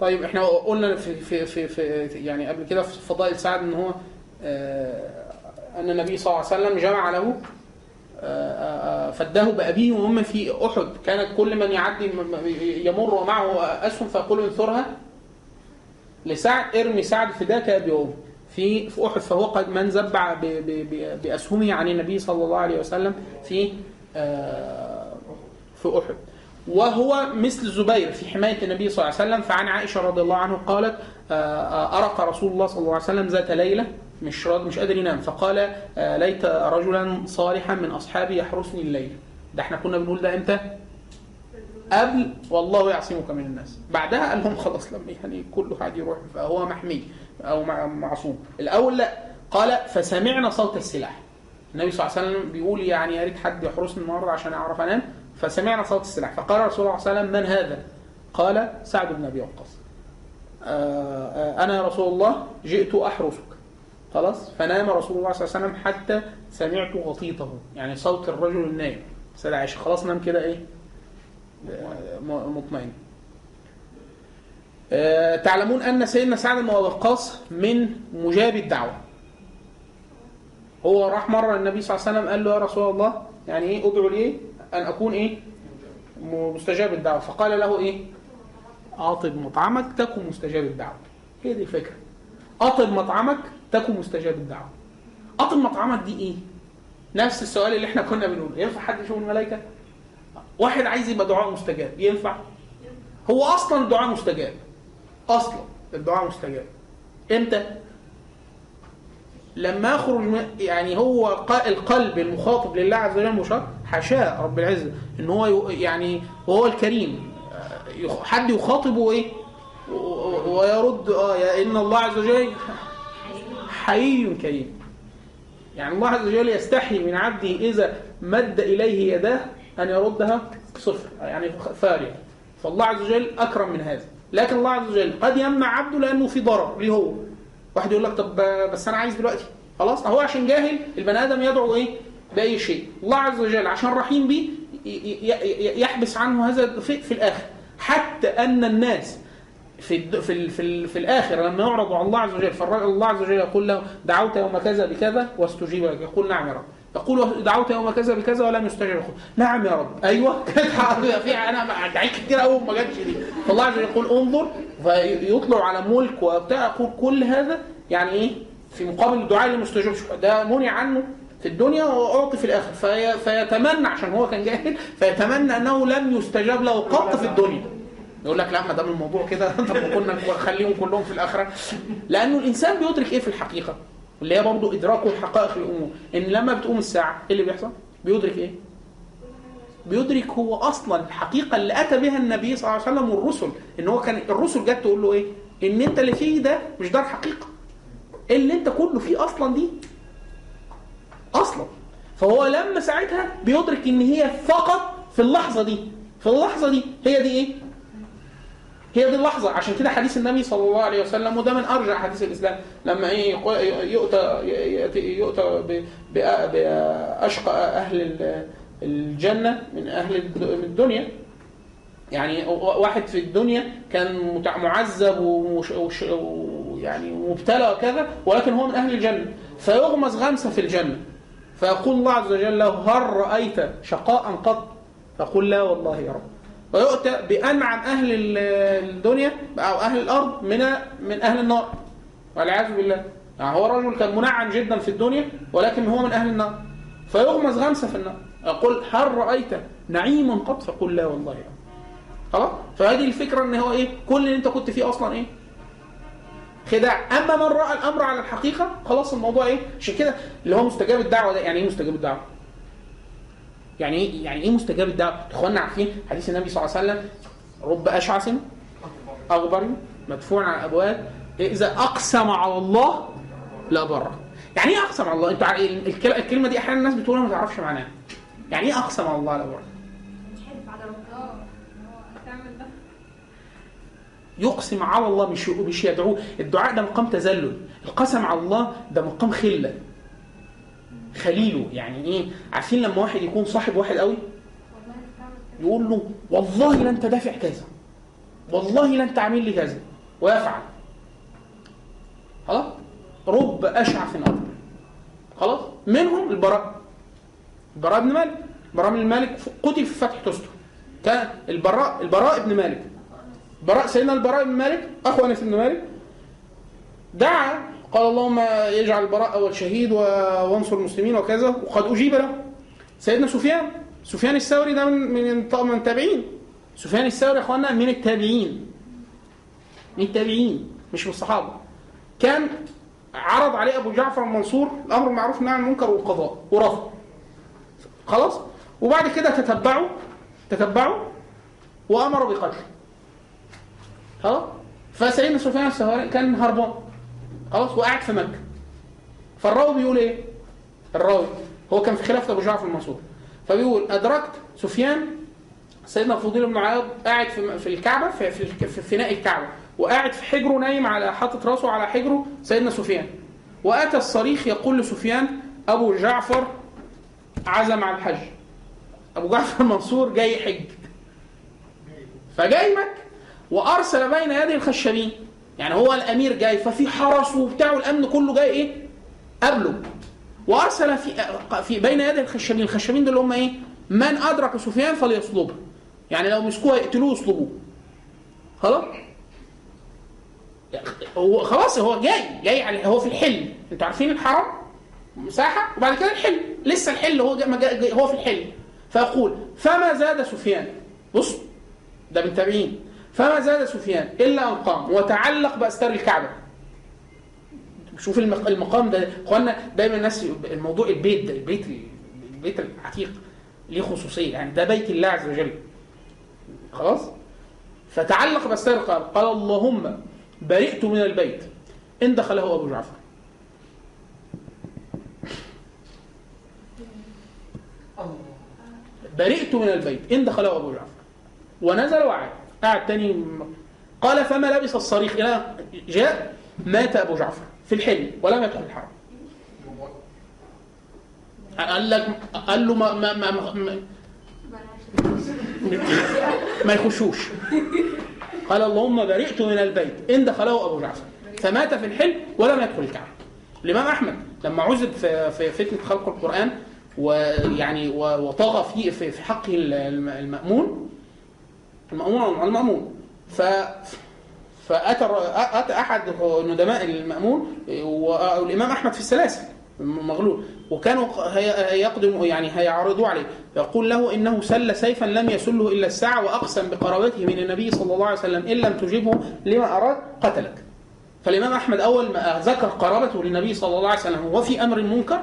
طيب إحنا قلنا في في في, يعني قبل كده في فضائل سعد إن هو آه، أن النبي صلى الله عليه وسلم جمع له آه، آه، فداه بأبيه وهم في أحد. كانت كل من يعدي يمر ومعه أسهم فيقول انثرها. لسعد ارمي سعد فداك يا بيوم في في أحد فهو قد من زبع بأسهمه عن النبي صلى الله عليه وسلم في آه، في أحد. وهو مثل الزبير في حماية النبي صلى الله عليه وسلم. فعن عائشة رضي الله عنه قالت آه، آه، أرق رسول الله صلى الله عليه وسلم ذات ليلة. مش مش قادر ينام. فقال ليت رجلا صالحا من أصحابي يحرسني الليل. ده إحنا كنا بنقول ده إمتى؟ قبل والله يعصمك من الناس. بعدها قال لهم خلاص لما يعني كله قاعد يروح فهو محمي أو مع- معصوم. الأول لا قال فسمعنا صوت السلاح. النبي صلى الله عليه وسلم بيقول يعني يا ريت حد يحرسني النهارده عشان أعرف أنام. فسمعنا صوت السلاح. فقال رسول الله صلى الله عليه وسلم من هذا؟ قال سعد بن أبي وقاص. آه، آه، أنا يا رسول الله جئت أحرسك. خلاص؟ فنام رسول الله صلى الله عليه وسلم حتى سمعت غطيطه. يعني صوت الرجل النايم. عائشة خلاص نام كده إيه؟ مطمئن. آه، تعلمون أن سيدنا سعد بن وقاص من مجاب الدعوة. هو راح مرة النبي صلى الله عليه وسلم قال له يا رسول الله يعني إيه ادعو لي أن أكون إيه؟ مستجاب الدعوة. فقال له إيه؟ أطب مطعمك تكن مستجاب الدعوة. هي دي الفكرة. أطب مطعمك تكن مستجاب الدعوة. أطب مطعمك دي إيه؟ نفس السؤال اللي إحنا كنا بنقوله. ينفع حد يشوف الملائكة؟ واحد عايز يبقى دعاء مستجاب ينفع؟ هو أصلا الدعاء مستجاب. أصلا الدعاء مستجاب. إمتى؟ لما يخرج من- يعني هو القلب المخاطب لله عز وجل مشار حاشاه رب العزة إن هو يعني وهو الكريم. حد يخاطبه إيه ويرد آه يا إن الله عز وجل حي كريم. يعني الله عز وجل يستحي من عبده إذا مد إليه يداه أن يردها صفر يعني فارغ فالله عز وجل أكرم من هذا لكن الله عز وجل قد يمنع عبده لأنه في ضرر ليه هو واحد يقول لك طب بس أنا عايز دلوقتي خلاص هو عشان جاهل البني آدم يدعو إيه بأي شيء الله عز وجل عشان رحيم ي- يحبس عنه هذا في, الآخر حتى أن الناس في. في. في. في الآخر لما يعرض على الله عز وجل فالله عز وجل يقول له دعوت يوم كذا بكذا واستجيب لك يقول نعم يا رب يقول دعوت يوم كذا بكذا ولم يستجب نعم يا رب. أيوه. (laughs) كانت في أنا دعيت كتير قوي ما جاتش دي فالله عز وجل يقول انظر فيطلع على ملك وبتاع يقول كل هذا يعني إيه؟ في مقابل الدعاء اللي مستجاب ده منع عنه في الدنيا وأعطي في الآخر في... فيتمنى عشان هو كان جاهل فيتمنى أنه لم يستجاب له قط في الدنيا. يقول لك لا ما دام الموضوع كده (laughs) طب ما كنا نخليهم كلهم في الآخرة. لأنه الإنسان بيدرك إيه في الحقيقة؟ اللي هي برضه ادراكه لحقائق الأمور إن لما بتقوم الساعة إيه اللي بيحصل؟ بيدرك إيه؟ بيدرك هو أصلا الحقيقة اللي أتى بها النبي صلى الله عليه وسلم والرسل. إن هو كان الرسل جت تقول له إيه؟ إن أنت اللي فيه ده مش ده الحقيقة اللي أنت كله فيه أصلا دي أصلا. فهو لما ساعتها بيدرك إن هي فقط في اللحظة دي. في اللحظة دي هي دي إيه؟ هي دي اللحظة. عشان كده حديث النبي صلى الله عليه وسلم وده من أرجع حديث الإسلام. لما إيه يؤتى يؤتى بأشقى أهل ال- الجنة من أهل الد- الدنيا. يعني واحد في الدنيا كان معذب ويعني مبتلى وكذا ولكن هو من أهل الجنة. فيغمز غمسة في الجنة. فيقول الله عز وجل له هل رأيت شقاء قط فقل لا والله يا رب. ويؤتى بأنعم أهل ال- الدنيا أو أهل الأرض من من أهل النار. والعياذ بالله. يعني هو رجل كان منعم جدا في الدنيا ولكن هو من أهل النار. فيغمز غمسة في النار. يقول هل رأيت نعيما قط؟ فقل لا والله. خلاص؟ فهذه الفكرة إن هو إيه؟ كل اللي أنت كنت فيه أصلا إيه؟ خداع. أما من رأى الأمر على الحقيقة خلاص الموضوع إيه؟ عشان كده. اللي هو مستجاب الدعوة ده. يعني إيه مستجاب الدعوة؟ يعني إيه يعني إيه مستجاب الدعوة؟ إخواننا عارفين حديث النبي صلى الله عليه وسلم رب أشعث أغبر مدفوع على الأبواب إذا أقسم على الله لا بره يعني إيه أقسم على الله؟ أنتوا الكلمة دي أحيانا الناس بتقولها ما تعرفش معناها. يعني إيه أقسم على الله لا بره يقسم على الله مش مش يدعوه. الدعاء ده مقام تذلل. القسم على الله ده مقام خلة. خليله. يعني إيه؟ عارفين لما واحد يكون صاحب واحد قوي؟ يقول له والله لن تدافع كذا. والله لن تعمل لي كذا. ويفعل. خلاص؟ رب أشعث اكبر خلاص؟ منهم البراء. البراء بن مالك. البراء بن مالك قتل في فتح تستر كان البراء البراء بن مالك. براء سيدنا البراء بن مالك اخو انس بن مالك دعا قال اللهم يجعل البراء اول شهيد وانصر المسلمين وكذا. وقد أجيب له سيدنا سفيان. سفيان الثوري ده من من من التابعين. سفيان الثوري يا إخوانا من التابعين. من التابعين مش من الصحابة. كان عرض عليه أبو جعفر المنصور الأمر بالمعروف والنهي عن المنكر والقضاء ورفض. خلاص؟ وبعد كده تتبعوا تتبعوا وامر بقتله. خلاص؟ فسيدنا سفيان الثوري كان هربان. خلاص وقاعد في مكة. فالراوي بيقول إيه؟ الراوي هو كان في خلافه أبو جعفر المنصور. فبيقول أدركت سفيان سيدنا الفضيل بن عياض قاعد في الكعبة في في, في فناء الكعبة وقاعد في حجره نايم على حاطط راسه على حجره سيدنا سفيان. وأتى الصريخ يقول لسفيان أبو جعفر عزم على الحج. أبو جعفر المنصور جاي يحج. فجاي مكة وأرسل بين يدي الخشبين. يعني هو الأمير جاي ففي حرس وبتاع والأمن كله جاي إيه؟ قبله. وأرسل في في بين يدي الخشبين الخشبين دول هم إيه؟ من أدرك سفيان فليصلبه. يعني لو مسكوه يقتلوه يصلبوه خلاص؟ هو خلاص هو جاي جاي على هو في الحل. أنتوا عارفين الحرم مساحة؟ وبعد كده الحل. لسه الحل هو جا ما جا جا- هو في الحل. فيقول فما زاد سفيان؟ بص ده من تابعين. فما زاد سفيان إلا أن قام وتعلق بأستار الكعبة. شوف المق- المقام ده اخوانا دايما الناس الموضوع البيت ده البيت البيت العتيق ليه خصوصية يعني ده بيت الله عز وجل. خلاص؟ فتعلق بأستار الكعبة قال اللهم برئت من البيت. إن دخله أبو جعفر. برئت من البيت. إن دخله أبو جعفر. ونزل وعاد. قعد تاني قال فما لبث الصريخ؟ إلى جاء مات أبو جعفر في الحلم ولم يدخل الحرم. قال لك قال له ما ما ما, ما, ما يخشوش. قال اللهم برئت من البيت. إن دخله أبو جعفر. فمات في الحلم ولم يدخل الكعبة. الإمام أحمد لما عذب في في فتنة خلق القرآن ويعني وطغى في في حقه الم- المأمون المأمون أو المأمون. ف فأتى الر- أتى أحد ندماء المأمون والإمام أحمد في السلاسل مغلول. وكانوا يقدم يعني هيعرضوا عليه. يقول له إنه سل سيفا لم يسله إلا الساعة وأقسم بقرابته من النبي صلى الله عليه وسلم إن لم تجبه لما أراد قتلك. فالإمام أحمد أول ما ذكر قرابته للنبي صلى الله عليه وسلم وهو في أمر منكر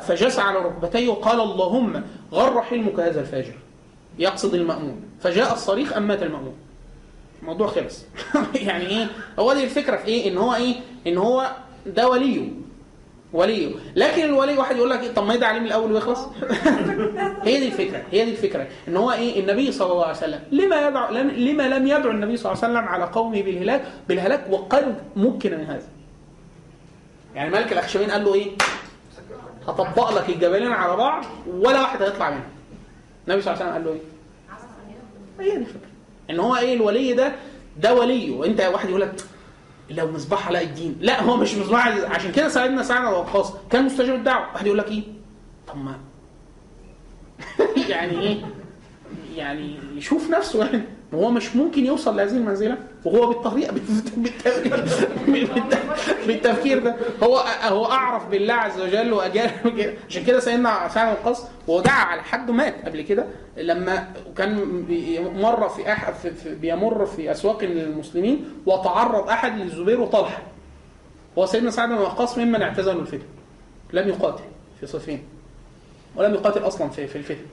فجس على ركبتيه وقال اللهم غر حلمك هذا الفاجر. يقصد المأمون. فجاء الصريخ أم مات المأمون. الموضوع خلص. (laughs) يعني إيه؟ هو دي الفكرة في إيه؟ إن هو إيه؟ إن هو ده وليه. وليه. لكن الولي واحد يقول لك إيه؟ طب ما يدعي عليه من الأول ويخلص. (laughs) هي دي الفكرة. هي دي الفكرة. إن هو إيه؟ النبي صلى الله عليه وسلم. لما يدعو لم- لما لم يدعو النبي صلى الله عليه وسلم على قومه بالهلاك بالهلاك وقد ممكن من هذا. يعني ملك الاخشبين قال له إيه؟ هطبق لك الجبلين على بعض ولا واحد هيطلع منهم. النبي صلى الله عليه وسلم قال له إيه؟ هي دي الفكرة إن هو إيه الولي ده؟ ده ولي وأنت واحد يقول لك لو مصباح علاء الدين. لا هو مش مصباح عشان كده سيدنا سعد بن وقاص كان مستجاب الدعوة. واحد يقول لك إيه؟ طب ما (laughs) يعني إيه؟ يعني يشوف نفسه يعني. ما هو مش ممكن يوصل لهذه المنزلة وهو بالطريقة (laughs) بالتفكير, ده. هو هو أعرف بالله عز وجل واجال عشان كده سيدنا سعد بن وقاص ودعا على حد مات قبل كده. لما كان مر في في بيمر في أسواق المسلمين وتعرض أحد للزبير وطلحه هو سيدنا سعد بن وقاص ممن اعتزلوا الفتن. لم يقاتل في صفين. ولم يقاتل أصلا في في الفتن.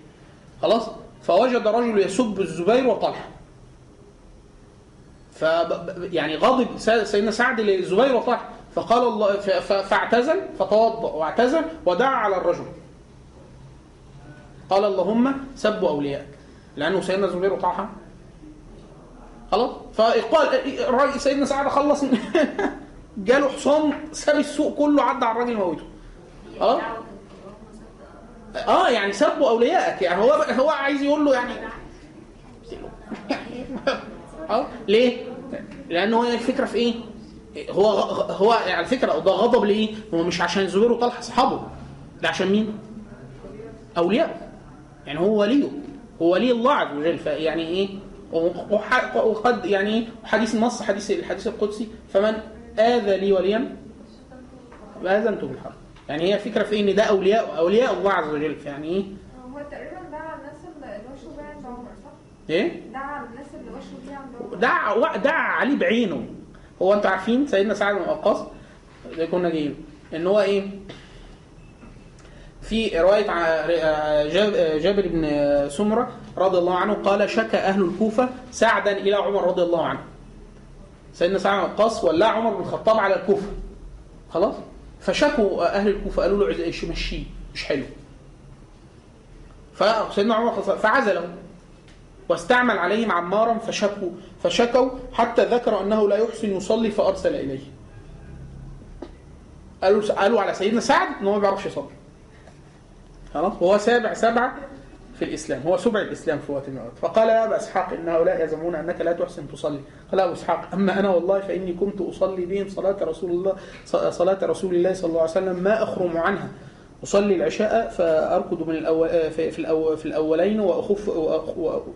خلاص؟ فوجد رجل يسب الزبير وطلحه. ف يعني غضب سيدنا سعد للزبير وطلحه فقال الله فاعتزل فتوضأ واعتزل ودعا على الرجل. قال اللهم سبوا اوليائك لأنه سيدنا الزبير وطلحه خلاص؟ فقال سيدنا سعد خلص. (laughs) جاله حصان ساب السوق كله عدى على الراجل موته. خلاص؟ آه يعني سبوا اوليائك يعني هو هو عايز يقول له يعني. (laughs) آه ليه؟ لأنه هي الفكرة في إيه؟ هو هو على فكرة ده غضب ليه؟ هو مش عشان الزبير وطلحه اصحابه ده عشان مين؟ أولياء يعني هو وليه هو ولي الله عز وجل فيعني إيه؟ وقد يعني إيه؟ حديث النص حديث الحديث القدسي فمن آذى لي وليا اذنته بالحرب يعني هي الفكرة في إيه؟ إن ده أولياء أولياء الله عز وجل يعني إيه؟ هو تقريبا ده على الناس اللي وشوا بيها عند عمر صح؟ إيه؟ ده على الناس اللي وشوا بيها عند دعا دعا عليه بعينه. هو أنتوا عارفين سيدنا سعد بن وقاص ده كنا جايين إن هو إيه؟ في رواية ع- جاب- جابر بن سمرة رضي الله عنه قال شكى أهل الكوفة سعدا إلى عمر رضي الله عنه. سيدنا سعد بن وقاص ولى عمر بن الخطاب على الكوفة. خلاص؟ فشكوا أهل الكوفة قالوا له مشيه مش حلو. فسيدنا عمر فعزله واستعمل عليهم عمارا فشكوا فشكوا حتى ذكروا أنه لا يحسن يصلي فأرسل إليه. قالوا قالوا على سيدنا سعد إن هو ما بيعرفش يصلي. خلاص؟ وهو سابع سبعه في الإسلام. هو سبع الإسلام في وقت من الأوقات. فقال يا أبا إسحاق إن هؤلاء يزعمون أنك لا تحسن تصلي. قال أبو إسحاق أما أنا والله فإني كنت أصلي بهم صلاة رسول الله صلاة رسول الله صلى الله عليه وسلم ما أخرم عنها. أصلي العشاء فأركض من الأول في الأول في الأولين واخف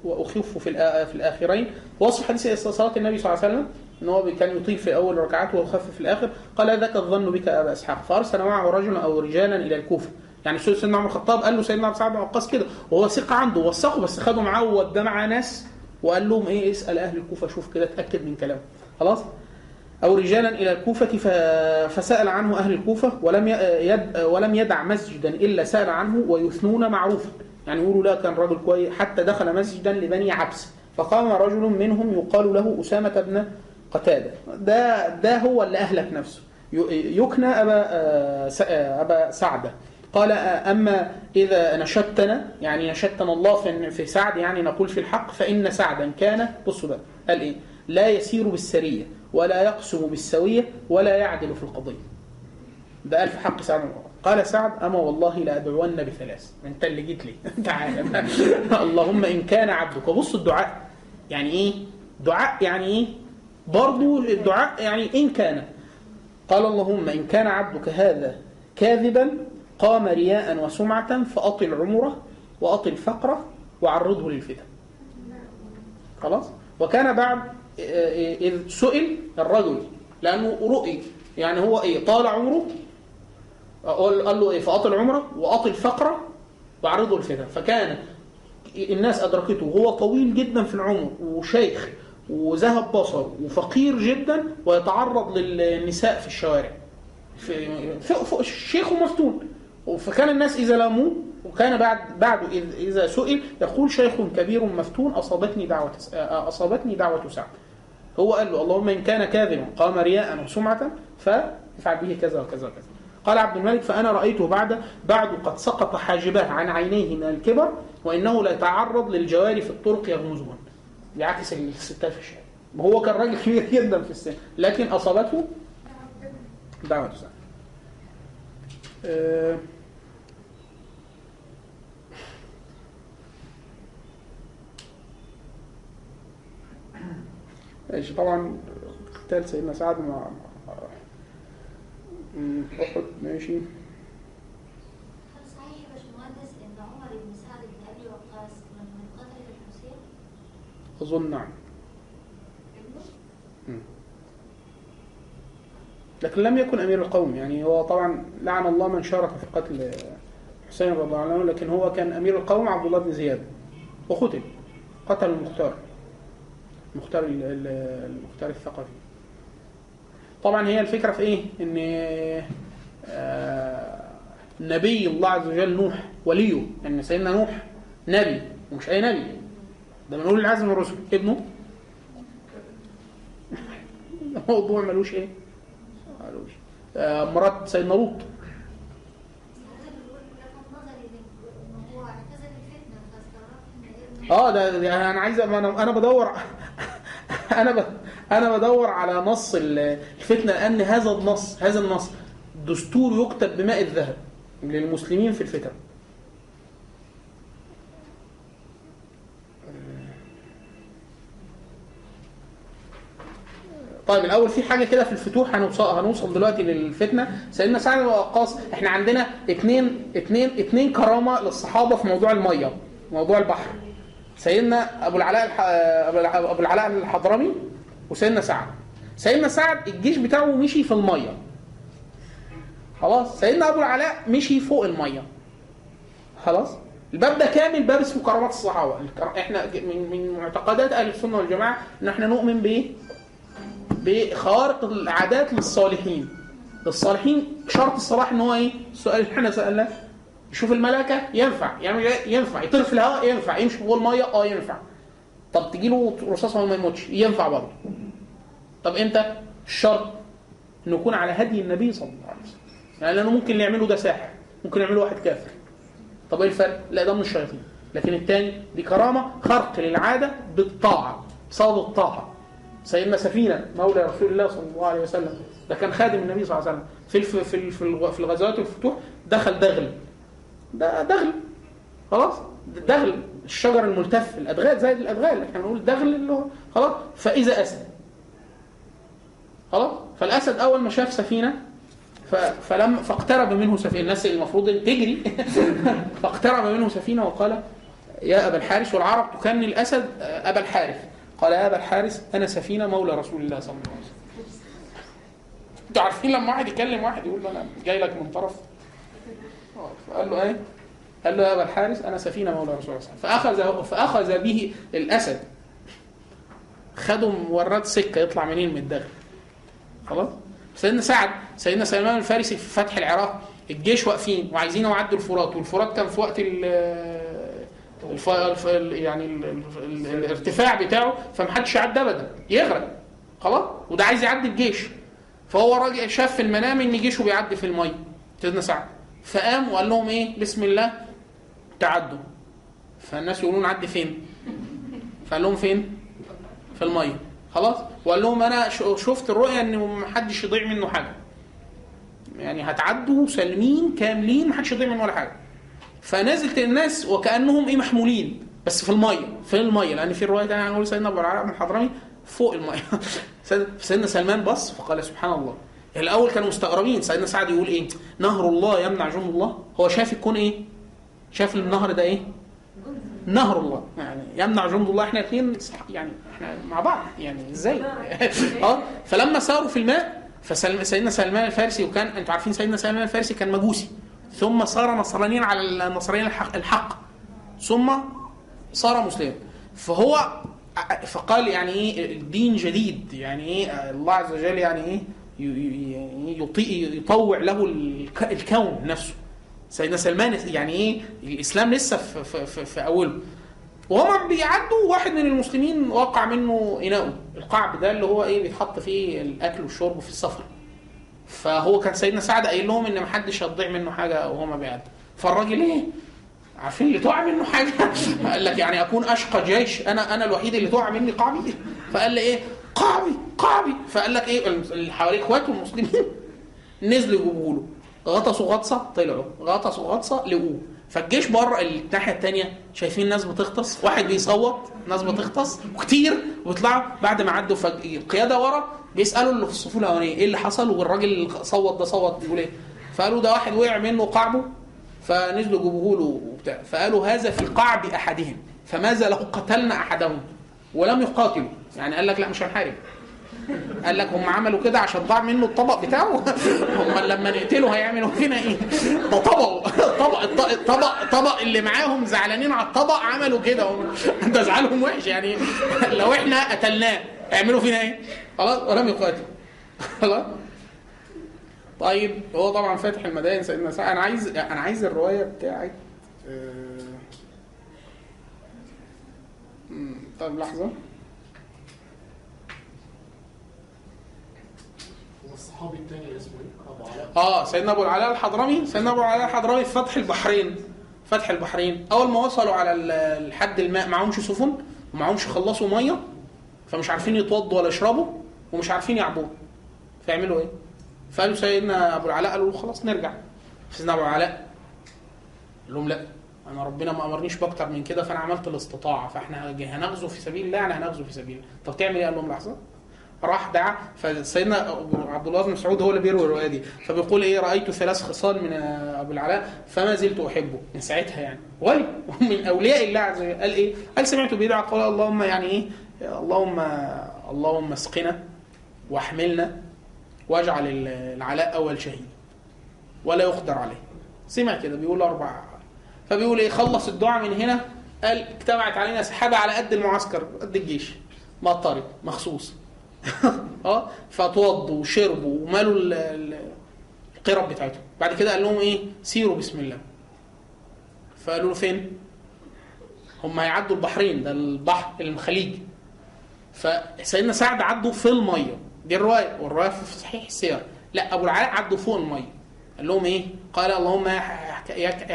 وأخف في في الآخرين. وصف حديث صلاة النبي صلى الله عليه وسلم إن هو كان يطيل في أول ركعات ويخفف في الآخر. قال ذاك الظن بك أبا إسحاق. فأرسل معه رجلا أو رجالا إلى الكوفة. يعني سيدنا عمر الخطاب قال له سيدنا عبد سعد بن وقاص كده. وهو ثقة عنده وثقه بس خده معاه ووداه معاه ناس وقال لهم إيه اسأل أهل الكوفة شوف كده اتأكد من كلامه. خلاص؟ أو رجالا إلى الكوفة فسأل عنه أهل الكوفة ولم يد ولم يدع مسجدا إلا سأل عنه ويثنون معروفا يعني يقولوا لا كان رجل كويس حتى دخل مسجدا لبني عبس. فقام رجل منهم يقال له أسامة بن قتادة. ده ده هو اللي أهلك نفسه. يكنى أبا آه، آه، أبا سعدة. قال آه، أما إذا نشدتنا يعني نشدتنا الله في في سعد يعني نقول في الحق فإن سعدا كان بصوا بقى قال إيه؟ لا يسير بالسرية. ولا يقسم بالسوية ولا يعدل في القضية. ده قال في حق سعد. قال سعد أما والله لأدعون بثلاث. أنت اللي جيت لي. (laughs) تعالى (laughs) اللهم إن كان عبدك. وبص الدعاء. يعني إيه؟ دعاء يعني إيه؟ برضو الدعاء يعني إن كان. قال اللهم إن كان عبدك هذا كاذبا قام رياء وسمعة فأطل عمره وأطل فقره وعرضه للفتن. خلاص؟ وكان بعد إذ سئل الرجل لأنه رؤي يعني هو إيه؟ طال عمره. قال له إيه؟ فأطل عمره وأطل فقره وعرضه الفتن فكان الناس أدركته. وهو طويل جدا في العمر وشيخ وذهب بصر وفقير جدا ويتعرض للنساء في الشوارع. في فوق فوق شيخ ومفتون فكان الناس إذا لاموه وكان بعد بعد إذ- إذا سئل يقول شيخ كبير مفتون أصابتني دعوة أصابتني دعوة سعد. هو قال له اللهم إن كان كاذبا قام رياء وسمعة فافعل به كذا وكذا وكذا. قال عبد الملك فأنا رأيته بعد بعد قد سقط حاجباه عن عينيه من الكبر وإنه لا يتعرض للجواري في الطرق يغمزهن بعكس الستات في الشارع هو كان راجل كبير (laughs) جدا في السن لكن أصابته دعوة سعد آه، ماشي طبعا قتال سيدنا سعد مع أحد ماشي. أظن نعم. لكن لم يكن أمير القوم يعني هو طبعا لعن الله من شارك في قتل حسين رضي الله عنه لكن هو كان أمير القوم عبد الله بن زياد وقتل قتل المختار. المختار ال- ال- المختار الثقفي طبعا هي الفكرة في إيه؟ إن آه، نبي الله عز وجل نوح وليه؟ ان سيدنا نوح نبي ومش أي نبي. ده من أولي العزم الرسل. ابنه؟ (laughs) الموضوع ملوش إيه؟ ملوش. آه، مرات سيدنا لوط. آه ده, ده أنا عايز أنا أنا بدور (laughs) أنا. أنا بدور على نص ال- الفتنة لأن هذا النص هذا النص دستور يكتب بماء الذهب للمسلمين في الفتن طيب الأول في حاجة كده في الفتوح هنوصل هنوصل دلوقتي للفتنة سيدنا سعد بن وقاص إحنا عندنا اتنين اتنين اتنين كرامة للصحابة في موضوع المية موضوع البحر سيدنا أبو العلاء. أبو العلاء الحضرمي وسيدنا سعد. سيدنا سعد الجيش بتاعه مشي في المية. خلاص؟ سيدنا أبو العلاء مشي فوق المية. خلاص؟ الباب ده كامل باب اسمه كرامات الصحابة. إحنا من من معتقدات أهل السنة والجماعة إن إحنا نؤمن بإيه؟ بخوارق العادات للصالحين. للصالحين شرط الصلاح إن هو إيه؟ السؤال اللي إحنا سألناه. يشوف الملائكه ينفع. يعمل إيه؟ ينفع. يطير في الهواء ينفع. يمشي جوه المية آه ينفع. طب تجي له رصاصة وما يموتش. ينفع برضه. طب إمتى الشرط انه يكون على هدي النبي صلى الله عليه وسلم. يعني لأنه ممكن اللي يعمله ده ساحر. ممكن يعمله واحد كافر. طب إيه الفرق؟ لا ده من الشياطين. لكن الثاني دي كرامة خرق للعادة بالطاعة. بسبب الطاعة. سيدنا سفينة مولى رسول الله صلى الله عليه وسلم ده كان خادم النبي صلى الله عليه وسلم. في في في الغزوات والفتوح دخل دغل ده دغل خلاص؟ دغل الشجر الملتف الأدغال زي الأدغال. إحنا بنقول دغل اللي هو خلاص؟ فإذا أسد. خلاص؟ فالأسد أول ما شاف سفينة ف- فلما فاقترب منه سفينة. الناس المفروض تجري (laughs) فاقترب منه سفينة وقال يا أبا الحارث والعرب تكني الأسد أبا الحارث. قال يا أبا الحارث أنا سفينة مولى رسول الله صلى الله عليه وسلم. أنتوا عارفين لما واحد يكلم واحد يقول له أنا جاي لك من طرف آه، فقال له إيه؟ قال له يا أبا الحارث أنا سفينة مولى رسول الله صلى الله عليه وسلم. فاخذ فأخذ به الأسد. خده وراد سكة يطلع منين من الدغل خلاص؟ سيدنا سعد سيدنا سلمان الفارسي في فتح العراق الجيش واقفين وعايزين يعدوا الفرات والفرات كان في وقت ال الف... الف... ال- يعني. ال... ال... الارتفاع بتاعه فمحدش يعدي ابدا يغرق. خلاص؟ وده عايز يعدي الجيش. فهو راجع شاف في المنام إن جيشه بيعدي في المية. سيدنا سعد. فقام وقال لهم إيه؟ بسم الله. تعدوا. فالناس يقولون عدي فين؟ فقال لهم فين؟ في المية. خلاص؟ وقال لهم أنا شفت الرؤية إن محدش يضيع منه حاجة. يعني هتعدوا سالمين كاملين محدش يضيع منه ولا حاجة. فنزلت الناس وكأنهم إيه؟ محمولين. بس في المية. في المية. لأن في الروايه تانية هنقول سيدنا أبو العلاء الحضرمي فوق المية. (laughs) سيد- سيدنا سلمان بص فقال سبحان الله. الأول كانوا مستغربين. سيدنا سعد يقول إيه؟ نهر الله يمنع جند الله. هو شاف الكون إيه؟ شاف النهر ده إيه؟ نهر الله. يعني يمنع جند الله. إحنا الاثنين يعني إحنا مع بعض. يعني إزاي؟ (laughs) آه. فلما ساروا في الماء فسيدنا سلمان الفارسي وكان أنتوا عارفين سيدنا سلمان الفارسي كان مجوسي. ثم صار نصرانيا على النصرانيه الحق, الحق. ثم صار مسلما فهو فقال يعني إيه؟ الدين جديد. يعني إيه؟ الله عز وجل يعني إيه؟ يطوع له الك- الكون نفسه. سيدنا سلمان يعني إيه؟ الإسلام لسه في, في, في, في أوله. وهما بيعدوا واحد من المسلمين وقع منه إناؤه. القعب ده اللي هو إيه؟ بيتحط فيه الأكل والشرب في السفر فهو كان سيدنا سعد قايل لهم إن محدش هتضيع منه حاجة وهما بيعدوا. فالراجل إيه؟ عارفين اللي تقع منه حاجة؟ (laughs) قال لك يعني أكون أشقى جيش. أنا أنا الوحيد اللي تقع مني قعبي فقال لي إيه؟ قعبي قعبي فقال لك إيه؟ اللي حواليه اخواته المسلمين (laughs) نزلوا يجيبوا له غطسوا غطسة طلعوا. غطسوا غطسة لقوه. فالجيش بره الناحية الثانية شايفين ناس بتغطس. واحد بيصوت ناس بتغطس. وكتير ويطلعوا بعد ما عدوا. القياده ورا بيسألوا اللي في الصفوف الأولانية إيه اللي حصل؟ والراجل اللي صوت ده صوت بيقول إيه؟ فقالوا ده واحد وقع منه قعبه فنزلوا جابوه له وبتاع. فقالوا هذا في قعب احدهم فماذا لو قتلنا أحدهم؟ ولم يقاتلوا. يعني قال لك لا مش هنحارب. قال لك هم عملوا كده عشان ضاع منه الطبق بتاعه؟ (laughs) هم لما نقتله هيعملوا فينا إيه؟ ده طبق الطبق الط- الطبق الطبق اللي معاهم زعلانين على الطبق عملوا كده (laughs) ده زعلهم وحش يعني. لو إحنا قتلناه يعملوا فينا إيه؟ خلاص ولم يقاتل (laughs) خلاص. طيب هو طبعا فاتح المدائن سيدنا سعد. أنا عايز أنا عايز الرواية بتاعت آه، طب لحظة. الصحابي الثاني اسمه إيه؟ آه سيدنا أبو العلاء الحضرمي. سيدنا أبو العلاء الحضرمي في فتح البحرين. فتح البحرين. أول ما وصلوا على ال- لحد الماء معهمش سفن ومعهمش خلصوا مية فمش عارفين يتوضوا ولا يشربوا ومش عارفين يعبوا فيعملوا إيه؟ فقالوا سيدنا أبو العلاء قالوا خلاص نرجع. سيدنا أبو العلاء قال لهم لا أنا ربنا ما أمرنيش بأكتر من كده فأنا عملت الاستطاعة فإحنا هنغزو في سبيل الله يعني هنغزو في سبيل الله. طب تعمل إيه؟ قال لهم لحظة. راح دعا فسيدنا عبد الله بن مسعود هو اللي بيروي الرواية دي. فبيقول إيه رأيت ثلاث خصال من أبو العلاء فما زلت أحبه. من ساعتها يعني. ولي (laughs) من أولياء الله عز وجل. قال إيه؟ قال سمعت بيدعى قال اللهم يعني إيه؟ اللهم اللهم اسقنا واحملنا واجعل العلاء أول شهيد ولا يقدر عليه. سمع كده بيقول أربع. فبيقول إيه؟ خلص الدعاء من هنا. قال اجتمعت علينا سحابة على قد المعسكر قد الجيش. مطرت مخصوص. آه فاتوضوا وشربوا ومالوا ال- ال- القرب بتاعتهم. بعد كده قال لهم إيه؟ سيروا بسم الله. فقالوا له فين؟ هم هيعدوا البحرين ده البحر الخليج فسيدنا سعد عدوا في المية. دي الرواية والرواية في صحيح السير لا أبو العلاء عدوا فوق المية. قال لهم إيه؟ قال اللهم يا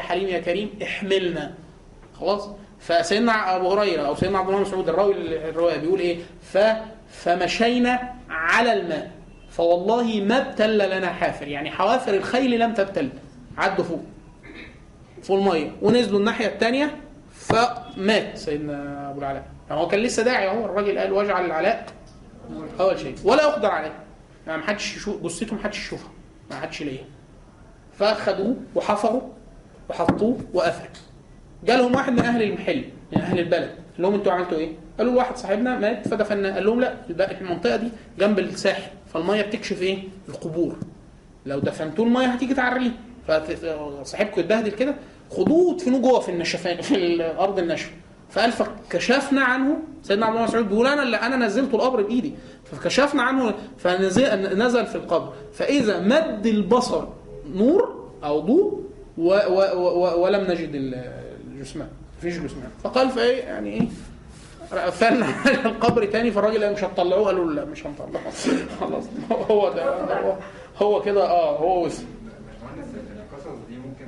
حليم يا كريم احملنا. خلاص؟ فسيدنا أبو هريرة أو سيدنا عبد الله مسعود الراوي الرواية بيقول إيه؟ ف فمشينا على الماء. فوالله ما ابتل لنا حافر. يعني حوافر الخيل لم تبتل. عدوا فوق. فوق الميه ونزلوا الناحية الثانية فمات سيدنا أبو العلاء. يعني هو كان لسه داعي أهو. الراجل قال واجعل العلاء أول شيء. ولا يقدر عليه. يعني ما حدش يشوف. جثته ما حدش يشوفها. ما عادش ليه فاخدوه وحفروا وحطوه وقفل جالهم واحد من أهل المحل من أهل البلد. قال لهم أنتوا عملتوا إيه؟ قالوا واحد صاحبنا مات فدفناه قال لهم لا المنطقة دي جنب الساحل فالمية بتكشف إيه؟ القبور. لو دفنتوه المية هتيجي تعريه. فصاحبكم يتبهدل كده خدوه وادفنوه جوه في النشفان في الأرض الناشفة. فقال فكشفنا عنه سيدنا عبد الله مسعود بيقول أنا اللي أنا نزلت القبر بإيدي. فكشفنا عنه فنزل نزل في القبر. فإذا مد البصر نور أو ضوء ولم نجد الجثمان. مفيش جثمان. فقال فإيه؟ يعني إيه؟ قفلنا (laughs) القبر تاني فالراجل قال مش هتطلعوه قالوا لا مش هنطلعه (laughs) خلاص هو ده هو, هو كده آه هو وصل. القصص دي ممكن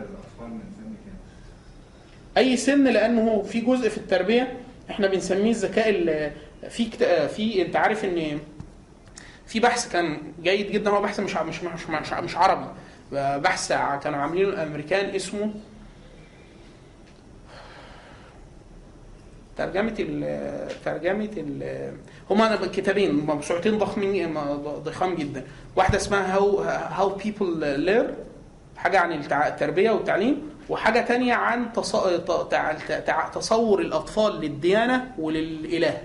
للاطفال من سن كام؟ أي سن؟ لأنه في جزء في التربية إحنا بنسميه الذكاء ال- في في أنت عارف إن في بحث كان جيد جدا هو بحث مش مش مش مش, عربي. بحث كانوا عاملينه الأمريكان اسمه ترجمة ال ترجمة ال هما كتابين موسوعتين ضخمين ضخام جدا. واحدة اسمها how how people learn حاجة عن التربية والتعليم وحاجة تانية عن تصور الأطفال للديانة وللإله.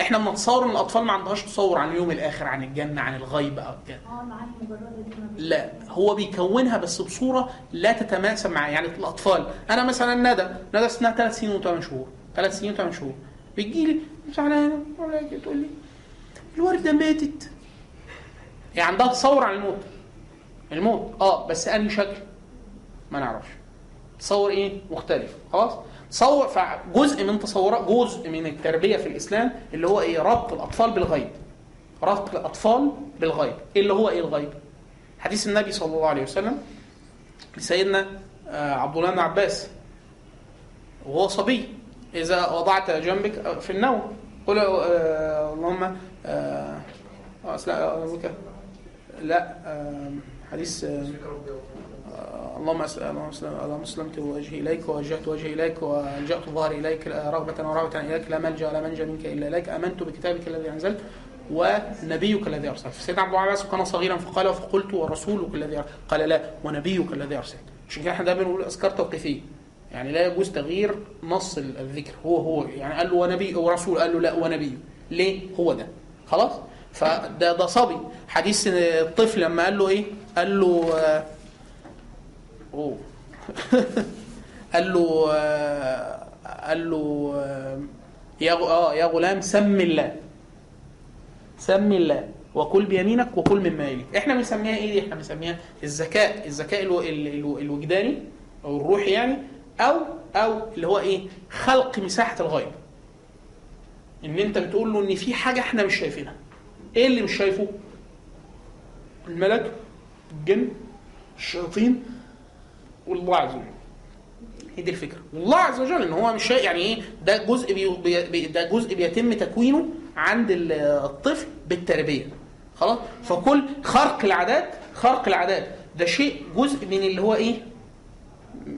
إحنا بنتصور إن الأطفال ما عندهاش تصور عن اليوم الآخر عن الجنة عن الغيب أو كده. بي- لا هو بيكونها بس بصورة لا تتماسك مع يعني الأطفال. أنا مثلا ندى ندى سنها ثلاث سنين وثمان شهور. ثلاث سنين وثمان شهور. بتجي لي زعلانه تقول لي الورده ماتت. يعني عندها تصور عن الموت. الموت آه بس أنهي شكل؟ ما نعرفش. تصور إيه؟ مختلف. خلاص؟ تصور فجزء من تصورات جزء من التربية في الإسلام اللي هو إيه؟ ربط الأطفال بالغيب. ربط الأطفال بالغيب. إيه اللي هو إيه الغيب؟ حديث النبي صلى الله عليه وسلم لسيدنا آه، عبد الله بن عباس. وهو صبي. إذا وضعت جنبك في النوم. قل آه، اللهم آه، آه، لا حديث اللهم اللهم أسلمت وجهي إليك ووجهت وجهي إليك وألجأت ظهري إليك رغبة ورهبه إليك لا ملجأ ولا منجا منك إلا إليك. آمنت بكتابك الذي أنزلت ونبيك الذي أرسلت. سيدنا عبد الله كان صغيرا فقال فقلت ورسولك الذي قال لا ونبيك الذي أرسلت. عشان كده إحنا دايما بنقول أذكار توقيفية. يعني لا يجوز تغيير نص ال- الذكر. هو هو يعني قال له ونبي ورسول قال له لا ونبي ليه؟ هو ده. خلاص؟ فده ده صبي. حديث الطفل لما قال له إيه؟ قال له أوه. (laughs) قال له قال له آه، يا آه يا غلام سم الله. سم الله. وكل بيمينك وكل مما يليك إحنا بنسميها إيه دي؟ إحنا بنسميها الذكاء. الذكاء الو- ال- الو- الوجداني أو الروحي يعني أو أو اللي هو إيه؟ خلق مساحة الغيب. إن أنت بتقول له إن في حاجة إحنا مش شايفينها. إيه اللي مش شايفه؟ الملك الجن الشياطين والله عز وجل. هي دي الفكرة. والله عز وجل إن هو مش شيء يعني إيه؟ ده جزء بي ده جزء بيتم تكوينه عند ال- الطفل بالتربية. خلاص؟ فكل خرق العادات خرق العادات ده شيء جزء من اللي هو إيه؟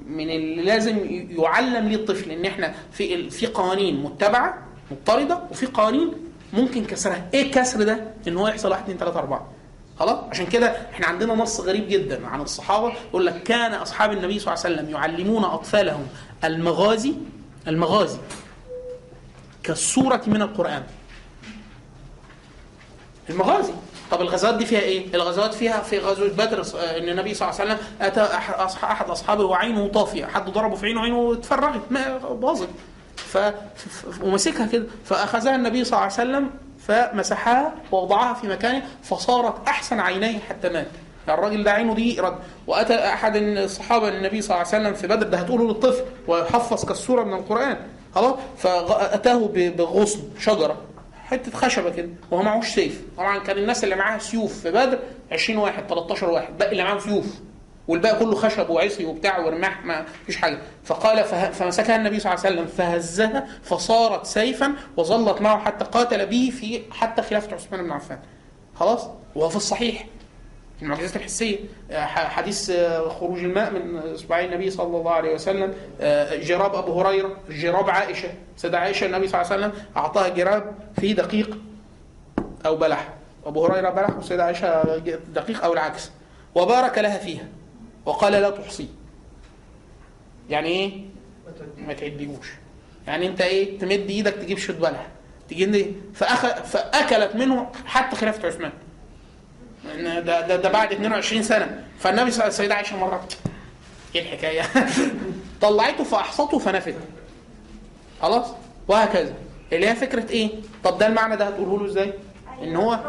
من اللي لازم يعلم ليه الطفل إن إحنا في في قوانين متبعة مضطردة وفي قوانين ممكن كسرها. إيه الكسر ده؟ إن هو يحصل 1 2 3 4 خلاص؟ عشان كده إحنا عندنا نص غريب جدا عن الصحابة. يقول لك كان أصحاب النبي صلى الله عليه وسلم يعلمون أطفالهم المغازي المغازي كالسوره من القرآن. المغازي. طب الغزوات دي فيها إيه؟ الغزوات فيها في غزوة بدر آه، إن النبي صلى الله عليه وسلم أتى أحد أصحابه وعينه طافية، حد ضربه في عينه عينه اتفرغت باظت. ف ومسكها كده فأخذها النبي صلى الله عليه وسلم فمسحها ووضعها في مكانه فصارت أحسن عينيه حتى مات. يعني الراجل ده عينه دي رد وأتى أحد الصحابة للنبي صلى الله عليه وسلم في بدر ده هتقوله للطفل ويحفظ كالسورة من القرآن خلاص فاتاه بغصن شجرة حتة خشبة كده وهو معهوش سيف. طبعا كان الناس اللي معاها سيوف في بدر 20 واحد 13 واحد باقي اللي معاهم سيوف والباقي كله خشب وعصي وبتاع ورماح ما فيش حاجة. فقال فه... فمسكها النبي صلى الله عليه وسلم فهزها فصارت سيفا وظلت معه حتى قاتل به في حتى خلافة عثمان بن عفان. خلاص؟ وهو في الصحيح. المعجزات الحسيه آه، حديث آه، خروج الماء من إصبعي النبي صلى الله عليه وسلم آه، جراب أبو هريرة جراب عائشة سيدة عائشة النبي صلى الله عليه وسلم أعطاها جراب فيه دقيق أو بلح أبو هريرة بلح والسيده عائشة دقيق أو العكس وبارك لها فيها وقال لا تحصي. يعني إيه؟ ما تعديهوش. يعني أنت إيه؟ تمد إيدك تجيب شوط بلح تجيب إيه؟ فأخ... فأكلت منه حتى خلافه عثمان. ده, ده, ده بعد 22 سنة. فالنبي صلى الله عليه وسلم عائشة مرة إيه الحكاية؟ (laughs) طلعته فأحصته فنفت. خلاص؟ وهكذا. اللي هي فكرة إيه؟ طب ده المعنى ده هتقوله له إزاي؟ إن هو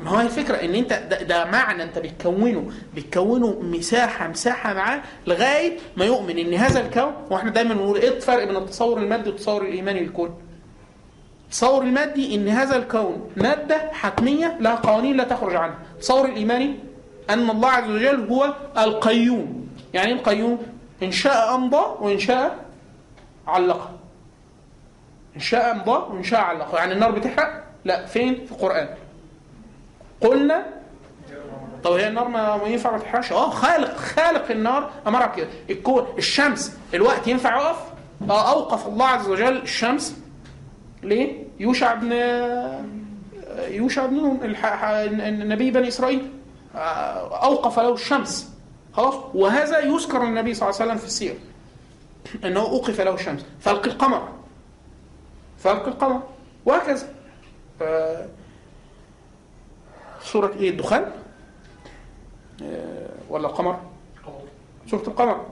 ما هو الفكرة إن أنت ده, ده معنى أنت بتكونه بتكونه مساحة مساحة معاه لغاية ما يؤمن إن هذا الكون وإحنا دايما بنقول إيه الفرق بين التصور المادي والتصور الإيماني للكون؟ التصور المادي إن هذا الكون مادة حتمية لها قوانين لا تخرج عنها، التصور الايماني أن الله عز وجل هو القيوم، يعني إيه القيوم؟ إن شاء أمضى وإن شاء علقه. إن شاء أمضى وإن شاء علقه، يعني النار بتحرق؟ لا فين؟ في القرآن. قلنا طب هي النار ما ينفع ما تحرقش آه خالق خالق النار امرها بكده الكون الشمس الوقت ينفع يقف آه أوقف الله عز وجل الشمس ليه يوشع بن يوشع بن النبي بني إسرائيل آه، أوقف له الشمس. خلاص؟ وهذا يذكر النبي صلى الله عليه وسلم في السير إنه أوقف له الشمس. فالق القمر. فالق القمر. وهكذا. سورة إيه؟ الدخان؟ آه، ولا القمر؟ سورة القمر.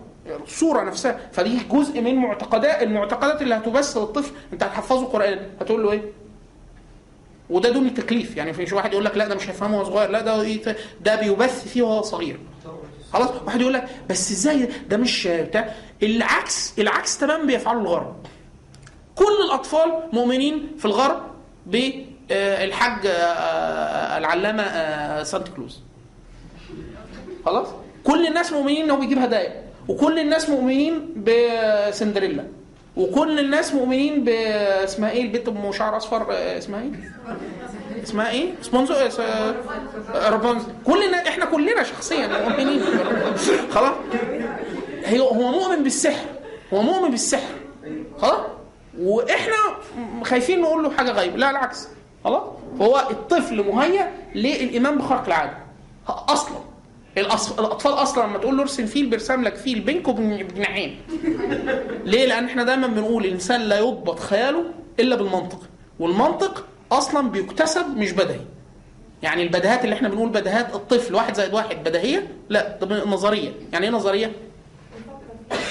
الصورة نفسها. فدي جزء من معتقدات المعتقدات اللي هتبث للطفل أنت هتحفظه قرآن. هتقول له إيه؟ وده دون التكليف يعني في واحد يقول لك لا ده مش هيفهمه وهو صغير لا ده إيه ده بيبث فيه وهو صغير. خلاص؟ واحد يقول لك بس إزاي ده مش بتاع؟ العكس العكس تماما بيفعله الغرب. كل الأطفال مؤمنين في الغرب بالحاج العلامة آه، سانتا كلوز. خلاص؟ كل الناس مؤمنين انه بيجيب هدايا وكل الناس مؤمنين بسندريلا. وكل الناس مؤمنين ب اسمها إيه البنت ام شعر اصفر آه، اسمها إيه؟ اسمها إيه؟ سبونسو آه، رابنزل كل الناس إحنا كلنا شخصيا مؤمنين. (laughs) خلاص؟ هي هو مؤمن بالسحر. هو مؤمن بالسحر. خلاص؟ وإحنا خايفين نقول له حاجة غيب لا العكس. خلاص؟ فهو الطفل مهيأ للايمان بخرق العادة. أصلا. الأطفال أصلا لما تقول له ارسم فيل بيرسم لك فيل بينك وبين بجناحين ليه؟ لأن إحنا دايما بنقول الانسان لا يضبط خياله إلا بالمنطق. والمنطق أصلا بيكتسب مش بدهي. يعني البديهات اللي إحنا بنقول بديهات الطفل واحد زائد واحد بديهيه لا ده نظرية. يعني إيه نظرية؟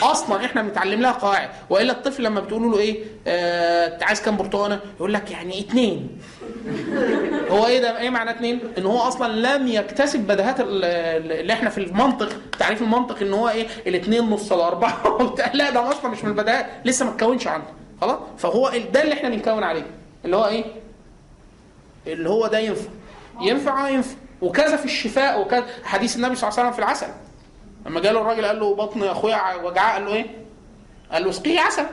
أصلا إحنا بنتعلم لها قواعد. والا الطفل لما بتقولوا له إيه آه انت عايز كام برتقانة؟ يقول لك يعني اتنين. هو إيه ده؟ إيه معنى اتنين؟ ان هو أصلا لم يكتسب ال- اللي إحنا في المنطق تعريف المنطق ان هو إيه الاتنين نص الاربعة. (laughs) لا ده أصلا مش من البديهات لسه ما اتكونش عنده. خلاص؟ فهو ده اللي إحنا بنكون عليه. اللي هو إيه؟ اللي هو ده ينفع. ينفع؟ آه ينفع. وكذا في الشفاء وكذا. حديث النبي صلى الله عليه وسلم في العسل. لما جاله الراجل قال له بطن أخويا وجعاه قال له إيه؟ قال له اسقيه عسل.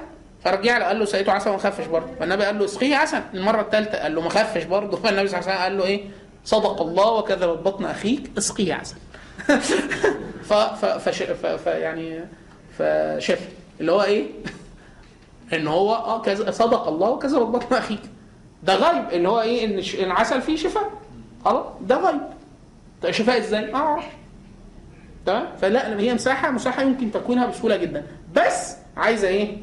فرجع له قال له سقيته عسل وما خفش برضه. فالنبي قال له اسقيه عسل. المرة الثالثه قال له ما خفش برضه. (laughs) فالنبي صلى الله عليه وسلم قال له إيه؟ صدق الله وكذبت بطن أخيك اسقيه عسل. (laughs) ف ف ف ف يعني فشف. اللي هو إيه؟ (laughs) إن هو آه كذا صدق الله وكذبت بطن أخيك. ده غيب اللي هو إيه؟ إن العسل فيه شفاء. خلاص ده غيب شفاء إزاي؟ ما أعرفش تمام؟ فلا هي مساحة مساحة يمكن تكوينها بسهولة جدا. بس عايزة إيه؟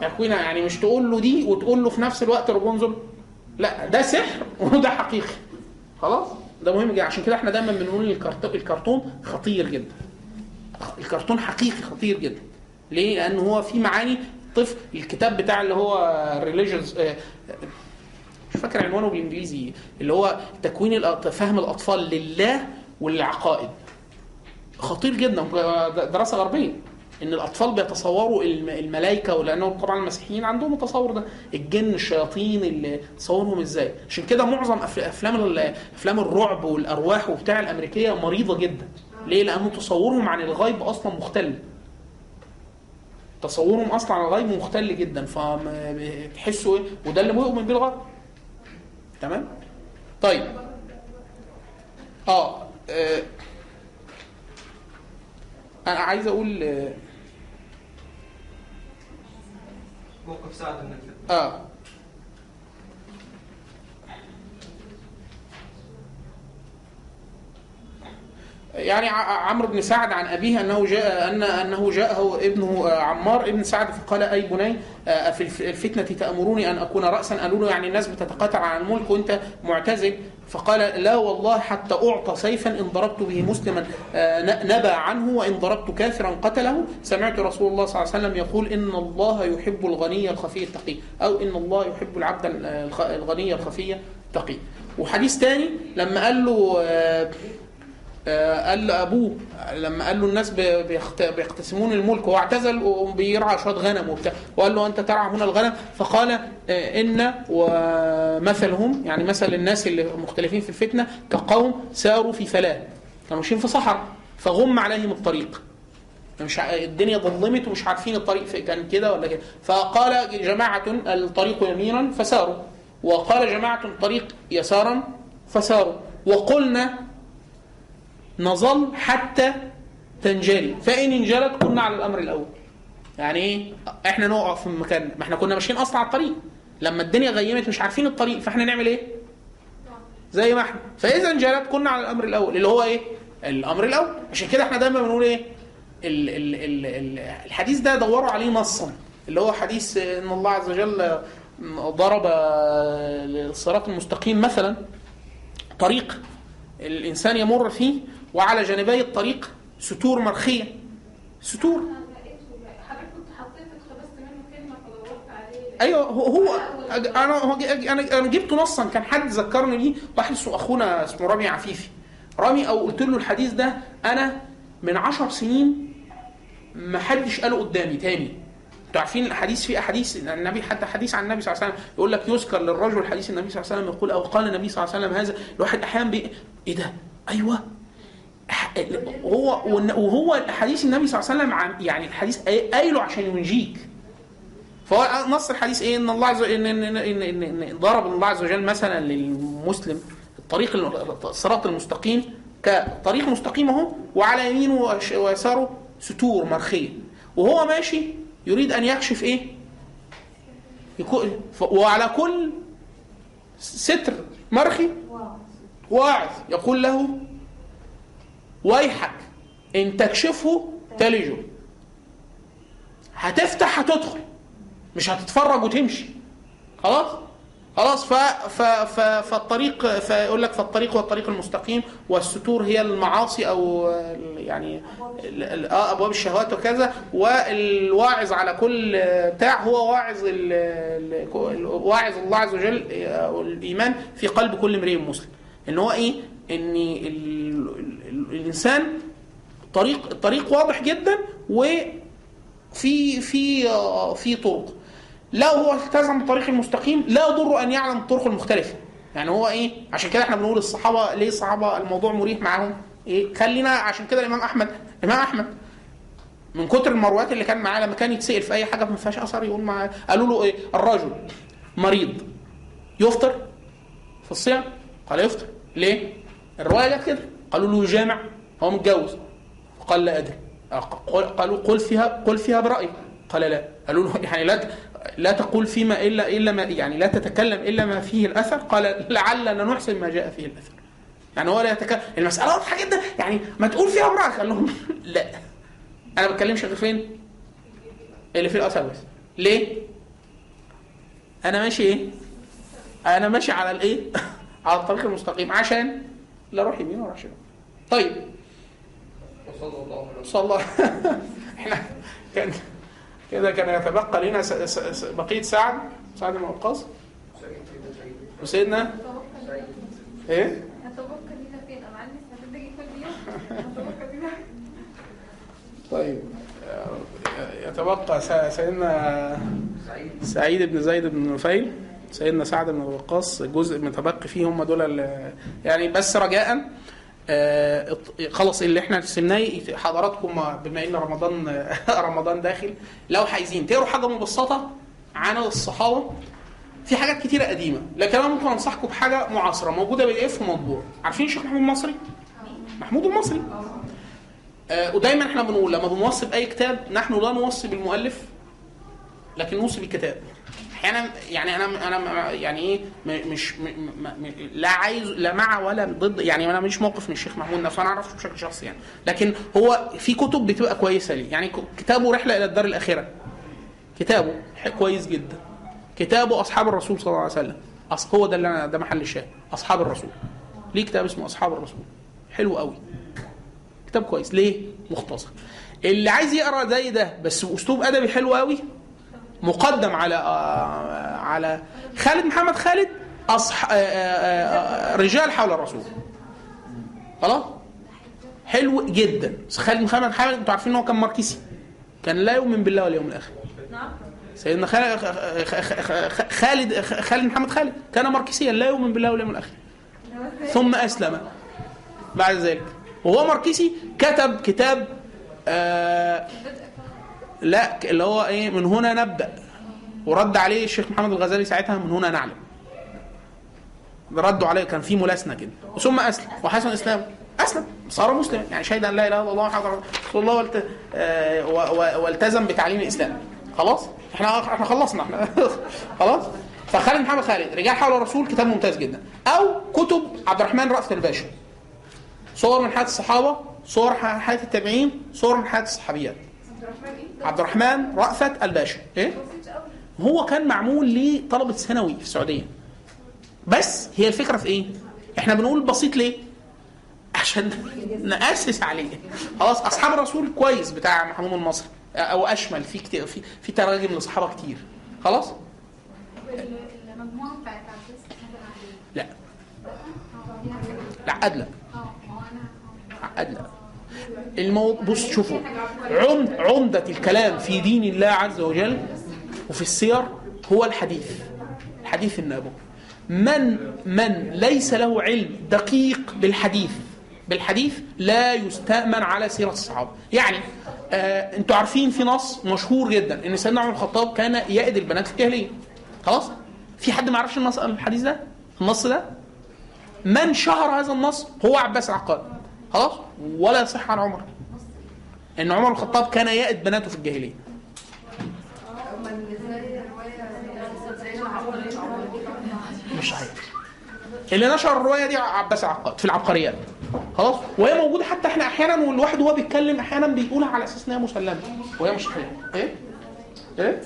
تكوينها يعني مش تقول له دي وتقول له في نفس الوقت رابنزل لا ده سحر (laughs) وده حقيقي. خلاص؟ ده مهم جدا. عشان كده إحنا دايما بنقول الكرت- الكرتون خطير جدا. الكرتون حقيقي خطير جدا. ليه؟ لأن هو في معاني. طفل الكتاب بتاع اللي هو ريليجنز مش فاكر عنوانه بالإنجليزي. اللي هو تكوين فهم الأطفال لله وللعقائد خطير جدا. دراسة غربية. إن الأطفال بيتصوروا الم- الملائكة ولأنه طبعا المسيحيين عندهم التصور ده. الجن الشياطين اللي تصورهم إزاي؟ عشان كده معظم أفلام أفلام الرعب والأرواح وبتاع الأمريكية مريضة جدا. ليه؟ لأنه تصورهم عن الغيب أصلا مختل. تصورهم أصلا عن الغيب مختل جدا. فتحسوا إيه؟ وده اللي مؤمن بيه الغرب تمام؟ طيب. آه. آه، أنا عايز أقول آه، موقف ساعد إنك آه. يعني عمرو بن سعد عن أبيه أنه جاء ان أنه جاءه ابنه آه، عمار ابن سعد فقال أي بني في الفتنة تأمروني أن أكون راسا؟ قالوا له يعني الناس بتتقاتل عن الملك وأنت معتزل. فقال لا والله حتى أعطى سيفا إن ضربت به مسلما آه، نبى عنه وإن ضربت كافرا قتله. سمعت رسول الله صلى الله عليه وسلم يقول إن الله يحب الغني الخفي التقي أو إن الله يحب العبد الغني الخفي التقي. وحديث تاني لما قال له آه، قال لأبوه لما قال له الناس بيقتسمون الملك هو اعتزل وبيرعى شوية غنم وبتاع وقال له أنت ترعى هنا الغنم؟ فقال آه، إن ومثلهم يعني مثل الناس اللي مختلفين في الفتنة كقوم ساروا في فلاه كانوا ماشيين في صحراء فغم عليهم الطريق. مش ع- الدنيا ظلمت ومش عارفين الطريق كان كده ولا كده. فقال جماعة الطريق يمينا فساروا. وقال جماعة الطريق يسارا فساروا. وقلنا نظل حتى تنجلي. فإن انجلت كنا على الأمر الأول. يعني إيه؟ إحنا نقف في مكاننا ما إحنا كنا ماشيين أصلا على الطريق. لما الدنيا غيمت مش عارفين الطريق فإحنا نعمل إيه؟ زي ما إحنا. فإذا انجلت كنا على الأمر الأول اللي هو إيه؟ الأمر الأول. عشان كده إحنا دايما بنقول إيه؟ ال ال ال ال الحديث ده دوروا عليه نصا. اللي هو حديث إن الله عز وجل ضرب الصراط المستقيم مثلا طريق الإنسان يمر فيه وعلى جانبي الطريق ستور مرخية. ستور. أيوه هو, أنا أنا أنا جبته نصا. كان حد ذكرني بيه. واحد أخونا اسمه رامي عفيفي. رامي أو قلت له الحديث ده أنا من عشر سنين ما حدش قاله قدامي تاني. أنتوا عارفين الحديث في أحاديث؟ النبي حتى حديث عن النبي صلى الله عليه وسلم. يقول لك يذكر للرجل حديث النبي صلى الله عليه وسلم يقول أو قال النبي صلى الله عليه وسلم هذا. الواحد أحيانا إيه ده؟ أيوه. هو وهو حديث النبي صلى الله عليه وسلم عن- يعني الحديث قايله عشان ينجيك. فهو نص الحديث إيه؟ إن الله عز وجل ان ان, إن, إن ضرب الله عز وجل مثلا للمسلم الطريق الصراط المستقيم كطريق مستقيم اهو وعلى يمينه ويساره ستور مرخية. وهو ماشي يريد أن يكشف إيه؟ وعلى كل ستر مرخي واعظ. يقول له ويحك إن تكشفه تلجه هتفتح هتدخل. مش هتتفرج وتمشي. خلاص؟ خلاص ف ف ف فالطريق فيقول لك فالطريق هو الطريق المستقيم والستور هي المعاصي أو يعني آه أبواب الشهوات وكذا. والواعظ على كل بتاع هو واعظ واعظ الله عز وجل آه، الايمان في قلب كل امرئ مسلم. إن هو إيه؟ إن ال- ال- ال- الإنسان طريق الطريق واضح جدا وفي في في طرق. لو هو التزم بالطريق المستقيم لا يضر أن يعلم الطرق المختلفة. يعني هو إيه؟ عشان كده إحنا بنقول الصحابة ليه الصحابة الموضوع مريح معاهم؟ إيه؟ خلينا عشان كده الإمام أحمد الإمام أحمد من كتر المرويات اللي كان معاه لما كان يتسأل في أي حاجة ما فيهاش أثر يقول معاه قالوا له إيه؟ الرجل مريض. يفطر في الصيام؟ قال يفطر. ليه؟ الرواية جت كده. قالوا له يجامع هو متجوز. قال لا قال- قالوا قل فيها قل فيها برأيك. قال لا. قالوا له يعني لا لا تقول فيما الا إلا ما يعني لا تتكلم إلا ما فيه الأثر. قال لعلنا نحسن ما جاء فيه الأثر. يعني هو لا يتكلم. المسألة واضحة جدا. يعني ما تقول فيها برايك قال لهم (laughs) لا. أنا ما بتكلمش غير فين؟ اللي فيه الأثر بس. ليه؟ أنا ماشي إيه؟ أنا ماشي على الإيه؟ (laughs) على الطريق المستقيم عشان لا أروح يمين ولا أروح شمال. طيب. وصلى الله (laughs) إحنا كان كده كان يتبقى لنا. بقية سعد. سعد بن وقاص. وسيدنا إيه؟ طيب. يتبقى سيدنا سعيد بن زيد بن نفيل. سيدنا سعد بن وقاص جزء متبقي فيه هم دول يعني بس رجاء آه، خلاص اللي إحنا سمناه حضراتكم بما إن رمضان (laughs) رمضان داخل لو عايزين تقروا حاجة مبسطة عن الصحابة في حاجات كتيرة قديمة لكن أنا ممكن أنصحكم بحاجة معاصرة موجودة بي اف ومطبوع. عارفين الشيخ محمود المصري؟ محمود المصري. آه ودايما إحنا بنقول لما بنوصي بأي كتاب نحن لا نوصي بالمؤلف لكن نوصي بالكتاب. أحيانا يعني أنا أنا يعني إيه مش لا عايز لا مع ولا ضد يعني أنا مش موقف من الشيخ محمود نفسه أنا أعرفه بشكل شخصي يعني. لكن هو في كتب بتبقى كويسة ليه؟ يعني كتابه رحلة إلى الدار الاخره كتابه كويس جدا. كتابه أصحاب الرسول صلى الله عليه وسلم. هو ده اللي أنا ده محل الشاهد. أصحاب الرسول. ليه كتاب اسمه أصحاب الرسول؟ حلو قوي. كتاب كويس. ليه؟ مختصر. اللي عايز يقرأ زي ده بس بأسلوب أدبي حلو قوي مقدم على آه، على خالد محمد. خالد أصح... آه، آه، رجال حول الرسول. خلاص؟ حلو جدا. خالد محمد خالد أنتوا عارفين إن هو كان ماركسي. كان لا يؤمن بالله واليوم الآخر. سيدنا خالد خالد خالد محمد خالد كان ماركسيا لا يؤمن بالله واليوم الآخر. ثم أسلم. بعد ذلك. وهو ماركسي كتب كتاب آه لا اللي هو إيه من هنا نبدأ. ورد عليه الشيخ محمد الغزالي ساعتها من هنا نعلم. ردوا عليه كان في ملاسنة كده. ثم أسلم. وحسن اسلامه أسلم. صار مسلما يعني شهد أن لا إله إلا الله محمد رسول الله والت... آه، والتزم بتعليم الإسلام. خلاص؟ إحنا إحنا خلصنا. إحنا (laughs) خلاص؟ فخالد محمد خالد رجال حول الرسول كتاب ممتاز جدا. أو كتب عبد الرحمن رأفت الباشا. صور من حياة الصحابة صور حياة التابعين صور من حياة الصحابيات. عبد الرحمن رأفت الباشا. إيه؟ هو كان معمول لطلبة ثانوي في السعودية. بس هي الفكرة في إيه؟ إحنا بنقول بسيط ليه؟ عشان (laughs) نأسس عليه. خلاص أصحاب الرسول كويس بتاع محمود المصري أو أشمل في كتير في في تراجم لصحابة كتير. خلاص؟ المجموعه بتاعت لا. لا عقد لا الموضوع بص شوفوا. عمد عمدة الكلام في دين الله عز وجل وفي السير هو الحديث. الحديث النبوي من من ليس له علم دقيق بالحديث بالحديث لا يستأمن على سيرة الصحابة. يعني آه أنتوا عارفين في نص مشهور جدا إن سيدنا عمر الخطاب كان يأد البنات الجاهلية. خلاص؟ في حد ما يعرفش النص الحديث ده؟ النص ده؟ من شهر هذا النص هو عباس العقاد خلاص ولا يصح عن عمر. إن عمر الخطاب كان يأد بناته في الجاهلية. مش صحيح اللي نشر الرواية دي عباس العقاد في العبقريات. خلاص؟ وهي موجودة حتى إحنا أحيانا والواحد وهو بيتكلم أحيانا بيقولها على أساس إنها مسلمة. وهي مش صحيحة. إيه؟ إيه؟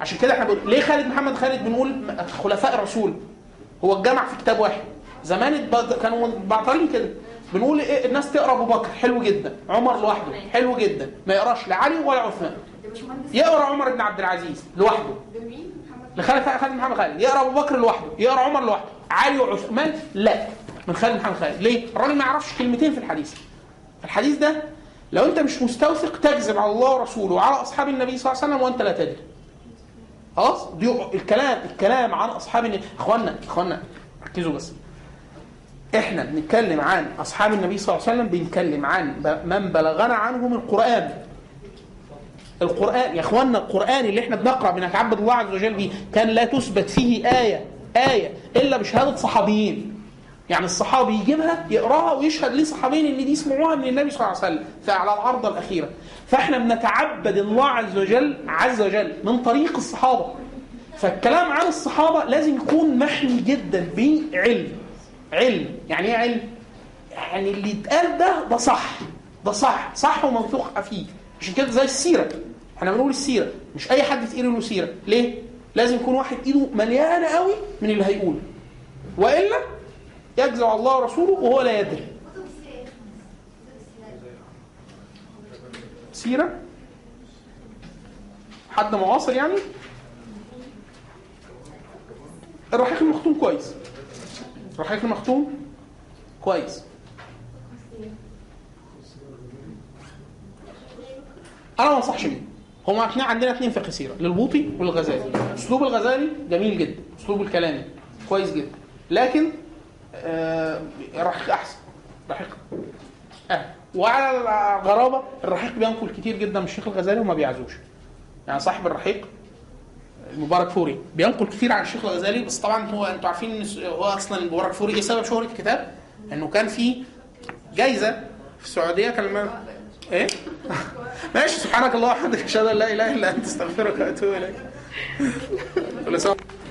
عشان كده إحنا بنقول ليه خالد محمد خالد بنقول خلفاء الرسول؟ هو الجمع في كتاب واحد. زمان كانوا بعطلين كده. بنقول إيه الناس تقرأ أبو بكر حلو جدا. عمر لوحده حلو جدا. ما يقراش لا علي ولا عثمان. يقرأ عمر بن عبد العزيز لوحده. لخالد خالد محمد خالد. يقرأ أبو بكر لوحده. يقرأ عمر لوحده. علي وعثمان لا. من خالد محمد خالد. ليه؟ الراجل ما يعرفش كلمتين في الحديث. الحديث ده لو أنت مش مستوثق تكذب على الله ورسوله وعلى أصحاب النبي صلى الله عليه وسلم وأنت لا تدري خلاص؟ دي الكلام الكلام عن أصحاب النبي اخوانا ركزوا بس. إحنا بنتكلم عن أصحاب النبي صلى الله عليه وسلم بنتكلم عن من بلغنا عنهم القرآن. القرآن يا اخوانا القرآن اللي إحنا بنقرأ بنتعبد الله عز وجل بيه كان لا تثبت فيه آية آية إلا بشهادة صحابيين. يعني الصحابي يجيبها يقراها ويشهد ليه صحابيين ان دي سمعوها من النبي صلى الله عليه وسلم فعلى العرضه الأخيرة. فإحنا بنتعبد الله عز وجل عز وجل من طريق الصحابة. فالكلام عن الصحابة لازم يكون محمي جدا بعلم. علم. يعني إيه علم؟ يعني اللي يتقال ده ده صح. ده صح. صح وموثوق فيه عشان كده زي السيرة. إحنا بنقول السيرة. مش أي حد تقيل له سيرة. ليه؟ لازم يكون واحد إيده مليانة قوي من اللي هيقوله. وإلا يجزع الله ورسوله وهو لا يدري. سيرة؟ حد معاصر يعني؟ الرحيق المختوم كويس. الرحيق المختوم كويس. أنا ما أنصحش بيه. هما إحنا عندنا اثنين فقه سيره للبوطي والغزالي. أسلوب الغزالي جميل جدا أسلوب الكلامي كويس جدا. لكن آه الرحيق أحسن. رحيق آه وعلى الغرابة الرحيق بينقل كتير جدا من الشيخ الغزالي وما بيعزوش. يعني صاحب الرحيق المباركفوري بينقل كتير عن الشيخ الغزالي بس طبعا هو أنتوا عارفين هو أصلا المباركفوري إيه سبب شهرة الكتاب؟ إنه كان في جايزة في السعودية كان إيه؟ (laughs) ماشي سبحانك اللهم وبحمدك أشهد أن لا إله إلا أنت أستغفرك وأتوب إليك (laughs)